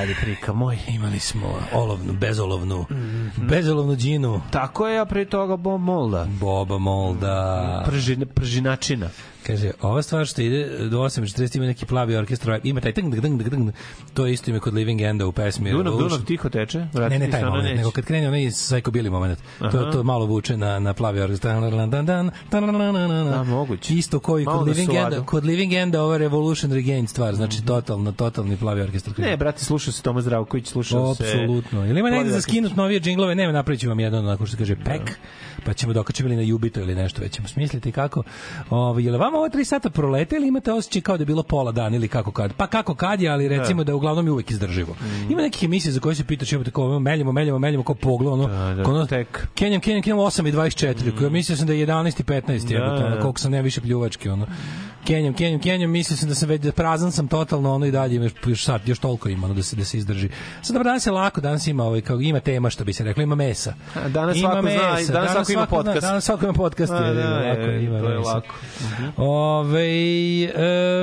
Radi, prika moj. Imali smo olovnu, bezolovnu, bezolovnu džinu. Tako je, a pre toga Bob Molda. Boba Molda. Pržin, pržinačina. Kaže, ova stvar što ide do 8.40 ima neki plavi orkestar, ima taj tng, tng, tng, tng, to je isto ime kod Living Enda u pesmi. Dunav, Revolution. Dunav tiho teče. Ne, ne taj moment, neće. nego kad krene onaj Billy moment. To, Aha. to malo vuče na, na plavi orkestar. Dan, dan, dan, dan, Da, moguće. Isto koji kod na Living. Enda, kod Living Enda ova Revolution Regain stvar, znači totalno, totalni plavi orkestar. Ne, brate, slušao se Toma Zdravković, slušao se... Apsolutno. Ili ima negde za skinut novije džinglove, nema, napravit ću vam jedan onako što se kaže pek, pa ćemo dokačemo ili na Jubito ili nešto, već ćemo smisliti kako. Ovo, je li vama ovo tri sata prolete ili imate osjećaj kao da je bilo pola dana ili kako kad? Pa kako kad je, ali recimo da, je uglavnom je uvek izdrživo. Ima nekih emisija za koje se pitaš, imate kao meljemo, meljemo, meljemo, kao pogled, ono, Da, da, ono, tek. Kenjam, kenjam, kenjam 8 i 24, koja mislio sam da je 11 i 15, Da, jebote, ono, da. koliko sam ne više pljuvački, ono. Kenjam, kenjam, kenjam, mislio sam da sam već da prazan sam totalno, ono i dalje ima još, sat, još toliko ima, ono, da se da se izdrži. Sad dobro, danas je lako, danas ima ovaj kao ima tema što bi se reklo, ima mesa. A, danas ima svako zna, danas svako ima podcast. Danas svako ima podcast, A, je, da, lako, je, ima to je mesa. lako. Mhm. Ove,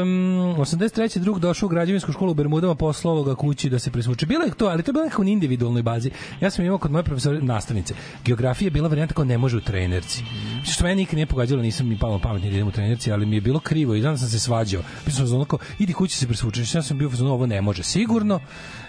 um, 83. drug došao u građevinsku školu u Bermudama, poslao ga kući da se presvuče. Bilo je to, ali to je bilo nekako na individualnoj bazi. Ja sam imao kod moje profesore nastavnice. Geografija je bila varijanta kao ne može u trenerci. Što mene nikad nije pogađalo, nisam ni palo na pamet ni da idem u trenerci, ali mi je bilo krivo i znam da sam se svađao. Pisao sam onako, idi kući se presvučeš. Ja sam bio ono, ovo ne može sigurno.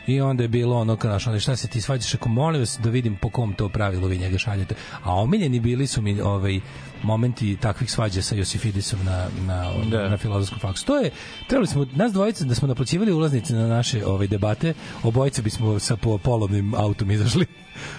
I onda je bilo ono, kao znaš, onda šta se ti svađaš, ako molim vas da vidim po kom to pravilu vi njega šaljete. A omiljeni bili su mi ovaj, momenti takvih svađa sa Josifidisom na, na, Da. na filozofskom faksu. To je, trebali smo, nas dvojica, da smo naplaćivali ulaznice na naše ove debate, obojice bismo sa po polovnim autom izašli.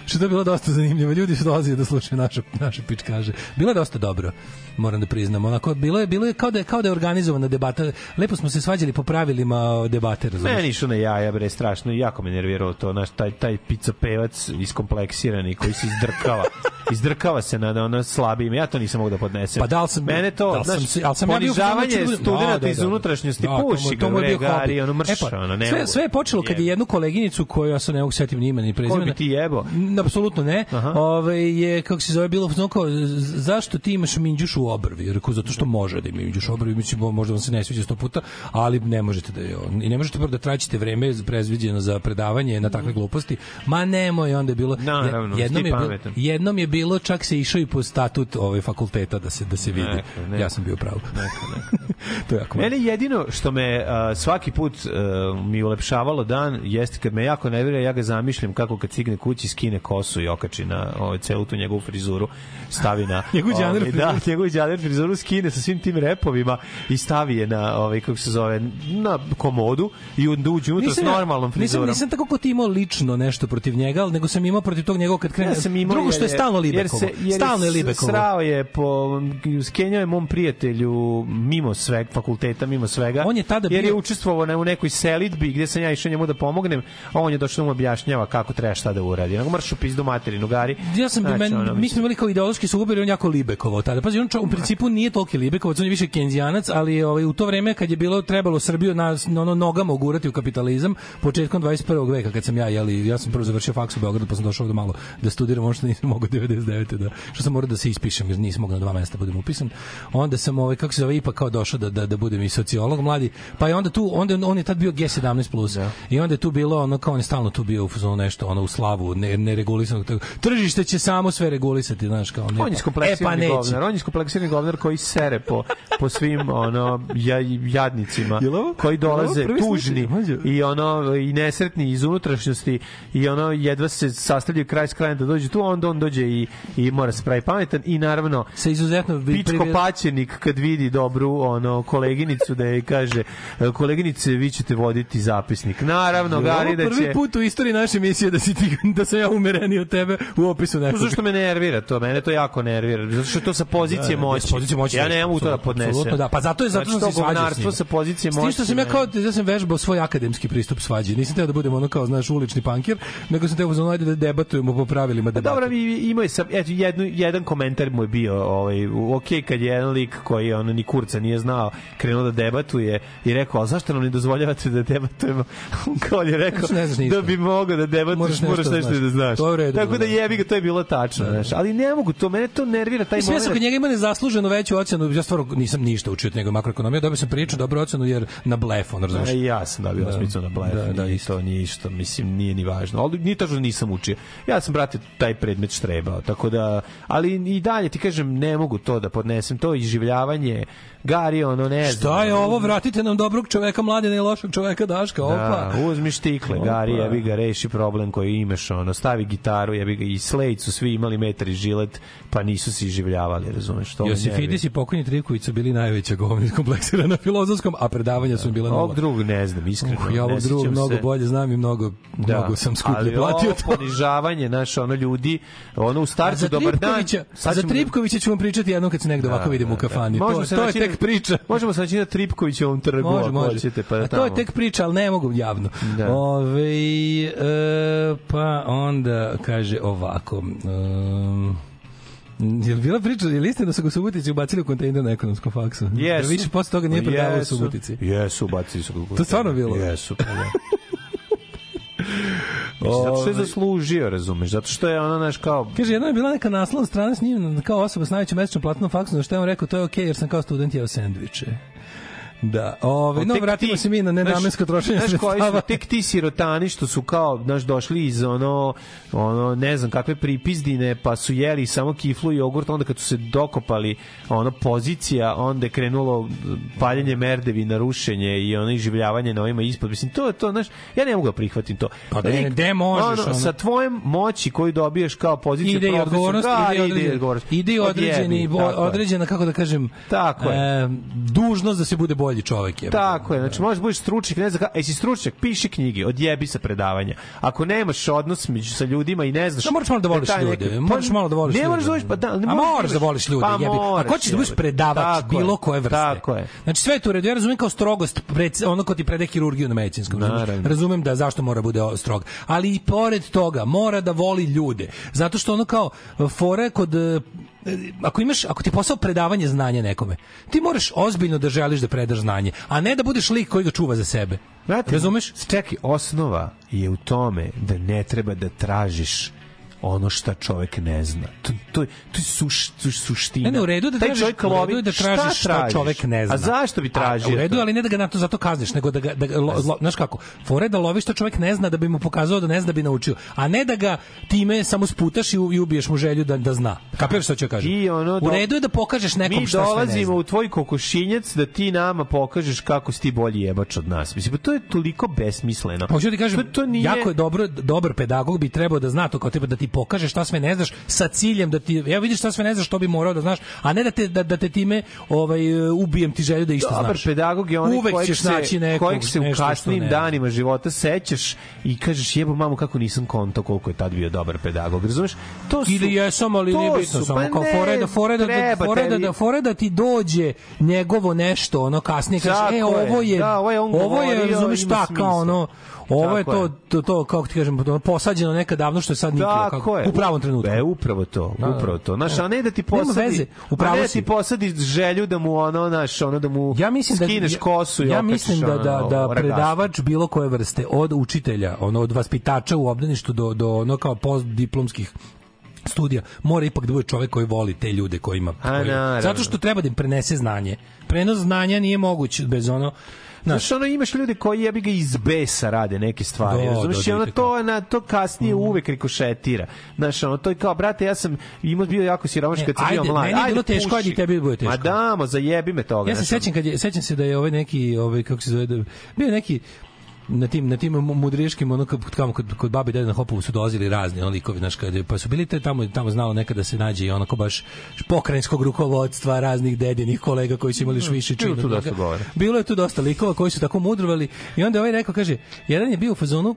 Što je to bilo dosta zanimljivo. Ljudi su dolazili da slušaju naše, naše pičkaže. Bilo je dosta dobro, moram da priznam. Onako, bilo je, bilo je kao da je, kao da je organizovana debata. Lepo smo se svađali po pravilima debate, razumiješ? Meni išao na jaja, bre, strašno i jako me nerviralo to, naš taj, taj picopevac iskompleksirani koji se izdrkava. izdrkava se na ono slabijim. Ja to nisam mogu da podnesem. Pa da li sam Mene to, da sam znaš, se- ali sam ja fazonu da ponižavanje ću da studenta Da, iz da. unutrašnjosti, Da, puši ga, bre, gari, ono mrš, E pa, ono, ne sve, sve je počelo kad je jednu koleginicu koju ja sad ne mogu se setiti ni imena ni prezimena. Koju bi ti jebo? Apsolutno ne. Ove, je, kako se zove, bilo ono kao, zašto ti imaš minđuš u obrvi? Rekao, zato što može da ima minđuš u obrvi, mislim, mo- možda vam se ne sviđa sto puta, ali ne možete da je on. I ne možete prvo da traćite vreme prezviđeno za predavanje na takve gluposti. Ma nemoj, onda je bilo... Naravno, jednom, je bilo, jednom je bilo, čak se išao i po statut ovaj fakulteta da se da se vidi. Neka, neka. Ja sam bio pravo. to je jako Mene jedino što me uh, svaki put uh, mi ulepšavalo dan jeste kad me jako nervira, ja ga zamišljam kako kad stigne kući skine kosu i okači na ovaj, celu tu njegovu frizuru, stavi na... Njegovu džaner ovaj, Da, frizuru. njegovu džaner frizuru skine sa svim tim repovima i stavi je na, ovaj, kako se zove, na komodu i onda uđe unutra s normalnom frizurom. Nisam, nisam tako kao ti imao lično nešto protiv njega, ali nego sam imao protiv tog njegovog kad krene. Ja sam imao Drugo što je jer stalno jer Libekovo. se- jer stalno je Libekovo. Srao je po skenjao je mom prijatelju mimo sveg fakulteta, mimo svega. On je tada jer je bio- učestvovao na- u nekoj selidbi gde sam ja išao njemu da pomognem, a on je došao da mu objašnjava kako treba šta da uradi. Nego mršu pizdu materinu gari. Ja sam Znači, men, ono, mi smo imali kao ideološki sukob jer je on jako Libekovo tada. Pazi, on čo, u principu nije toliki Libekovac, on je više Kenzijanac, ali ovaj, u to vreme kad je bilo trebalo Srbiju na, na ono nogama ugurati u kapitalizam, početkom 21. veka kad sam ja jeli, ja sam prvo završio faks u Beogradu, pa sam došao ovde malo da studiram, ono što nisam mogao 99. da što sam morao da se ispišem jer nisam mogao na dva mesta budem upisan. Onda sam ovaj kako se zove ipak kao došao da da da budem i sociolog mladi. Pa je onda tu onda on je tad bio G17 plus. I onda je tu bilo ono kao on je stalno tu bio u fazonu nešto ono u slavu ne neregulisanog tog- tržište će samo sve regulisati, znaš kao ne. On je iskompleksirani e, pa govnar, on je iskompleksirani govnar koji sere po, po svim ono ja, jadnicima ovo- koji dolaze prvi tužni slučaj, i ono i nesretni iz unutrašnjosti i ono jedva se sastavljaju kraj s krajem da dođe tu onda on dođe i, i mora se pravi pametan i naravno sa izuzetno pičko paćenik kad vidi dobru ono koleginicu da je kaže koleginice vi ćete voditi zapisnik. Naravno gari da prvi će put u istoriji naše emisije da si ti, da sam ja umereniji od tebe u opisu Pa nekog. zašto me nervira to? Mene to jako nervira. Zato što to sa pozicije Da, da, moći. s pozicije moći, Ja ne jeste, mogu to da podnesem. da. Pa zato je zato znači, što to se svađa s govnarstvo njim. sa pozicije moći. tim što sam ja ne. kao ja sam vežbao svoj akademski pristup svađi. Nisam teo da budem ono kao znaš ulični pankir, nego sam teo da da debatujemo po pravilima Pa debate. dobro, mi imao je sam, eto, jednu, jedan komentar mu je bio, ovaj, u- ok, kad je jedan lik koji ono, ni kurca nije znao, krenuo da debatuje i rekao, ali zašto nam ne dozvoljavate da debatujemo? On kao je rekao, ne da bi mogao da debatuješ, Moraš nešto da znaš. da. To je u redu, Tako da da. jebi ga, to je bilo tačno, znaš. Ali ne mogu, to mene to nervira taj moment. kod njega ima nezasluženu veću ocenu, ja stvarno nisam ništa učio od njega makroekonomija, dobio sam prilično dobru ocenu jer na blef, on razumeš. E, ja sam dobio Da. osmicu na blef, Da, da, da, da, to isto, mislim, nije ni važno. Ali ni tačno nisam učio. Ja sam, brate, taj predmet štrebao, tako da, ali i dalje ti kažem, ne mogu to da podnesem, to iživljavanje, Gari, ono, ne znam. Šta je ovo? Vratite nam dobrog čoveka mladena i lošeg čoveka Daška. Opa. Da, uzmi štikle, Opa. Gari, jebi ga, reši problem koji imaš, ono, stavi gitaru, jebi ga, i Slade su svi imali metar i žilet, pa nisu se iživljavali, razumeš, to. Josifidis i pokojni Trivković su bili najveća govna kompleksira na filozofskom, a predavanja su bila nula. Ovog drugog ne znam, iskreno. Uh, ja ovog drugog mnogo se. bolje znam i mnogo, mnogo sam skuplje ali platio ovo to. ponižavanje, naš, ono, ljudi, ono, u startu, za dobar dan. Sad za Tripkovića ću vam pričati jednom kad se negde ovako vidimo u kafani. Možemo To, se to je naći tek priča. Možemo se naći na Tripkovićevom trgu, Može, ako može. hoćete, pa da A to je tamo. tek priča, ali ne mogu javno. Da. Ove, e, pa onda kaže ovako... Um, je li bila priča, je li istina da su ga Subotici ubacili u kontejner na ekonomskom faksu? Jesu. Da više posle toga nije Pa predavao u jesu. Subotici. Jesu, bacili su ga. u To je stvarno bilo? Jesu, pa da. Zato što je Ovaj. zaslužio, razumeš, zato što je ono, naš, kao, Kaže, jedna je bila neka naslovna strana s njim kao osoba s najvećom mesečnom platnom faksom, na što je on rekao, to je okej, jer sam kao student jeo sendviče. Da, ove, no, vratimo ti- se mi na nenamensko trošenje znaš koji sredstava. su tek ti sirotani što su kao znaš došli iz ono ono ne znam kakve pripizdine pa su jeli samo kiflu i jogurt onda kad su se dokopali ono pozicija onda je krenulo paljenje merdevi na rušenje i ono iživljavanje na ovima ispod mislim to je to znaš ja ne mogu da prihvatim to Pa ne, ne, gde možeš, ono, ono? sa tvojom moći koju dobiješ kao poziciju ide i odgovornost, da, ide, ide odgovornost. ide i određeni, određena, kako da kažem, Tako je. e, dužnost da se bude bolji čovek. Je. Tako je, znači možeš budeš stručnjak, ne znam kako, jesi stručnjak, piši knjige, odjebi se predavanja. Ako nemaš odnos među sa ljudima i ne znaš... Da moraš malo da voliš ljude. neki- Moraš malo da voliš ne ljude. moraš da voliš, pa da, ne moraš da voliš ljude, Pa jebi. Ako hoćeš da budeš predavač Tako bilo koje vrste. Tako je. Znači sve je tu redu. Ja razumem kao strogost, pred, ono ko ti prede hirurgiju na medicinskom. Naravno. Razumem da zašto mora bude strog. Ali i pored toga mora da voli ljude. Zato što ono kao fore kod ako imaš ako ti je posao predavanje znanja nekome ti moraš ozbiljno da želiš da predaš znanje a ne da budeš lik koji ga čuva za sebe. Znate, razumeš? Čekaj, osnova je u tome da ne treba da tražiš ono šta čovek ne zna. To, to, je- to je suš, je suština. Ne, ne, u redu da tražiš, čovjek u redu lovi, je da tražiš šta, tražiš? čovek ne zna. A zašto bi tražio? A, u redu, ali ne da ga na to zato kazniš, nego da ga, da ga lo, lo, znaš kako, fore da loviš šta čovek ne zna da bi mu pokazao da ne zna da bi naučio, a ne da ga time samo sputaš i, i ubiješ mu želju da, da zna. Kapiraš što ću kažem? Ono u redu je da pokažeš nekom Mi šta sve ne dolazimo zna. u tvoj kokošinjac da ti nama pokažeš kako si ti bolji jebač od nas. Mislim, pa to je toliko besmisleno. Hoću ti kažem, to, to nije... jako je dobro, dobar pedagog bi trebao da zna to kao tipa da ti pokaže šta sve ne znaš sa ciljem da ti, evo vidiš šta sve ne znaš, što bi morao da znaš, a ne da te, da, da te time ovaj, ubijem ti želju da išta Dobar znaš. pedagog je onaj Uvek kojeg ćeš se, naći nekog, kojeg se u kasnim danima života sećaš i kažeš jebo mamu kako nisam konto koliko je tad bio dobar pedagog. Razumeš? To su, Ili jesam, ali nije bitno, su, samo pa kao ne, fore da fore da fore da, da fore da ti dođe njegovo nešto, ono kasnije kažeš, Tako e ovo je, da, ovo je ovo je, razumeš kao ono, ovo je to, to, to, kako ti kažem, posađeno nekad davno što je sad niklo, Tako kako, je. u pravom trenutku. E, upravo to, Da, da. upravo to. Znaš, a ne da ti posadi, veze, u a ne da ti posadi želju da mu ono, naš, ono da mu ja mislim da skineš ja- kosu i ja mislim da da da ragastu. predavač bilo koje vrste od učitelja ono od vaspitača u obdaništu do do ono kao postdiplomskih studija mora ipak da bude čovek koji voli te ljude koji ima A, koji, zato što treba da im prenese znanje prenos znanja nije moguć bez ono Znaš, ono imaš ljude koji jebi ga iz besa rade neke stvari, Da, razumeš? da, I ono da, to, na, to kasnije uvek rikošetira. Znaš, ono, to je kao, brate, ja sam imao bio jako siromaš Ne, kad sam bio ajde, mlad. meni je bilo teško, ajde i tebi bude teško. Ma damo, zajebi me toga. Ja se znaš, sećam kad je sećam se da je ovaj neki ovaj kako se zove da bio neki na tim na tim mu- mudriškim ono kad tamo kod kod babi dede na Hopovu su dolazili razni oni likovi znaš kad pa su bili te tamo tamo znalo nekada da se nađe i onako baš pokrajinskog rukovodstva raznih dedinih kolega koji su imali još više bilo čina. dosta njega. govora. Bilo je tu dosta likova koji su tako mudrovali i onda ovaj rekao kaže jedan je bio u fazonu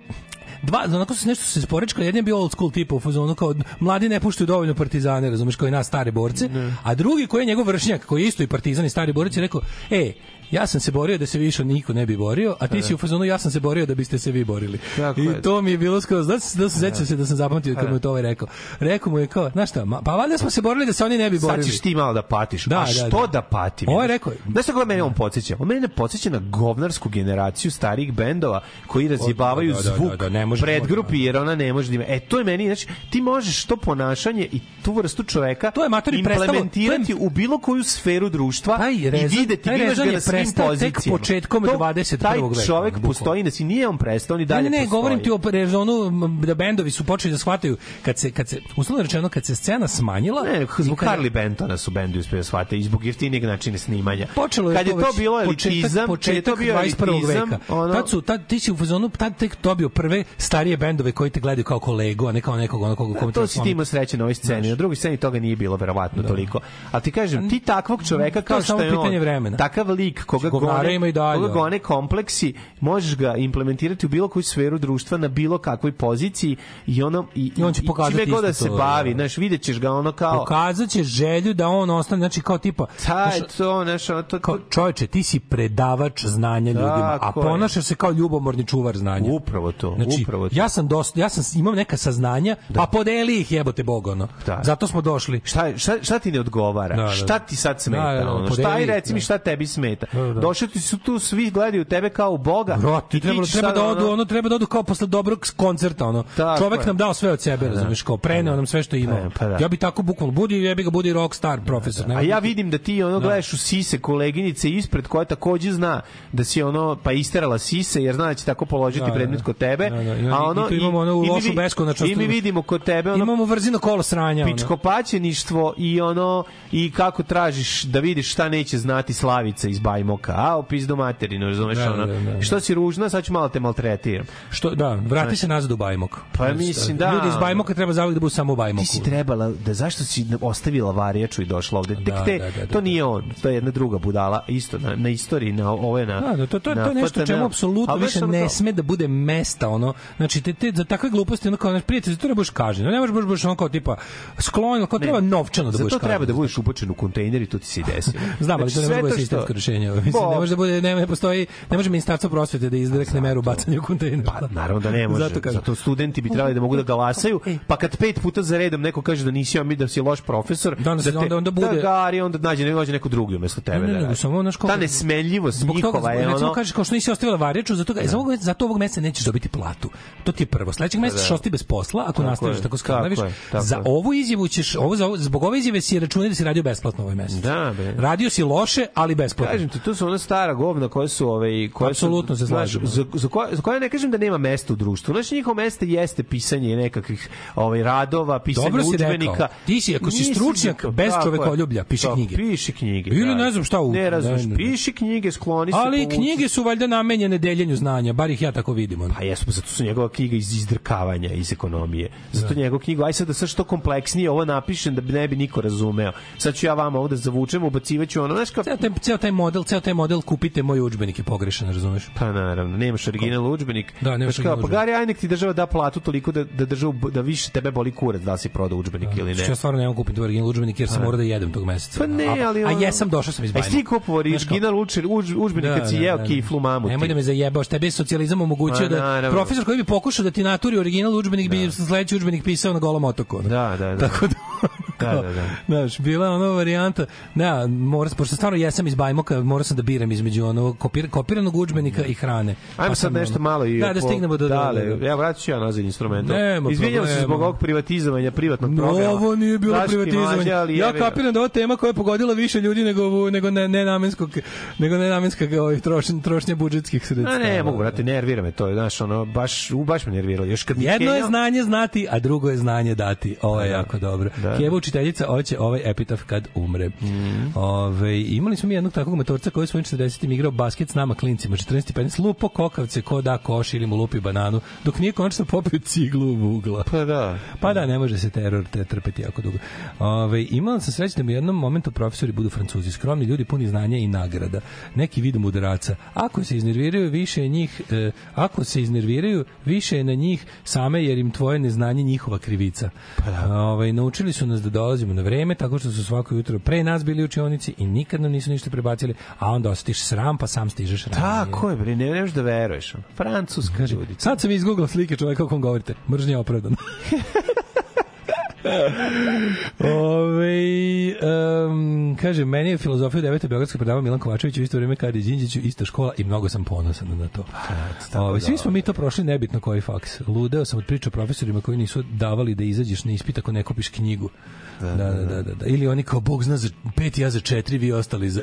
dva, onako su se nešto se sporečkali, jedan je bio old school tipa u fazonu kao mladi ne puštaju dovoljno partizane, razumeš, kao i nas stare borce, a drugi koji je njegov vršnjak, koji je isto i partizan i stari borac je rekao, e, ja sam se borio da se više niko ne bi borio, a ti si u fazonu ja sam se borio da biste se vi borili. Tako I je. to mi je bilo skroz, da se da se sećam se da sam zapamtio kad mu je to ovaj rekao. Rekao mu je kao, znaš šta, ma, pa valjda smo se borili da se oni ne bi Sad borili. ćeš ti malo da patiš. Da, A da, što da, da. patim? Ovo je rekao- Znaš kako mene on podsjeća? On mene podsjeća na govnarsku generaciju starijih bendova koji razjebavaju da, da, zvuk da, da, ne može- predgrupi jer ona ne može da ima. E, to je meni, znači, ti možeš to ponašanje i tu vrstu čoveka To je implementirati to u bilo koju sferu društva i videti, ga je svim prestao tek početkom To- 21. Taj veka, čovek bukvalno. postoji, znači nije on prestao, on i Ne, dalje ne, ne, postoji. govorim ti o rezonu da bendovi su počeli da shvataju kad se kad se uslovno rečeno kad se scena smanjila Ne, zbog kada- Harley Bentona su bendovi uspeli da shvate i zbog jeftinijeg načina snimanja. Počelo je kad je to bilo početak- elitizam, to početak bio 21. elitizam, veka. ono, Tad su tad ti si u fazonu tad tek dobio prve starije bendove koji te gledaju kao kolegu, a ne kao nekog onog koga kome to si ti imao sreće na ovoj sceni, na drugoj sceni toga nije bilo verovatno toliko. Ali ti kažem, ti takvog čoveka kao što je on, vremena. takav lik koga Govnara gone, ima i dalje, koga gone kompleksi, možeš ga implementirati u bilo koju sferu društva na bilo kakvoj poziciji i ono i, I on će pokazati čime god da isto se to, bavi, da. znaš, vidjet ćeš ga ono kao Pokazat će želju da on ostane, znači kao tipa, taj znaš, to, znaš, ono, to, kao, čoveče, ti si predavač znanja ljudima, a Tako ponašaš se kao ljubomorni čuvar znanja. upravo to, Znači, upravo to. ja sam dosta, ja sam imam neka saznanja, pa podeli ih jebote Bog ono. Da. Zato smo došli. Šta, šta, šta ti ne odgovara? Da, da. Šta ti sad smeta? Da, da, ono? Šta i reci mi da. šta tebi smeta? Da, da. Došli ti su tu svi gledaju tebe kao u Boga. Bro, ti i treba, treba da odu, ono treba da odu kao posle dobrog koncerta, ono. Tako Čovek je. nam dao sve od sebe, razumeš, kao preneo nam sve što je imao. Pa, da. Ja bi tako bukvalno budi, jebi ga budi rockstar profesor. A nema ja biti- vidim da ti ono gledaš u sise koleginice ispred koja takođe zna da si ono pa isterala sise jer zna da će tako položiti Da, da, predmet da. kod tebe. Da, da, i- A ono i tu imamo onu mi lošu beskonačnost. I mi vidimo kod tebe ono Imamo vrzino kolo sranja. ono. pičko paćeništvo i ono i kako tražiš da vidiš šta neće znati Slavica iz Bajmoka. A, opis do materinu, razumeš Da, ono. da, da, da. Što si ružna, sad ću malo te maltretiram. Što, da, vrati se nazad u Bajmok. Pa mislim, da. Ljudi iz Bajmoka treba zavijek da budu samo u Bajmoku. Ti si trebala, da zašto si ostavila varijaču i došla ovde? Tek Da, te, da, da, da, to nije on, to je jedna druga budala, isto na, na istoriji, na ovo je na... Da, da, to, to, na to je nešto čemu apsolutno više ne kao- sme da bude mesta, ono. Znači, te, te, za takve gluposti, ono kao, znaš, prijatelj, za to ne budeš kažen. Ne možeš baš, baš ono kao tipa sklon, kao treba novčano da Za budeš to treba da budeš ubačen u kontejner i to ti se i desi. Znam, ali to ne može što- sistemsko rešenje. Mislim, Bo- ne može da bude, ne, ne postoji, ne može ministarstvo prosvete da izrekne meru bacanja u kontejner. Pa naravno da ne može. Zato Zato, kažem. studenti bi trebali da mogu da galasaju, E. pa kad pet puta za redom neko kaže da nisi mi da si loš profesor, Da, onda se- te- onda- onda bude- da gari, onda nađe ne nađe neko drugi umesto tebe. Ne, ne, da nego radi. samo, znaš, kao- Ta nesmenljivost Zbog toga, njihova je recimo ono... kažeš kao što nisi ostavila varjaču, zato ga, za, ovog, zato ovog meseca nećeš dobiti platu. To ti je prvo. Sledećeg meseca ćeš da. ostati bez posla ako Tako nastaviš je, tako tako skrnaviš. je, tako Za ovu izjavu ćeš, ovo, za, ovo- zbog ove izjave si računaj da si radio besplatno ovaj mesec. Da, bre. Radio si loše, ali besplatno. Kažem ti, to su ona stara govna koje su ovaj koje Apsolutno se znaš, slažem. za, za, koje, za koje ne kažem da nema mesta u društvu. Znači njihovo mesto jeste pisanje nekakvih ovaj radova, pisanje Dobro udžbenika. rekao. Ti si, ako si stručnjak to- bez čovekoljublja, piši knjige. Piši knjige. Ili da. ne znam šta u- Ne razumeš, piši knjige, skloni se. Ali knjige su valjda namenjene deljenju znanja, bar ih ja tako vidim. Pa jesu, pa zato su njegova knjiga iz izdrkavanja, iz ekonomije. Zato Da. njegova knjiga, aj sad da sve što kompleksnije ovo napišem da bi ne bi niko razumeo. Sad ću ja vama ovde zavučem, ubacivaću ono, znaš kao, Ceo taj, ceo taj model, ceo taj model kupite moj udžbenik je pogrešan, razumeš? Pa naravno, nemaš original udžbenik. Da, nemaš original Pa gari, aj nek ti država da platu toliko da, da državu, da više tebe boli kurac da si prodao udžbenik ili ne. Ja stvarno ne mogu kupiti original udžbenik jer sam Pa. morao da jedem tog meseca. Pa ne, ali... A, a jesam, došao sam iz Bajmoka. jesi kupovao original udžbenik kad si jeo kiflu mamu? Nemoj da me zajebaš, tebi je socijalizam omogućio Ma, da profesor koji bi pokušao da ti naturi original udžbenik bi sledeći udžbenik pisao na golom otoku. Da, da, da. Tako da, Da, da, da. Znaš, bila ona varijanta, da, mora, pošto stvarno jesam iz Bajmoka, morao sam da biram između onog kopir, kopiranog udžbenika i hrane. Ajmo Pa sad nešto ono- malo i Da, da stignemo do... Dale, do, do, ja vratit ću ja nazad instrument. Nema Izvinjam se zbog ovog privatizovanja privatnog No, programa. ovo nije bilo Daški privatizovanje. mlađe, ali ja kapiram da je ova tema koja je pogodila više ljudi nego nego ne, nenamenskog nego nenamenska ovaj trošnja trošnja budžetskih sredstava. A ne, mogu, brate, nervira me to, znaš, ono, baš, u, baš me nerviralo. Još kad Jedno je Kenja- znanje znati, a drugo je znanje dati. Ovo je jako dobro. Da. Kijeva učiteljica hoće ovaj epitaf kad umre. Mhm. Ove, imali smo mi jednog takvog matorca koji je svojim 40. igrao basket s nama klincima, 14 i 15, lupo kokavce, ko da koš ili mu lupi bananu, dok nije konačno popio ciglu u ugla. Pa da. Pa da, ne može se teror te trpeti jako dugo. Ove, imala sam sreće da mi u jednom momentu profesori budu francuzi, skromni ljudi puni znanja i nagrada. Neki vid mudraca. Ako se iznerviraju više je njih, e, ako se iznerviraju više je na njih same jer im tvoje neznanje njihova krivica. Pa da. Ove, naučili su nas da dolazimo na vreme, tako što su svako jutro pre nas bili u učionici i nikad nam nisu ništa prebacili, a onda osjetiš sram, pa sam stižeš ranije. Tako je, bre, ne vreš da veruješ. Francuska ljudi. Sad sam izgooglao slike čoveka o kom govorite. Mržnja je opravdana. Ove, um, kaže, meni je filozofija devete Beogradska predava Milan Kovačević u isto vreme kada je Đinđiću ista škola i mnogo sam ponosan na to. Ove, svi smo mi to prošli nebitno koji faks. Ludeo sam od priča profesorima koji nisu davali da izađeš na ispit ako ne kupiš knjigu. Da, da, da, da, da. Ili oni kao Bog zna za pet, ja za četiri, vi ostali za...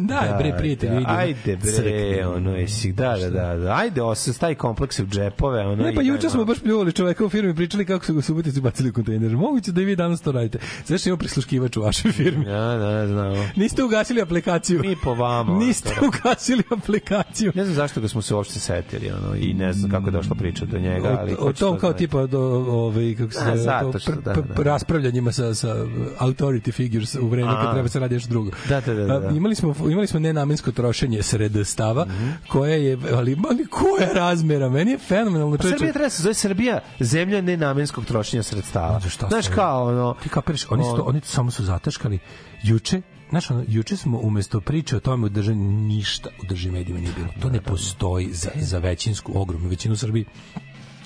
Da, bre, prijatelj, da. Ajde, bre, ono, jesi, da, da, da, da. Ajde, stavi komplekse u džepove, ono. Ne, pa juče smo baš pljuvali čoveka u firmi pričali kako su ga subotici bacili u kontejner. Moguće da i vi danas to radite. Znaš, imamo prisluškivač u vašoj firmi. Ja, da, znamo. Niste ugasili aplikaciju. Mi po vama. Niste ono, ugasili aplikaciju. Ne znam zašto ga smo se uopšte setili, ono, i ne znam kako je došla priča do njega, ali... o, o tom kao tipa do ovaj kako se A, zove, zato to što, da, da. raspravljanjima sa sa authority figures u vreme kad treba se radi nešto drugo. Da, da, da, da. Imali smo imali smo nenamensko trošenje sred stava Mhm. koje je ali ali koja razmera meni je fenomenalno Pa. Srbija treba da se zove Srbija zemlja nenamenskog trošenja sredstava. Šta Znaš kao ono... Ti kapiraš, oni su, oni samo su zataškali. Juče, znaš, ono, juče smo umesto priče o tome u državi ništa u državi medijima nije bilo. To ne postoji za, za većinsku, ogromnu većinu u Srbiji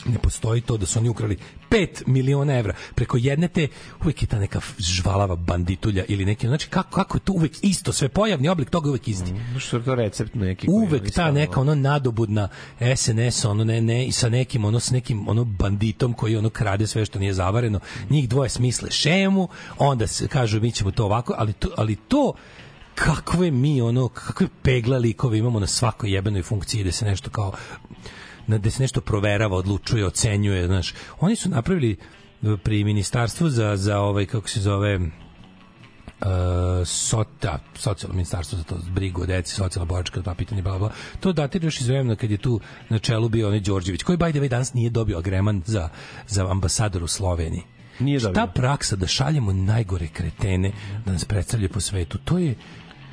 ne postoji to da su oni ukrali 5 miliona evra. Preko jedne te uvek je ta neka žvalava banditulja ili neki znači kako kako je to uvek isto sve pojavni oblik toga uvek isti. Mm, Što je to recept neki? uvek ta neka ono. nadobudna SNS ono ne ne i sa nekim ono s nekim ono banditom koji ono krade sve što nije zavareno. Njih dvoje smisle šemu onda se kažu mi ćemo to ovako ali to ali to kakve mi ono kakve pegla likove imamo na svakoj jebenoj funkciji da se nešto kao na da se nešto proverava, odlučuje, ocenjuje, znaš. Oni su napravili e, pri ministarstvu za za ovaj kako se zove uh, sota, socijalno ministarstvo za to brigu o deci, socijalna boračka, ta pitanja, bla, bla. To datira još iz vremena kad je tu na čelu bio onaj Đorđević, koji, by the way, danas nije dobio agreman za, za ambasador u Sloveniji. Nije Ta dobio. praksa da šaljemo najgore kretene da nas predstavljaju po svetu, to je,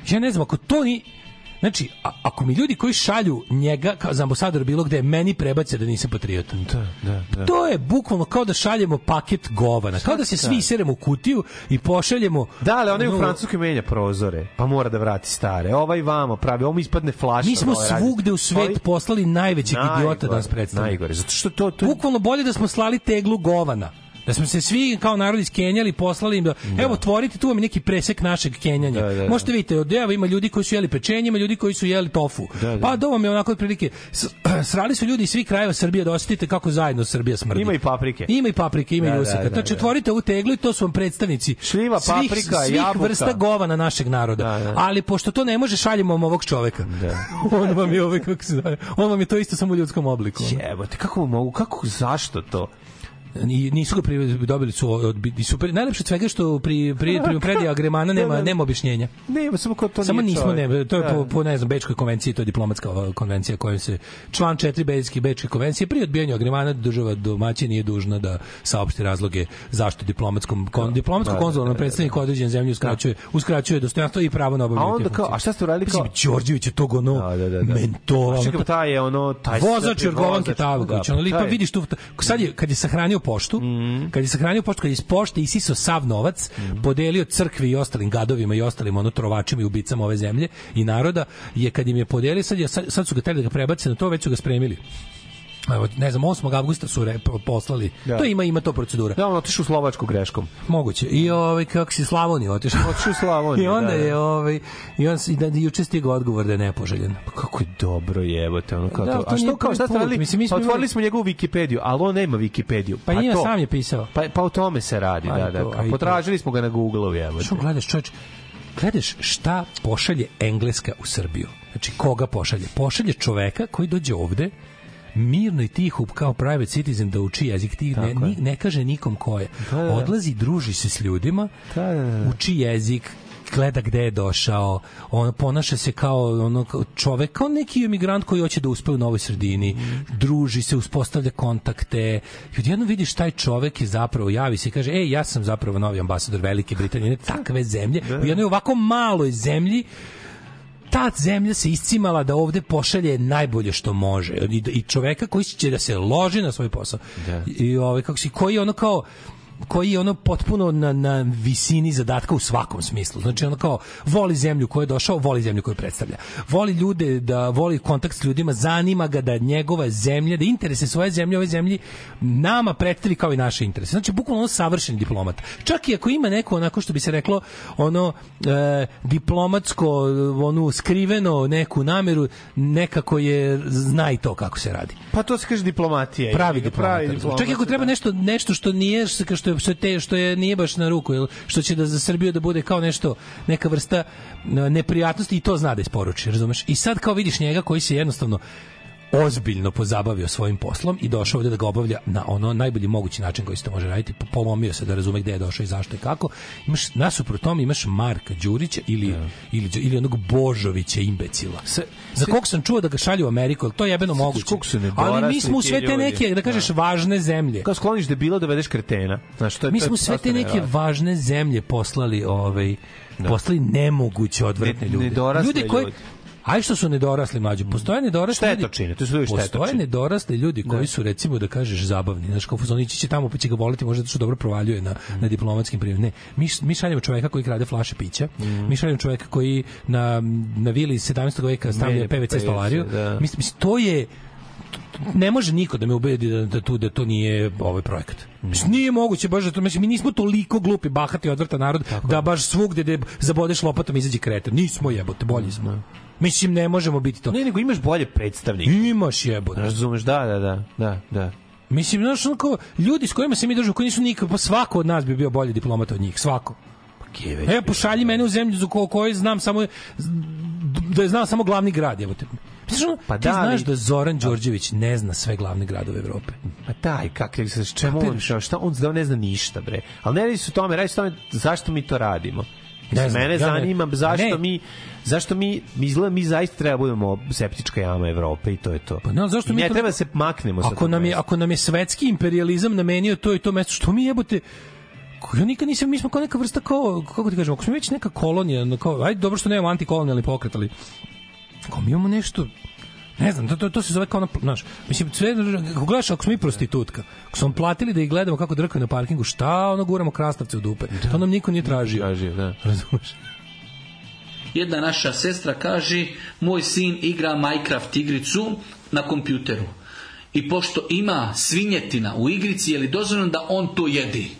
ja ne znam, ako to ni, Znači, a, ako mi ljudi koji šalju njega kao za ambasador bilo gde, meni prebace da nisam patriota. Da, da, da. To je bukvalno kao da šaljemo paket govana. Kao da se svi seremo u kutiju i pošaljemo... Da, ali onaj u Francuskoj menja prozore, pa mora da vrati stare. Ovaj vamo pravi, ovo ispadne flaša. Mi smo svugde u svet Ovi- poslali najvećeg Najgore, idiota da nas predstavlja. Najgore, zato što to... to Bukvalno bolje da smo slali teglu govana. Da smo se svi kao narod iskenjali, poslali im da, evo, otvorite, tu vam neki presek našeg kenjanja. Da, da, da. Možete vidite, od evo ima ljudi koji su jeli pečenje, ima ljudi koji su jeli tofu. Da, da. Pa do vam je onako otprilike, srali su ljudi iz svih krajeva Srbije da osjetite kako zajedno Srbija smrdi. Ima i paprike. Ima i paprike, ima Da, i da, usika. da, Znači, da. otvorite ovu teglu i to su vam predstavnici Šljiva, svih, paprika, svih jabuka. vrsta govana našeg naroda. Da, da. Ali pošto to ne može, šaljemo vam ovog čoveka. Da. on vam je ovaj, kako se zove, on vam je to isto samo u ljudskom obliku. Jebote, kako mogu, kako, zašto to? Ni, nisu ga pri, dobili su od, i super najlepše svega što pri pri pri predija agremana nema nema objašnjenja. Ne, samo ko to Samo nije nismo ne, to je Da. po, po ne znam bečkoj konvenciji, to je diplomatska konvencija kojom se član 4 bečke bečke konvencije pri odbijanju agremana država domaćin nije dužna da saopšti razloge zašto diplomatskom kon, diplomatsko da, konzularnom da, da, predstavniku određene zemlje uskraćuje uskraćuje dostojanstvo i pravo na A obavljanje. onda te kao, a šta ste uradili kao? Mislim, Đorđević je tog ono Da, da. A čekaj, taj je ono... Taj vozač Jorgovanke ono li pa taj- vidiš tu sad je kad je sahranio poštu, Mhm. kad je sahranio poštu, kad je iz pošte isiso sav novac, Mhm. podelio crkvi i ostalim gadovima i ostalim ono trovačima i ubicama ove zemlje i naroda, je kad im je podelio sad, je, sad, su ga hteli da ga prebace na to, već su ga spremili. Evo, ne znam, 8. avgusta su re, poslali. Da. To ima ima to procedura. Da, on otišao u Slovačku greškom. Moguće. I ovaj kako si Slavoniju otišao. Otišao u Slavoniju, I onda da, da. je ovaj i on i da juče stigao odgovor da je nepoželjen. Pa kako je dobro jebote, ono kao Da, to. A nije što kao šta ste radili? Mislim, mi smo Otvorili imali- smo njegovu Wikipediju, ali on nema Wikipediju. Pa, njima to. sam je pisao. Pa, pa o tome se radi, Pa da, da. to, a i A to. potražili smo ga na Google-u, jebote. Što gledaš, čovječ, gledaš šta pošalje Engleska u Srbiju. Znači, koga pošalje? Pošalje čoveka koji dođe ovde, mirno i tiho kao private citizen da uči jezik ti ne, ne kaže nikom ko je. Da, da, da. Odlazi, druži se s ljudima, Da, da, da. uči jezik, gleda gde je došao, on ponaša se kao ono kao čovek, kao neki emigrant koji hoće da uspe u novoj sredini, druži se, uspostavlja kontakte. I odjednom vidiš taj čovek je zapravo javi se i kaže: "Ej, ja sam zapravo novi ambasador Velike Britanije, ne takve zemlje, u jednoj ovako maloj zemlji ta zemlja se iscimala da ovde pošalje najbolje što može i, i čoveka koji će da se loži na svoj posao. Da. I ovaj kako si koji ono kao koji je ono potpuno na, na visini zadatka u svakom smislu. Znači ono kao voli zemlju koju je došao, voli zemlju koju predstavlja. Voli ljude, da voli kontakt s ljudima, zanima ga da njegova zemlja, da interese svoje zemlje, ove zemlji nama predstavi kao i naše interese. Znači bukvalno ono savršen diplomat. Čak i ako ima neko onako što bi se reklo ono e, diplomatsko onu skriveno neku nameru, nekako je zna i to kako se radi. Pa to se kaže diplomatija. Pravi Pravi diplomat. diplomat. Čak i ako treba nešto nešto što nije što što što te, što je nije baš na ruku, jel, što će da za Srbiju da bude kao nešto neka vrsta e, neprijatnosti i to zna da isporuči, razumeš? I sad kao vidiš njega koji se jednostavno ozbiljno pozabavio svojim poslom i došao ovde da ga obavlja na ono najbolji mogući način koji se to može raditi. Po- Polomio se da razume gde je došao i zašto i kako. Imaš nasuprot tome imaš Marka Đurića ili ili ili onog Božovića imbecila. Za kog sam čuo da ga šalju u Ameriku, ali to je jebeno moguće. koliko su Ali mi smo sve te neke, da kažeš, važne zemlje. Kao skloniš debila dovedeš kretena. Znaš, to je, Mi smo sve te neke važne zemlje poslali, ovaj, poslali nemoguće odvratne Ne- ljude. nedorasle Ljudi koji, ljudi. Aj što su nedorasli mlađi. Postoje nedorasli ljudi. Štetočine, to su ljudi Postoje nedorasli ljudi koji su recimo da kažeš zabavni. Znaš, kao fuzonići će tamo pa će ga voliti, možda što dobro provaljuje na, Mm. na diplomatskim primjerima. Ne, mi, mi šaljemo čoveka koji krade flaše pića. Mm. Mi šaljemo čoveka koji na, na vili 17. veka stavlja PVC stolariju. da. Mislim, to je ne može niko da me ubedi da, da, tu, da to nije ovaj projekat. Mislim, nije moguće baš da to, mislim, mi nismo toliko glupi, bahati, odvrtan narod da baš svugde da zabodeš lopatom izađe kreten. Nismo jebote, bolji smo. Mislim, ne možemo biti to. Ne, nego imaš bolje predstavnike. Imaš jebote. Razumeš, da, da, da, da, da. Mislim, znaš, ono kao, ljudi s kojima se mi držimo, koji nisu nikad, pa svako od nas bi bio bolji diplomat od njih, svako. E, pošalji mene u zemlju za ko- koju znam samo, da je znam samo glavni grad, jebote. Misliš, ono, Pa ti da, znaš da Zoran Đorđević ne zna sve glavne gradove Evrope. Pa daj, kakve se čemu on, šta, on zna, ne zna ništa, bre. Ali ne radi se o tome, radi se o tome zašto mi to radimo. Ne Ne znam, mene ja ne- zanima zašto Ne. mi zašto mi mi izgleda mi zaista treba da budemo septička jama Evrope i to je to. Pa ne, zašto I mi ne to- treba da se maknemo sa Ako nam je mesta. ako nam je svetski imperializam namenio to i to mesto, što mi jebote Ja nikad nisam, mi smo kao neka vrsta kao, kako ti kažemo, ako smo već neka kolonija, kao, ajde dobro što nemamo antikolonijalni pokret, ali kao mi imamo nešto, ne znam, to, to, to se zove kao, ono, znaš, mislim, sve, ako gledaš, ako smo mi prostitutka, ako smo platili da ih gledamo kako drkaju na parkingu, šta ono guramo krastavce u dupe, to nam niko nije tražio. Tražio, da. Razumeš? Jedna naša sestra kaže, moj sin igra Minecraft igricu na kompjuteru. I pošto ima svinjetina u igrici, je li dozvoljeno da on to jedi?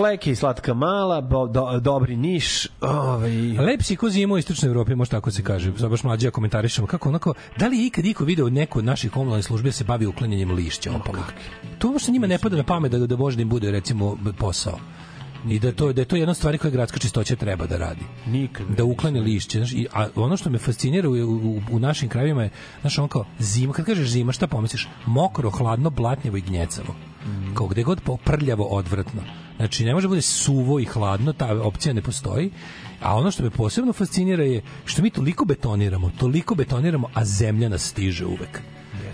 Fleke i slatka mala, bo, do, dobri niš, ovaj, Lep si ko zima u istočnoj Evropi, može tako se kaže. Sad baš mlađi ja komentarišemo kako onako, da li je ikad iko video neko od naših komunalnih službi da se bavi uklanjanjem lišća opalih? To uopšte njima ne pada na pamet da, da može da im bude recimo posao. I da to da je to jedna od stvari koje gradska čistoća treba da radi. Nikad. Da uklane lišće. Znaš, i, a ono što me fascinira u, u, u našim krajevima je, znaš, on kao zima, kad kažeš zima, šta pomisliš? Mokro, hladno, blatnjevo i gnjecavo. Mm. Kao gde god poprljavo, odvratno. Znači, ne može da bude suvo i hladno, ta opcija ne postoji. A ono što me posebno fascinira je što mi toliko betoniramo, toliko betoniramo, a zemlja nas stiže uvek.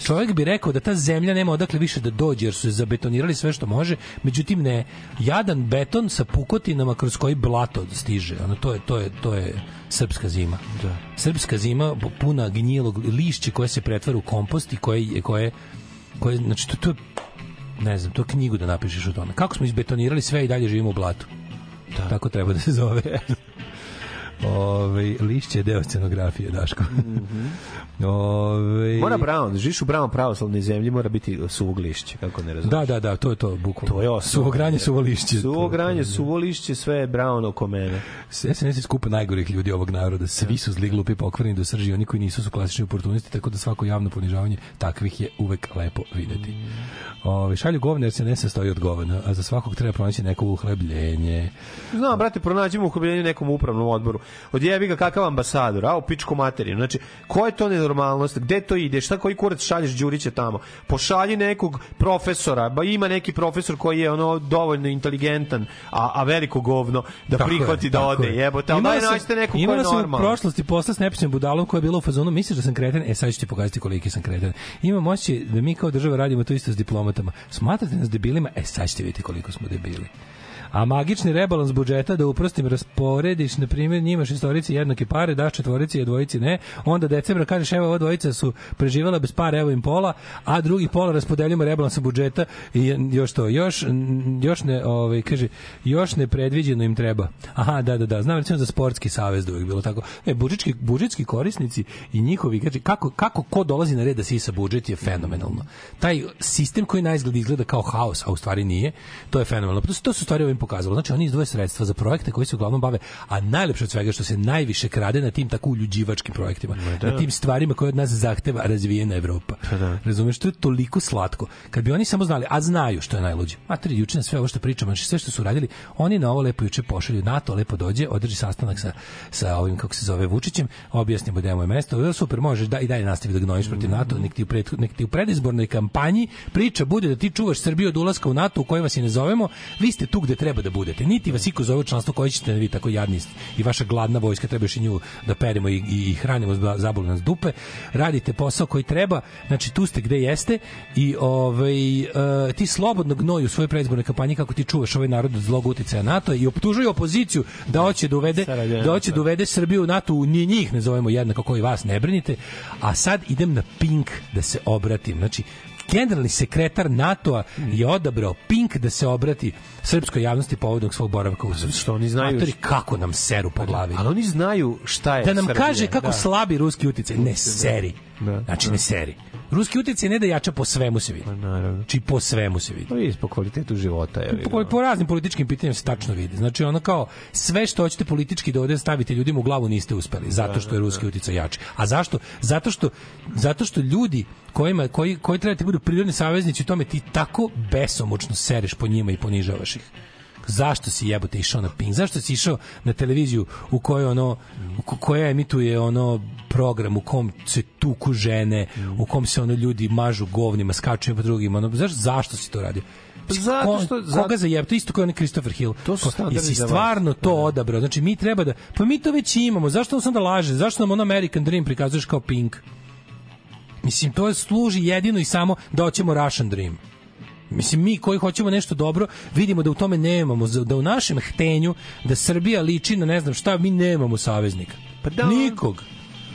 Čovjek bi rekao da ta zemlja nema odakle više da dođe jer su je zabetonirali sve što može, međutim ne. Jadan beton sa pukotinama kroz koji blato stiže. Ono to je to je to je srpska zima. Da. Srpska zima puna gnjilog lišća koje se pretvara u kompost i koje koje koje znači to, to je ne znam, to knjigu da napišeš o tome. Kako smo izbetonirali sve i dalje živimo u blatu. Da. Tako treba da se zove. Ove, lišće je deo scenografije, Daško. Mm -hmm. Ove, Mora Brown, živiš u Brown pravoslavnoj zemlji, mora biti suvog lišće, kako ne razumiješ. Da, da, da, to je to, bukvalno. To je osnova. Suvo granje, suvo lišće. Suvo granje, suvo lišće, sve je Brown oko mene. SNS je skupa najgorih ljudi ovog naroda. Svi su zli, glupi, pokvareni do srži, oni koji nisu su klasični oportunisti, tako da svako javno ponižavanje takvih je uvek lepo videti. Ove, šalju govne jer se ne sastoji od govana, a za svakog treba pronaći neko uhlebljenje. Znam, brate, pronađemo uhlebljenje nekom upravnom odboru. Odjebi ga kakav ambasador, a u pičku materiju. Znači, ko je to nenormalnost? Gde to ide? Šta koji kurac šalješ Đurića tamo? Pošalji nekog profesora, ba ima neki profesor koji je ono dovoljno inteligentan, a, a veliko govno da Tako prihvati je, da ode. je. Jebote, Imala daj nađite nekog ko je Imala sam u prošlosti posla s nepisnim budalom koja je bila u fazonu, misliš da sam kreten? E, sad ću ti pokazati koliki sam kreten. Imam osjećaj da mi kao država radimo to isto s diplomatama. Smatrate nas debilima? E, sad ćete vidjeti koliko smo debili. A magični rebalans budžeta da uprostim rasporediš, na primjer, njima šestorici jednake pare, daš četvorici, a dvojici ne, onda decembra kažeš evo ova dvojica su preživala bez para, evo im pola, a drugi pola raspodeljujemo rebalansa budžeta i još to, još, još ne, ovaj, kaže, još nepredviđeno im treba. Aha, da, da, da, znam recimo za sportski savez da uvijek bilo tako. E, budžetski, budžetski korisnici i njihovi, kaže, kako, kako ko dolazi na red da sisa budžet je fenomenalno. Taj sistem koji na izgled izgleda kao haos, a u stvari nije, to je fenomenalno. To, su- to su stvari ovim pokazalo. Znači, oni izdvoje sredstva za projekte koji se uglavnom bave, a najlepše od svega što se najviše krade na tim tako uljuđivačkim projektima, da. na tim stvarima koje od nas zahteva razvijena Evropa. da. Razumeš, to je toliko slatko. Kad bi oni samo znali, a znaju što je najluđe. Materi, juče na sve ovo što pričamo, znači sve što su radili, oni na ovo lepo juče pošalju NATO, lepo dođe, održi sastanak sa, sa ovim, kako se zove, Vučićem, objasni mu da je mesto, "E, super, možeš da i dalje nastavi da gnojiš protiv NATO, nek ti, u pred, nek ti u predizbornoj kampanji priča bude da ti čuvaš Srbiju od ulaska u NATO u kojoj vas i ne zovemo, vi ste tu gde treba da budete. Niti vas iko zove članstvo koji ćete vi tako jadni i vaša gladna vojska treba još i nju da peremo i, i, i hranimo za- zabolu nas dupe. Radite posao koji treba, znači tu ste gde jeste i ovaj, e, ti slobodno gnoju u svojoj predizbornoj kampanji kako ti čuvaš ovaj narod od zlog uticaja NATO i optužuju opoziciju da hoće da uvede da hoće da uvede Srbiju u NATO, ni njih ne zovemo jednako koji vas ne brinite. A sad idem na Pink da se obratim. Znači generalni sekretar NATO-a je odabrao Pink da se obrati srpskoj javnosti povodom svog boravka u Srbiji. Što oni znaju- Matori, kako nam seru po glavi. Ali oni znaju šta je Da nam Srbija, kaže kako da. slabi ruski uticaj. Ne seri. Da, Znači da. ne seri. Ruski uticaj ne da jača po svemu se vidi. Pa naravno. Znači po svemu se vidi. Pa vidi po kvalitetu života. Je, Po, po raznim političkim pitanjima se tačno vidi. Znači ono kao sve što hoćete politički da ovde stavite ljudima u glavu niste uspeli zato što je ruski uticaj jači. A zašto? Zato što zato što ljudi kojima koji koji treba da ti budu prirodni saveznici u tome ti tako besomučno sereš po njima i ponižavaš ih. Zašto si jebote išao na Pink? Zašto si išao na televiziju u kojoj ono u ko- koja emituje ono program u kom se tuku žene, u kom se ono ljudi mažu govnima, skaču po drugima, ono zašto zašto si to radio? Pa zato što- koga zato- za jeb, to isto kao onaj Christopher Hill. To su Ko- Jesi stvarno to odabrao? Znači mi treba da pa mi to već imamo. Zašto nam sad da laže? Zašto nam on American Dream prikazuješ kao Pink? Mislim, to služi jedino i samo da hoćemo Russian Dream. Mislim, mi koji hoćemo nešto dobro, vidimo da u tome nemamo, da u našem htenju, da Srbija liči na ne znam šta, mi nemamo saveznika. Pa da. Nikog.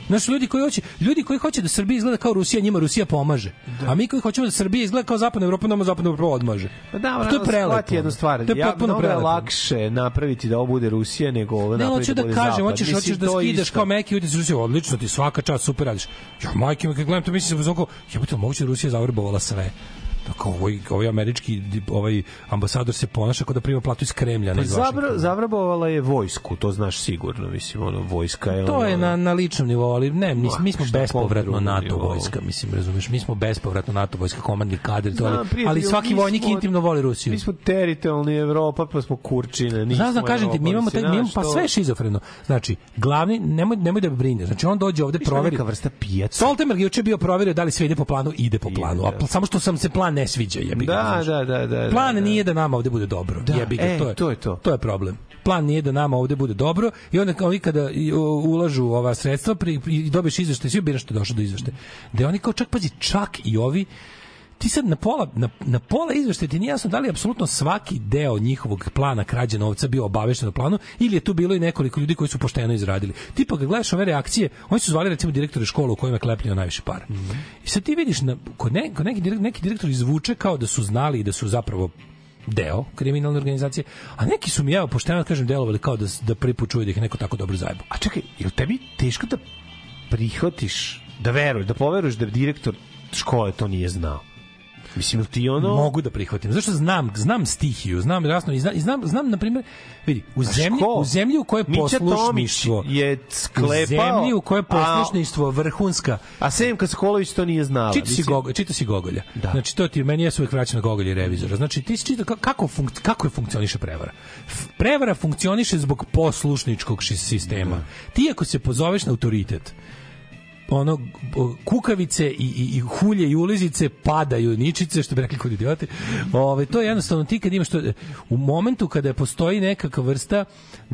Znaš, ljudi koji hoće, ljudi koji hoće da Srbija izgleda kao Rusija, njima Rusija pomaže. A mi koji hoćemo da Srbija izgleda kao Zapadna Evropa, nama Zapadna Evropa odmaže. Pa da, to je prelepo. jednu stvar. To je ja, potpuno mnogo je prelepo. lakše napraviti da ovo bude Rusija nego ovo Ne, napraviti hoću da bude kažem, Zapad. hoćeš, Mislim, hoćeš da skidaš isto. kao meki utjecaj Rusije, odlično ti, svaka čast, super radiš. Ja, majke kad gledam to, mislim se uzoko, ja to moguće da Rusija zavrbovala sve. Tako, ovaj, ovaj američki ovaj ambasador se ponaša kao da prima platu iz Kremlja. Pa zabra, zavrabovala je vojsku, to znaš sigurno, mislim, ono, vojska je... To ono, je na, na ličnom nivou, ali ne, mi, mi smo bespovratno NATO nivou? vojska, mislim, razumeš, mi smo bespovratno NATO vojska, komandni kadri, to, ali, ali svaki vojnik smo- intimno voli Rusiju. Mi smo teritorijalni Evropa, pa smo kurčine, nismo Znam, znam, kažem ti, mi imamo, taj, mi imamo pa sve je šizofreno. Znači, glavni, nemoj, nemoj da brine. Znači, on dođe ovde, proveri. neka vrsta pijaca. Stoltenberg juče bio proverio da li sve ide po planu, ide po planu. A pl- samo što sam se plan ne sviđa, jebi ga. Da, razumeš? da, da, da. Plan da, da. nije da nama ovde bude dobro. Da, jebi ga, e, to je to je to. To je problem. Plan nije da nama ovde bude dobro i onda kao kada i, o, ulažu ova sredstva pri, i dobiješ izveštaj, svi biraš što je došao do izveštaja. Da oni kao čak pazi, čak i ovi ti sad na pola, na, na pola izveštaja ti nije jasno da li je apsolutno svaki deo njihovog plana krađe novca bio obavešten o planu ili je tu bilo i nekoliko ljudi koji su pošteno izradili. Ti pa kad gledaš ove reakcije, oni su zvali recimo direktore škole u kojima je klepljeno najviše para. I sad ti vidiš, na, kod, ne, kod neki, direkt- neki direktor izvuče kao da su znali i da su zapravo deo kriminalne organizacije, a neki su mi, evo, pošteno da kažem, delovali kao da, da prvi put da ih neko tako dobro zajebo. A čekaj, je li tebi teško da prihvatiš, da veruješ, da poveruješ da direktor škole to nije znao? Mislim, ti ono... Mogu da prihvatim. Zašto znam, znam stihiju, znam jasno i znam, znam, znam na primjer, vidi, u zemlji, u zemlji u kojoj je poslušništvo je u sklepao, zemlji u kojoj je poslušništvo vrhunska. A Semka Sokolović to nije znala. Čita si, Gogolja, čita si Gogolja. Znači to ti meni jesu uvek vraća na Gogolja i revizora. Znači ti si čita ka- kako funk, kako je funkcioniše prevara. Prevara funkcioniše zbog poslušničkog sistema. Ti ako se pozoveš na autoritet, ono kukavice i, i, i hulje i ulizice padaju ničice što bi rekli kod idioti. Ove, to je jednostavno ti kad imaš to u momentu kada postoji nekakva vrsta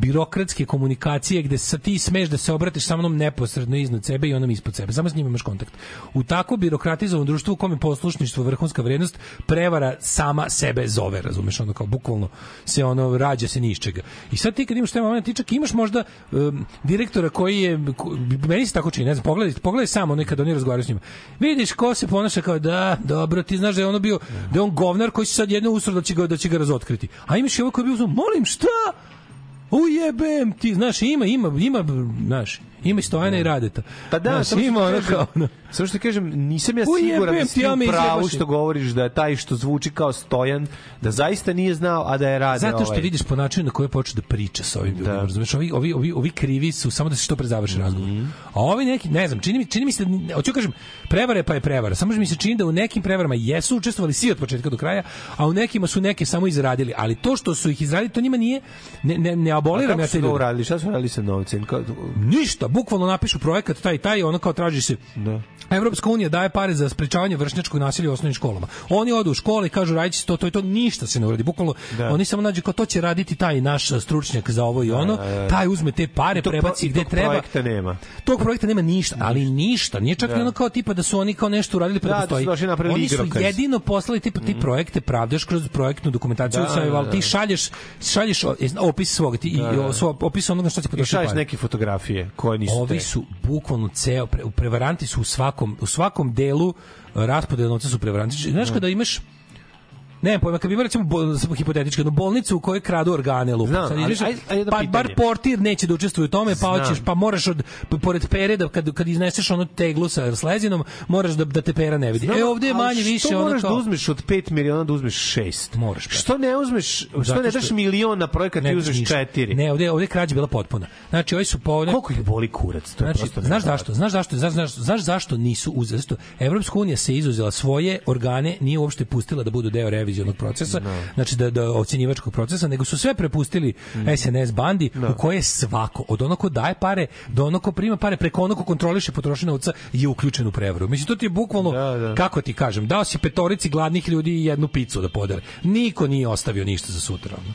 birokratske komunikacije gde sa ti smeš da se obratiš sa onom neposredno iznad sebe i onom ispod sebe. Samo s njim imaš kontakt. U tako birokratizovanom društvu u kome poslušništvo vrhunska vrednost, prevara sama sebe zove, razumeš, ono kao bukvalno se ono rađa se ni iz čega. I sad ti kad imaš taj moment, ti čak imaš možda um, direktora koji je ko, meni se tako čini, ne znam, pogledaj, pogledaj samo ono kad oni razgovaraju s njima. Vidiš ko se ponaša kao da, dobro, ti znaš da je ono bio da je on govnar koji će sad jedno usro da će ga da će ga razotkriti. A imaš i ovo koji je bio, molim, šta? Ujebem ti, znaš, ima, ima, ima, znaš, ima i Stojana i Radeta. Pa da, znaš, ima ono kažem- kao, ono, Samo što kažem, nisam ja siguran da si u pravu što govoriš da je taj što zvuči kao stojan, da zaista nije znao, a da je rade Zato što ovaj. vidiš po načinu na koji počeo da priča sa ovim ljudima, razumeš? Ovi, ovi, ovi, ovi krivi su samo da se što pre završi razgovor. A ovi neki, ne znam, čini mi, čini mi se, da, hoću kažem, prevare pa je prevara. Samo mi se čini da u nekim prevarama jesu učestvovali svi od početka do kraja, a u nekima su neke samo izradili. Ali to što su ih izradili, to njima nije, ne, ne, ne A aboliram kako ja su te to ljude. uradili? Šta su uradili sa novcem? Kao, Bukvalno napišu projekat taj taj, ono kao traži se. Da. Evropska unija daje pare za sprečavanje vršnjačkog nasilja u osnovnim školama. Oni odu u škole i kažu radit će se to, to i to, ništa se ne uradi. Bukvalno Da. oni samo nađu kao to će raditi taj naš stručnjak za ovo i ono, da, da. taj uzme te pare, Tog prebaci gde tog treba. projekta nema. Tog projekta nema ništa, ali ništa. Nije čak Da. ni ono kao tipa da su oni kao nešto uradili pa Da, da, da su postoji. i napravili Oni su jedino poslali tipa ti projekte pravdaš kroz projektnu dokumentaciju Da, da, ali ti da. šalješ šalješ opis svog ti Da, da. opis onoga što ti I potroši šalješ neke fotografije koje nisu Ovi te. su bukvalno ceo pre, prevaranti su u svakom u svakom delu raspodele novca su prevaranti. Znaš kada imaš Ne, pojma, kad bi imao recimo bol, samo hipotetički, jednu bolnicu u kojoj kradu organe lupa. Znam, Sad ali- ideš- aj- pa pitanje. bar portir neće da učestvuje u tome, pa hoćeš, pa moraš od pored pere da kad kad izneseš onu teglu sa slezinom, moraš da da te pera ne vidi. Znam, e ovde je ali manje više Što ono moraš kao da uzmeš od 5 miliona da uzmeš 6? Moraš, brate. Što ne uzmeš, što Zato ne što- daš milion na projekat i uzmeš ništa. 4? Ne, ovde ovde krađa bila potpuna. Znači, ovi su po Koliko ih boli kurac? To je Znači, prosto znaš zašto? Znaš zašto? Znaš, znaš, znaš zašto nisu uzeli? Evropska unija se izuzela svoje organe, nije uopšte pustila da budu deo revizionog procesa, znači da, da ocenjivačkog procesa, nego su sve prepustili Mm. SNS bandi u koje je svako, od onog ko daje pare do onog ko prima pare, preko onog ko kontroliše potrošnje novca je uključen u prevaru. Mislim, to ti je bukvalno, kako ti kažem, dao si petorici gladnih ljudi jednu picu da podare. Niko nije ostavio ništa za sutra. ono.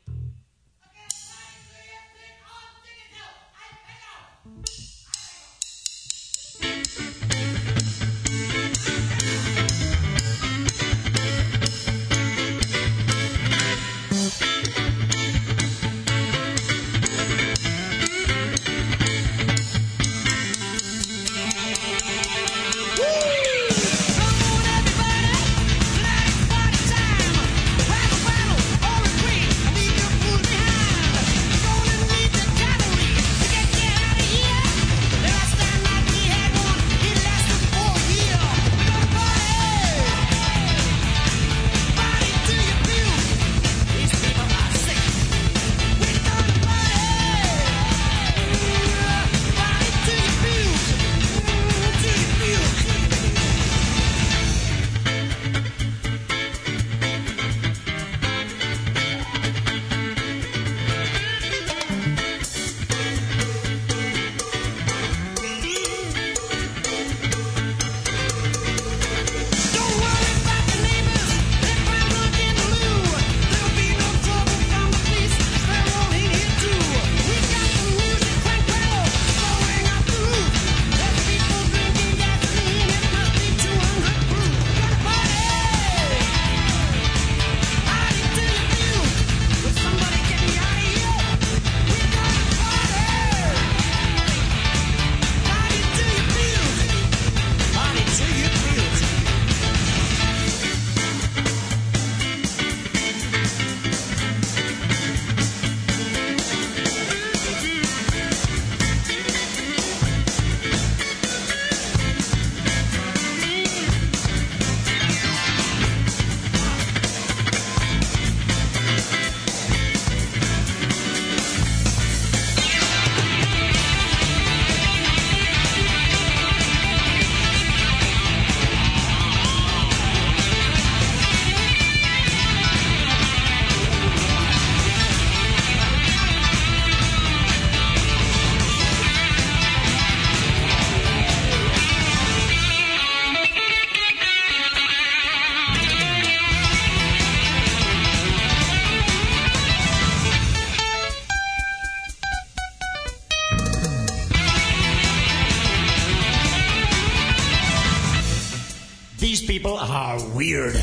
Weird.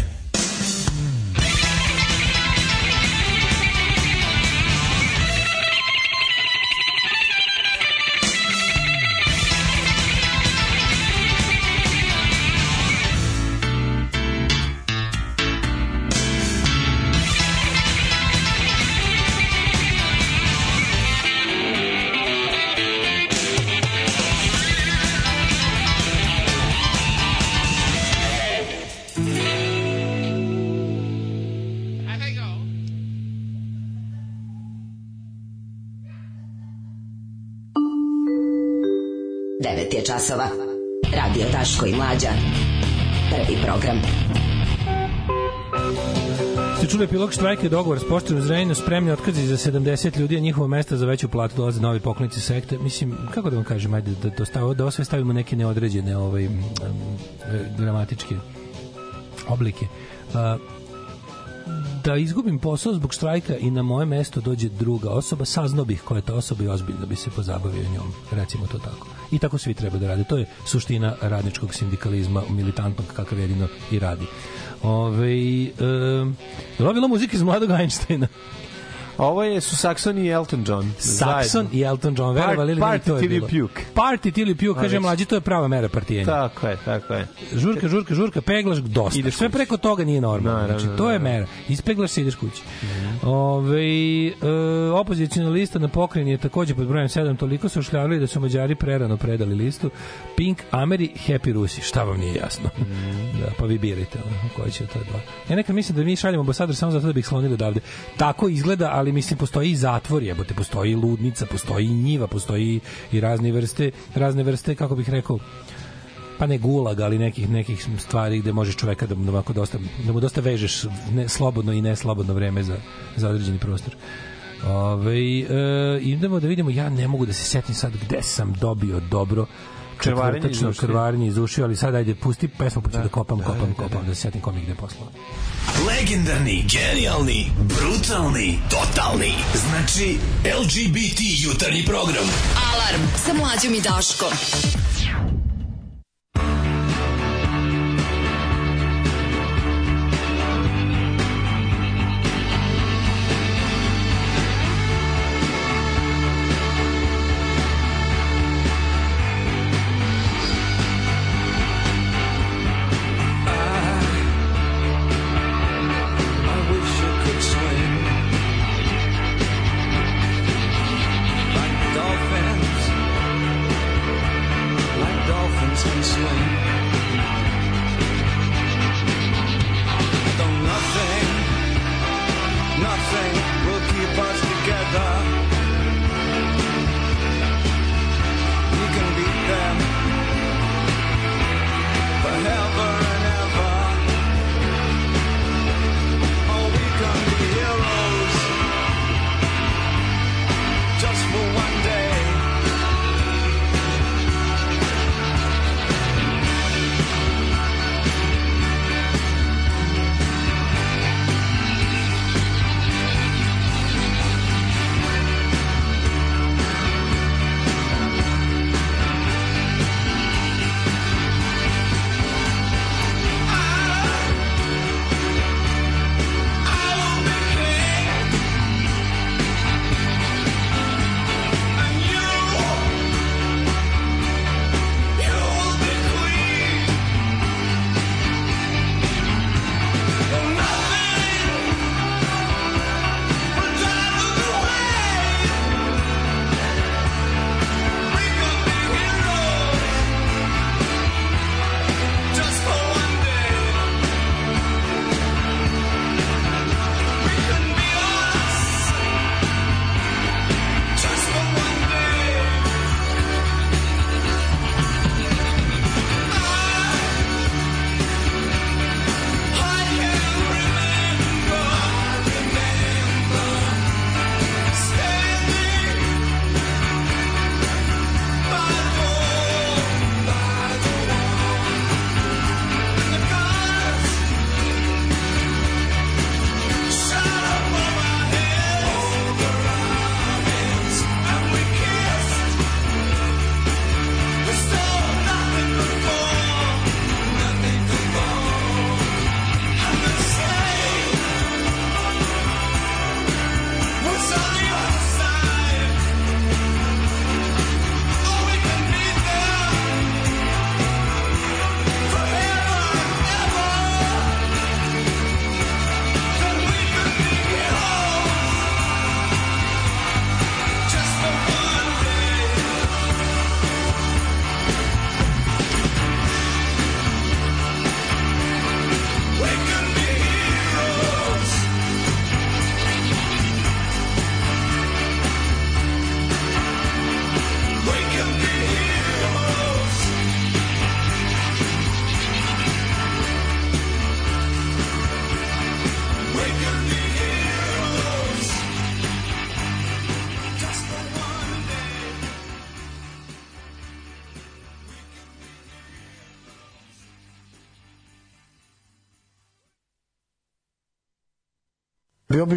Časova. Radio Daško i Mlađa. Prvi program. Ste čuli epilog štrajka i dogovor s poštom u Zrenjaninu, spremni otkazi za 70 ljudi, a njihovo mesta za veću platu dolaze novi poklonici sekte. Mislim, kako da vam kažem, ajde, da, da, stavimo, da sve stavimo neke neodređene ovaj, um, gramatičke oblike. Uh, da izgubim posao zbog štrajka i na moje mesto dođe druga osoba, saznao bih koja je ta osoba i ozbiljno bi se pozabavio njom, recimo to tako. I tako svi treba da rade. To je suština radničkog sindikalizma, militantnog kakav jedino i radi. Ove, e, je bila muzika iz mladog Einsteina? Ovo je su Saxon i Elton John. Saxon i Elton John, verovali ili ne, to je bilo. puke. Party till you puke, kaže mlađi, to je prava mera partijenja. Tako je, tako je. Žurka, žurka, žurka, peglaš, dosta. Ideš Sve preko toga nije normalno. Naravno, znači, to je mera. Ispeglaš se, ideš kući. Ove, e, opozicijna lista na pokrajini je takođe pod brojem 7, toliko su ušljavali da su Mađari prerano predali listu. Pink, Ameri, Happy Rusi. Šta vam nije jasno? Da, pa vi birajte koji će to dva. Ja nekad mislim da mi šaljemo ambasador samo zato da bi ih slonili odavde. Tako izgleda, ali mislim postoji i zatvor, jebote, postoji i ludnica, postoji i njiva, postoji i razne vrste, razne vrste, kako bih rekao, pa ne gulag, ali nekih nekih stvari gde možeš čoveka da mu ovako dosta da mu dosta vežeš ne, slobodno i neslobodno vreme za za određeni prostor. Ove, e, idemo da vidimo, ja ne mogu da se setim sad gde sam dobio dobro Krvarenje iz ušiju. krvarenje iz ušiju, ali sad ajde, pusti pesmu, pa ću da, kopam, kopam, kopam, da se setim kom je gde poslao. Legendarni, genijalni, brutalni, totalni. Znači, LGBT jutarnji program. Alarm sa mlađom i Daškom.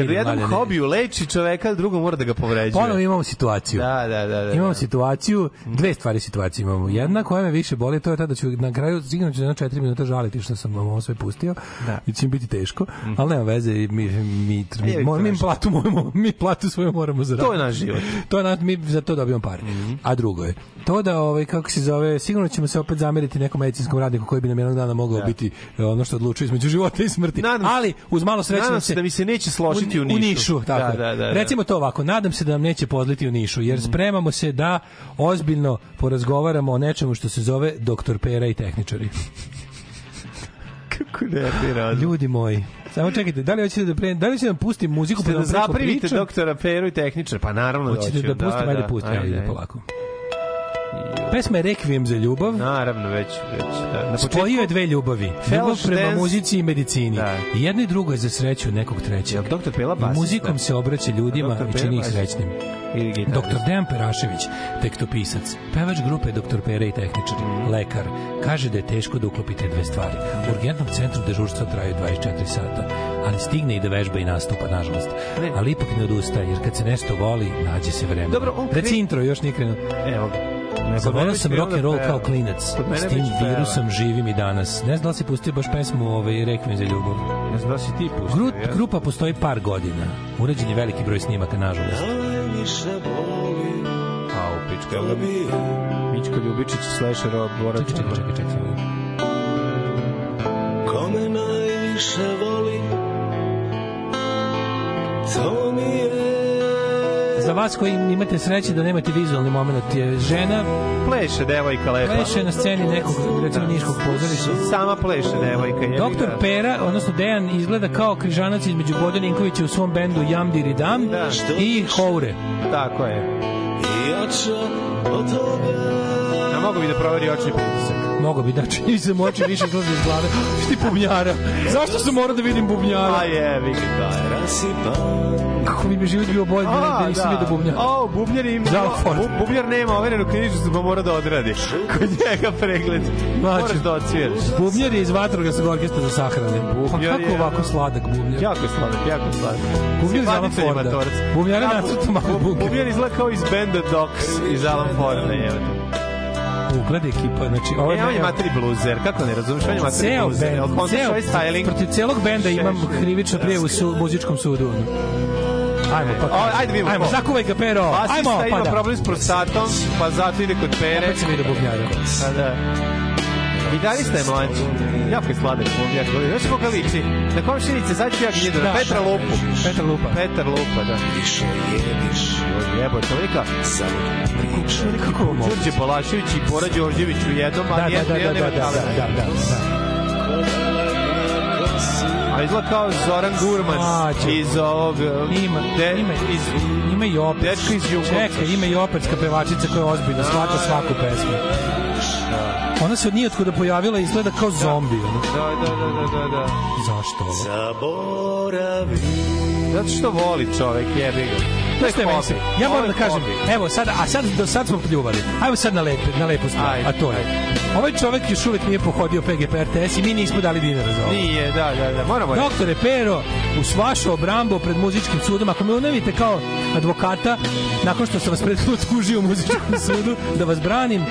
Kad u jednom hobiju leči čoveka, drugo mora da ga povređuje. Ponovo imamo situaciju. Da, da, da. da, Imamo da. situaciju, dve stvari situacije imamo. Jedna koja me više boli, to je ta da ću na kraju sigurno ću na 4 minuta žaliti što sam vam ovo sve pustio. Da. I će mi biti teško, ali nema veze, mi mi mi, mi, mi, mi platu moramo, mi platu svoju moramo zaraditi. To je naš život. To je naš, mi za to dobijamo pare. A drugo je, to da ovaj kako se zove, sigurno ćemo se opet zameriti nekom medicinskom radniku koji bi nam jednog dana mogao Da. biti ono što odlučuje između života i smrti. Nadam ali uz malo sreće Nadam se da mi se neće složiti u u Nišu. Nišu, tako. Da, da, da, da. Recimo to ovako, nadam se da nam neće pozliti u Nišu, jer spremamo se da ozbiljno porazgovaramo o nečemu što se zove doktor Pera i tehničari. Kako nervira. Ljudi moji, samo čekajte, da li hoćete da pre, da li hoćete da pustim muziku pa da da pričam? doktora Peru i tehničar, pa naravno da Hoćete da pustim, ajde pustim, ajde, ajde, ide ajde. polako. Pesma je Requiem za ljubav. Naravno, već, već. Da. Na Spojio je dve ljubavi. Ljubav prema dance. muzici i medicini. Da. I jedno i drugo je za sreću nekog trećeg. Jel Dr. Pela I basista? muzikom se obraća ljudima i čini ih srećnim. Dr. Dejan Perašević, tekstopisac, pevač grupe Dr. Pera i tehničar, Mm. lekar, kaže da je teško da uklopite dve stvari. U urgentnom centru dežurstva traju 24 sata, ali stigne i da vežba i nastupa, nažalost. Ali ipak ne odustaje, jer kad se nešto voli, nađe se vreme. Dobro, on Reci kre- intro, još nije krenuo. Evo ga. Zavolao sam rock and roll kao klinac. S tim virusom živim i danas. Ne znam da li si pustio baš pesmu ovaj, Requiem za ljubav. Ne znam da si ti pustio. Gru, ja? grupa postoji par godina. Urađen je veliki broj snimaka, nažalost. A, u pička. Evo ga Mićko Ljubičić, slasher od Borac. Čekaj, čekaj, čekaj, čekaj. Kome najviše voli To mi je Za vas koji imate sreće da nemate vizualni moment je žena Pleše devojka lepa. pleše na sceni nekog recimo niškog pozorišta. Sama pleše devojka. jebi Doktor ga. Pera, odnosno Dejan, izgleda kao križanac između Bodan Ninkovića u svom bendu Jam Diri Dam i Houre. Tako je. jača od toga A mogu bi da proveri očni pritisak. Mogu bi da čini se moći više izlazi iz glave. Šti bubnjara? Zašto sam morao da vidim bubnjara? A je, vi ga Kako bi mi život bio bolji da, da nisam vidio bubnjara. O, bubnjar ima. Zalford. Bu, bubnjar nema overenu knjižicu, pa mora da odradi. Kod njega pregled. Moraš da odsviraš. Bubnjar je iz vatrogasnog orkestra za sahrane. Pa Bubnjar kako ovako sladak bubnjar? Jako je sladak, jako je sladak. Bubnjar iz Alan Forda. Bubnjar je nacrtao malo Bu- bunker. Bubnjar izgleda kao iz benda Docs iz Alan Forda, je. Ugled ekipa, znači... Ovo E, on je materi bluzer, kako ne razumeš, on je materi bluzer. Ceo, ovaj styling? protiv celog benda imam krivično prijevu u su, muzičkom sudu. ono. Ajmo, pa. O, ajde vidimo Ajmo, zakuvaj ga, pero. Ajmo, Basista ima pa da. problem s prostatom, pa zato ide kod pere. Opet sam vidio bubnjara. Pa da. Gitarista je mlađi. Jako je sladak bubnjar. Znaš koga liči? Na komšinice, ću ja gnjedu. Da, Petra da. Lupu. Petar Lupa. Petar Lupa, da. Više jediš Jebo, to neka... Kako Đurđe Balašević i Bora Đorđević u jednom, Da, ali da, da, jedan da, nema da, da, talenta. da, da, da. A izgleda kao Zoran Gurman Mlađe. iz ovog... Ima, de, ima, iz, ima i operska. Dečko iz Jugovca. Čekaj, ima i operska pevačica koja ozbiljno shvata svaku pesmu. Ona se od nijotkuda pojavila i izgleda kao zombi. Ono. Da, da, da, da, da, da. Zašto ovo? Zaboravi Zato što voli čovek, jebi ga. To je hobi. Ja moram da kažem, hobi. evo sad, a sad, do sad smo pljuvali. Ajmo sad na, lepe, na lepu stvar, Ajde, a to je. Ovaj čovek još uvek nije pohodio PGP RTS i mi nismo dali dinara za ovo. Nije, da, da, da, moramo reći. Doktore Pero, uz vašu obrambu pred muzičkim sudom, ako me unavite kao advokata, nakon što sam vas prethodno tužio u muzičkom sudu, da vas branim,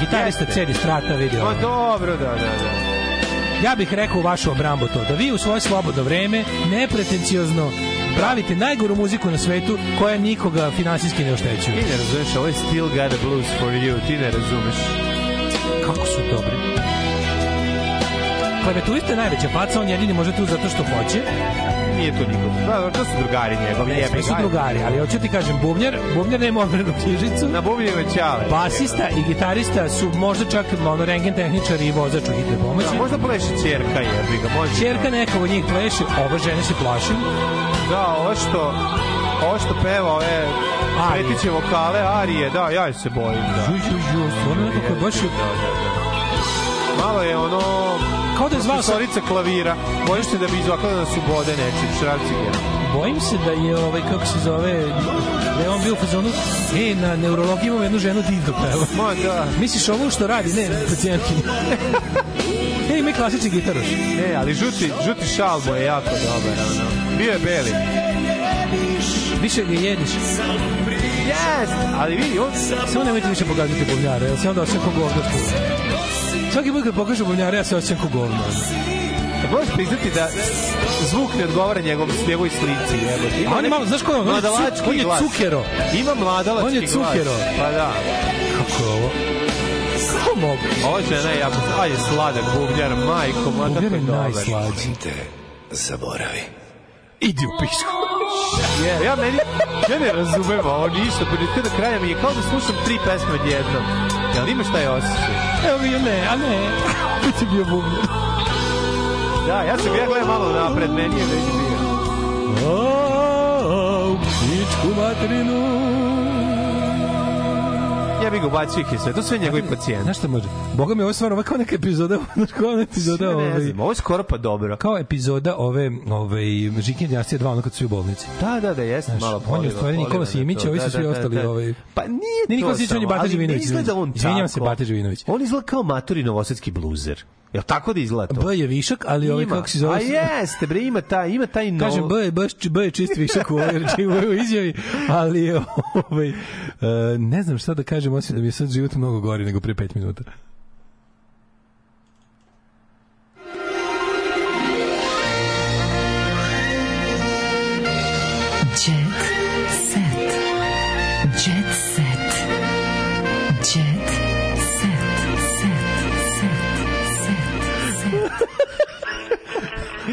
gitarista. Cedi Strata video. Ma dobro, da, da, da. Ja bih rekao vašu obrambu to, da vi u svoje slobodno vreme, nepretenciozno, pravite najgoru muziku na svetu koja nikoga finansijski ne oštećuje. Ti ne razumeš, ovo je Still Got a Blues for You, ti ne razumeš. Kako su dobri. Klavijaturista je najveća faca, on jedini može tu zato što hoće. Nije to nikog. Da, to su drugari njegovi, Ne, jebi su ga. drugari, ali hoću ti kažem, bubnjar, bubnjar nema overenu knjižicu. Na bubnjeve ćale. Basista i gitarista su možda čak ono, rengen tehničar i vozač u hitne pomoći. Da, možda pleše čerka, jebi ga, može. Čerka neka od njih pleše, ova žena se plaši. Da, ovo što, ovo što peva, ove Arije. pretiće vokale, arije, da, ja se bojim, da. Ju, ju, ju, stvarno nekako je baš... Malo je ono... Kao da je zvao sa... Profesorica klavira. Bojiš se da bi izvakala da su bode nečim, šrafciger. Bojim se da je, ovaj, kako se zove, da je on bio u fazonu, e, na neurologiji imam jednu ženu divno peva. Ma da. Misliš ovo što radi? Ne, pacijentkinja. e, ima i klasični gitaroš. Ne, ali žuti, žuti šal mu je jako dobar, ono. Bio je beli. Više ga jediš. Yes, ali vidi, on... Samo nemojte više pokazati bubnjare, jer se onda osjećam ko govno. Svaki put kad pokažu bubnjare, ja se osjećam ko govno. Da možeš priznati da zvuk ne odgovara njegovom njegovoj slici, jebote. Ima on je malo, znaš ko je on? On je glas. cukero. Ima mladalački On je glas. cukero. Pa da. Kako je ovo? Kako mogu? Ova žena je jako... A je sladak bubnjar, majko, ma tako Bubnjar je je dobar. najslađi. te zaboravi. Idi u pišku. Je, ja meni, ja ne razumem ovo ništa, pa do kraja mi je kao da slušam tri pesme odjednom. Jel imaš taj osjećaj? Evo ga, ne, a ne. Ti je bio bubnjar. Da, ja sam ja gledam malo napred, meni je već bio. O, pičku materinu. Jebi ga, ubacio ih je sve. To su sve njegovi pacijenti. Znaš šta može? Boga mi ovo je stvarno ovako kao neka epizoda, znaš kao ona epizoda Ne ovaj, znam, ovo je skoro pa dobro. kao epizoda ove ove Žikin dinastije 2 ono kad su u bolnici. Da, da, da, jeste Znaš, malo on je u stvari Nikola Simić, to. ovi su Da, svi da, da, ostali da. ovaj Pa nije Ne, Nikola to Simić, on je Bata Živinović. ne izgleda on Izvinjavam se, tako. Bata Živinović. On izgleda kao maturi novosadski bluzer. Jel tako da izgleda to? B je višak, ali ovaj kako se zove? A jeste, bre, ima taj, ima taj nov... Kažem, B je, baš, B je čist višak u ovoj u izjavi, ali ovaj, e, ne znam šta da kažem, osim da mi sad život mnogo gori nego pre pet minuta.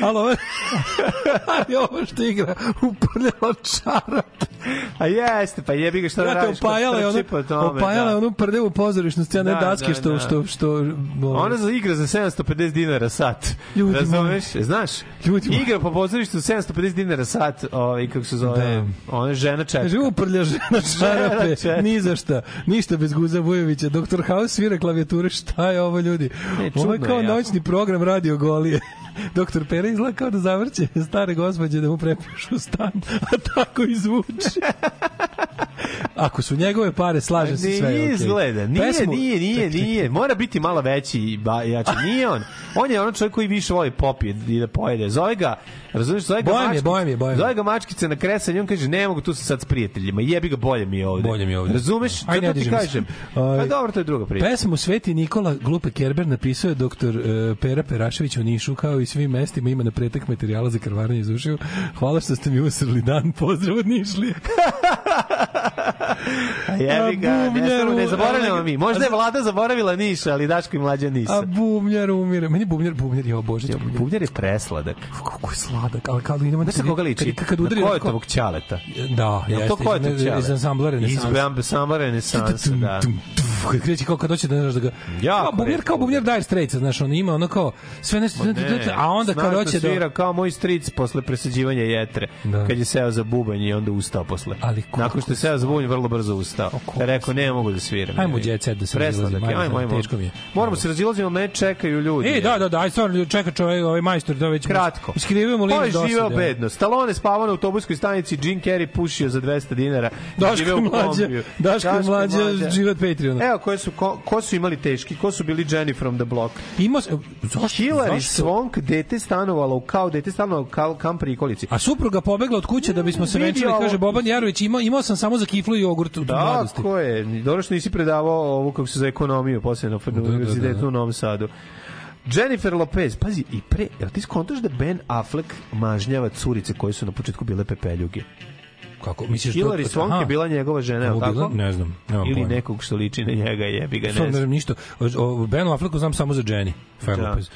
Alo, ovo ali ovo što igra uprljalo čarap. A jeste, pa jebi ga da Ja radiš. opajala je ono, opajala da. onu prdevu pozorišnu scenu, Da, daske da, što, da. što, što, ovo- Ona za igra za 750 dinara sat. Ljudi Razumeš? Znaš? Ljudi. Igra po pozorištu 750 dinara sat, ovaj kako se zove, ona je žena čeka. Kaže, uprlja žena čarape, čeka. ni za šta, ništa bez Guza Vujovića. Doktor House svira klavijature, šta je ovo ljudi? Ne, ovo je kao noćni program Radio Golije. Doktor Pera izgleda kao da zavrće stare gospođe da mu prepišu stan, a tako i zvuči. Ako su njegove pare, slažem se sve. je Nije okej. izgleda, nije, Pesmu- nije, nije, nije. Mora biti malo veći i jači. Nije on. On je ono čovjek koji više voli pop i, i da pojede. Zove ga, razumiješ, zove ga Bojem je, mačkica- bojem je, bojem je. Zove ga mačkica na kresanju, on kaže, ne mogu tu sam sad s prijateljima, jebi ga, bolje mi je ovde. Bolje mi je ovde. Razumeš? Aj, ne ti kažem. Ovaj, Pa dobro, to je druga priča. Pesmu Sveti Nikola Glupe Kerber napisao je doktor uh, Pera Perašević u Nišu, kao i svim mestima ima na pretek materijala za krvaranje iz ušiju. Hvala što ste mi usrli dan, pozdrav od Nišlije. A jebi ga, ne, samo ne zaboravljamo mi. Možda je vlada zaboravila Niš, ali Daško i mlađa nisu. A bubnjar umire. Meni bubnjar, bubnjar, jo bože, ja, bubnjar. Bubnjar je presladak. Kako je sladak, ali kao da idemo... Znaš na koga liči? Kad, kad udari... onako- Kojetovog ćaleta. Da, jeste. to Kojetov iz- ćalet? Iz ansambla Renesans. Iz ansambla Renesansa, da. Kad kreće kao kad hoće da znaš da ga Jako kao bubnjar kao bubnjar Dire Straits znaš on ima ono kao sve nešto ne, a onda kad hoće da svira kao moj stric posle presađivanja jetre Da. kad je seo za bubanj i onda ustao posle Ali koliko- nakon što je seo za bubanj vrlo brzo ustao rekao ne mogu da sviram Ajmo set da se razilazimo, ajmo, ajmo, teško mi je. moramo se razilazimo ne čekaju ljudi E, da, da, da, aj stvarno čeka čovjek, ovaj majstor, to već Kratko. Ko je linč dosta. živeo da. bedno? Stallone spavao na autobuskoj stanici, Jim Carrey pušio za 200 dinara. Daško kombiju. Daško i mlađa, život Patreona. Evo, koje su, ko, ko su imali teški? Ko su bili Jenny from the Block? Imao se, zašto? Hillary zašto? Swank, dete stanovala u kao dete stanovala u kao kamp prikolici. A supruga pobegla od kuće da bismo se venčali, kaže Boban Jarović, imao, imao sam samo za kiflu i jogurt u da, mladosti. Tako je. Dobro što nisi predavao ovu kako se za ekonomiju posle na da, univerzitetu da. u Novom Sadu. Jennifer Lopez, pazi, i pre, jel ti skontaš da Ben Affleck mažnjava curice koje su na početku bile pepeljuge? Kako, misliš to- Hillary Swank je bila njegova žena, je bila? tako? Ne znam, nemam Ili pojma. nekog što liči na njega, jebi ga, ne ne znam. znam ništa. O, Benu Afflecku znam samo za Jenny. Fair Da. Lopez.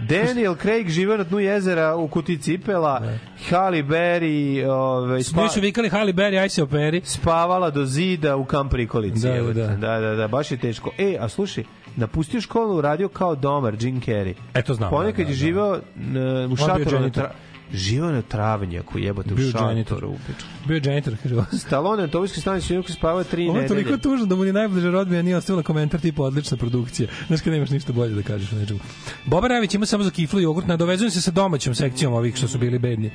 Daniel Craig žive na dnu jezera u kuti cipela, Halle Berry ovaj, Svi su vikali Halle Berry, aj se operi. spavala do zida u kamp prikolici. Da, da. da, da, da, baš je teško. E, a slušaj, napustio školu, radio kao domar, Jim Carrey. E, to znam, Ponekad da, da, je da. živeo n- u šatoru na tra... Živeo na travnjaku, jebote, u šatoru u pičku. Bio je janitor, kaže. Stallone na autobuskoj stanici jednog spavao tri Ovo je nedelje. toliko tužno da mu ni najbliža rodbina nije ostavila komentar tipa odlična produkcija. Znaš kad nemaš ništa bolje da kažeš o nečemu. Boba Ravić ima samo za kiflu i jogurt, nadovezujem se sa domaćom sekcijom ovih što su bili bedni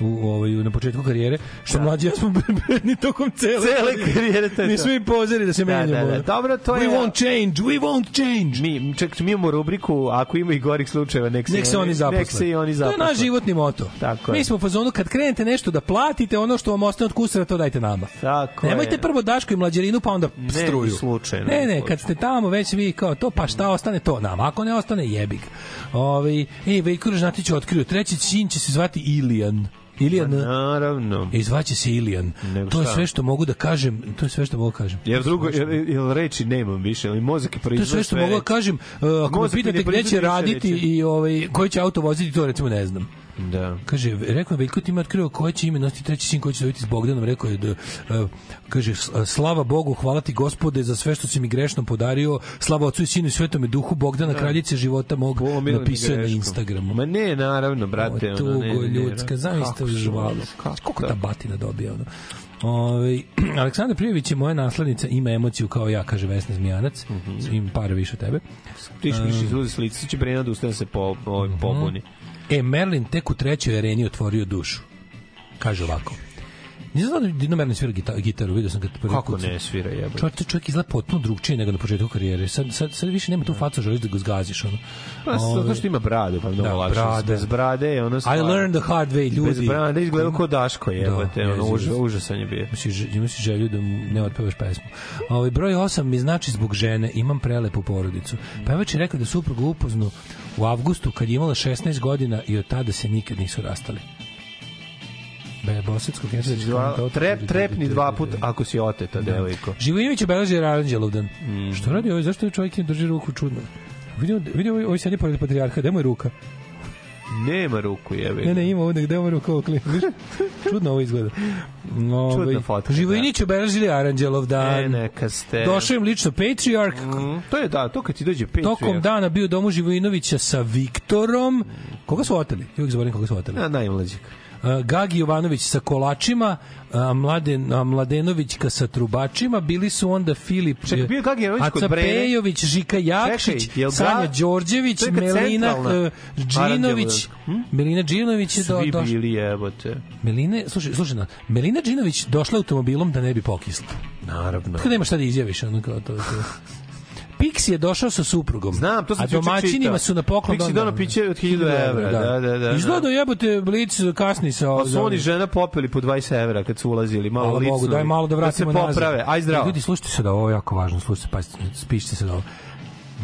u, ovaj, na početku karijere, što mlađi ja smo bedni tokom cele, Cele karijere, to je Nismo to. i pozeri da se Da, menjamo. da, da. Dobro, to we je- won't change, we won't change. Mi, ček, mi imamo rubriku, ako ima i gorih slučajeva, nek se, Nek se oni zaposle. Nek se i oni zaposle. To je naš životni moto. Tako je. Mi smo u fazonu kad krenete nešto da platite, ono što vam ostane od kusura, to dajte nama. Tako Nemojte je. prvo Daško i mlađerinu, pa onda Ne, struju. slučajno. Ne, ne, kad ste tamo već vi kao to, pa šta ostane to nama. Ako ne ostane, jebik. Ovi, e, Veljko Žnatić je otkrio, treći sin će se zvati Ilijan. Ilijan, Naravno. i zvaće se Ilijan. Nego To je sve što mogu da kažem, to je sve što mogu da kažem. Jer drugo, jer, jer reči nemam više, ali mozak je To je sve što mogu da kažem. Uh, ako me ne pitate gde će raditi i ovaj, koji će auto voziti, to recimo ne znam. Da. Kaže, rekao je Veljko ti ima otkrio koje će ime nositi treći sin koji će dobiti s Bogdanom, rekao je da, uh, kaže, "S- slava Bogu, hvala ti gospode za sve što si mi grešno podario, slava ocu i sinu i svetome duhu, Bogdana, kraljice života mog, Pomilo mi napisao je na. Instagramu. Ma ne, naravno, brate. ono, Tugo ne, ne, ne, ljudska, su- žvalo. Koliko da? ta batina dobija, ono. Ove, Aleksandar Prijević je moja naslednica, ima emociju kao ja, kaže Vesna Zmijanac. Mhm. Ima para više od tebe. Ti Um, više izlazi s lica, će Brena da ustane da se po, po, Mhm. pobuni. E, Merlin tek u trećoj areni otvorio dušu. Kaže ovako. Nisam znao da Dino Merlin svira gita, gitaru, vidio sam ga prvi Kako ne svira, jebote? Čovjek, čovjek izgleda potpuno drugčije nego na početku karijere. Sad, sad, sad više nema tu facu, želiš da ga zgaziš. Ono. Pa, zato što ima bradu, pa mnogo Da, lakše. brada. Bez brade je ono I stvar. learned the hard way, ljudi. Bez brade izgleda kao Daško, jebote. Da, ono, jezivo. uža, užasan je bio. Ž- imaš želju da ne otpevaš pesmu. Ovaj broj 8 mi znači zbog žene, imam prelepu porodicu. Pevač je rekao da suprugu upoznu u avgustu kad je imala 16 godina i od tada se nikad nisu rastali. Be, bosanskog Dva, trep, trepni dva put ako si oteta, devojko. Živojinović obeleži Aranđelovdan. Mm. Što radi ovaj? Zašto je čovjek ne drži ruku čudno? Vidio, vidio ovaj, ovaj sedi pored patrijarha, gde mu je ruka? Nema ruku, jebe. Ne, ne, ima ovdje, gde je ruka okli? Viš? Čudno ovo izgleda. Ovaj, Čudna fotka, Živojinić obeležili Aranđelovdan. E, neka ste. Došao im lično Patriark. To je da, to kad ti dođe pet. Tokom dana bio u domu Živojinovića sa Viktorom. Koga su oteli? Uvijek zaboravim koga su oteli. A, najmlađeg. Uh, Gagi Jovanović sa kolačima, a Mladen, a Mladenovićka sa trubačima, bili su onda Filip Čekaj, bio je Gagi Jovanović kod Brene? Pejović, Žika Jakšić, Čekaj, ga- Sanja Đorđević, Melina uh, Džinović, Aranđelovdan. Melina Džinović je do, Svi došla. bili jebote. Meline, slušaj, slušaj, na, Melina Džinović došla automobilom da ne bi pokisla. Naravno. Tako da nema šta da izjaviš, ono kao to. to. Pixi je došao sa suprugom. Znam, to sam A domaćinima su na poklon Pixi dono piće od 1000 evra, da, da, da. Izgleda da jebote Blic kasni sa... Pa su oni žena popeli po 20 evra kad su ulazili, malo Hvala Bogu, daj malo da vratimo Da se nazad. poprave, aj zdravo. Ljudi, slušajte se da ovo je jako važno, slušajte, pa spišite se da ovo.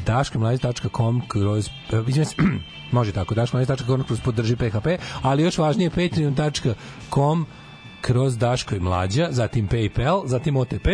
daškomlađe.com kroz, e, izvinjam se, može tako, daškomlađe.com kroz podrži PHP, ali još važnije patreon.com kroz Daško i Mlađa, zatim PayPal, zatim OTP,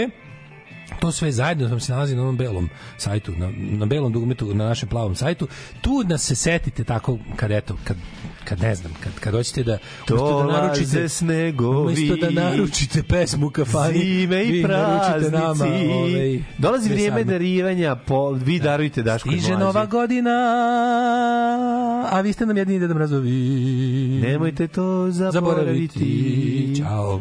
to sve zajedno nam se nalazi na onom belom sajtu, na, na belom dugmetu, na našem plavom sajtu. Tu nas se setite tako, kad eto, kad, kad ne znam, kad, kad hoćete da umesto da naručite, snegovi. umesto da naručite pesmu kafani, Zime i praznici. nama, ovaj, Dolazi vrijeme same. darivanja, po, vi darujte Daško Stiže Mlađi. nova godina, a vi ste nam jedini Deda Mrazovi. Nemojte to zaboraviti. Ćao.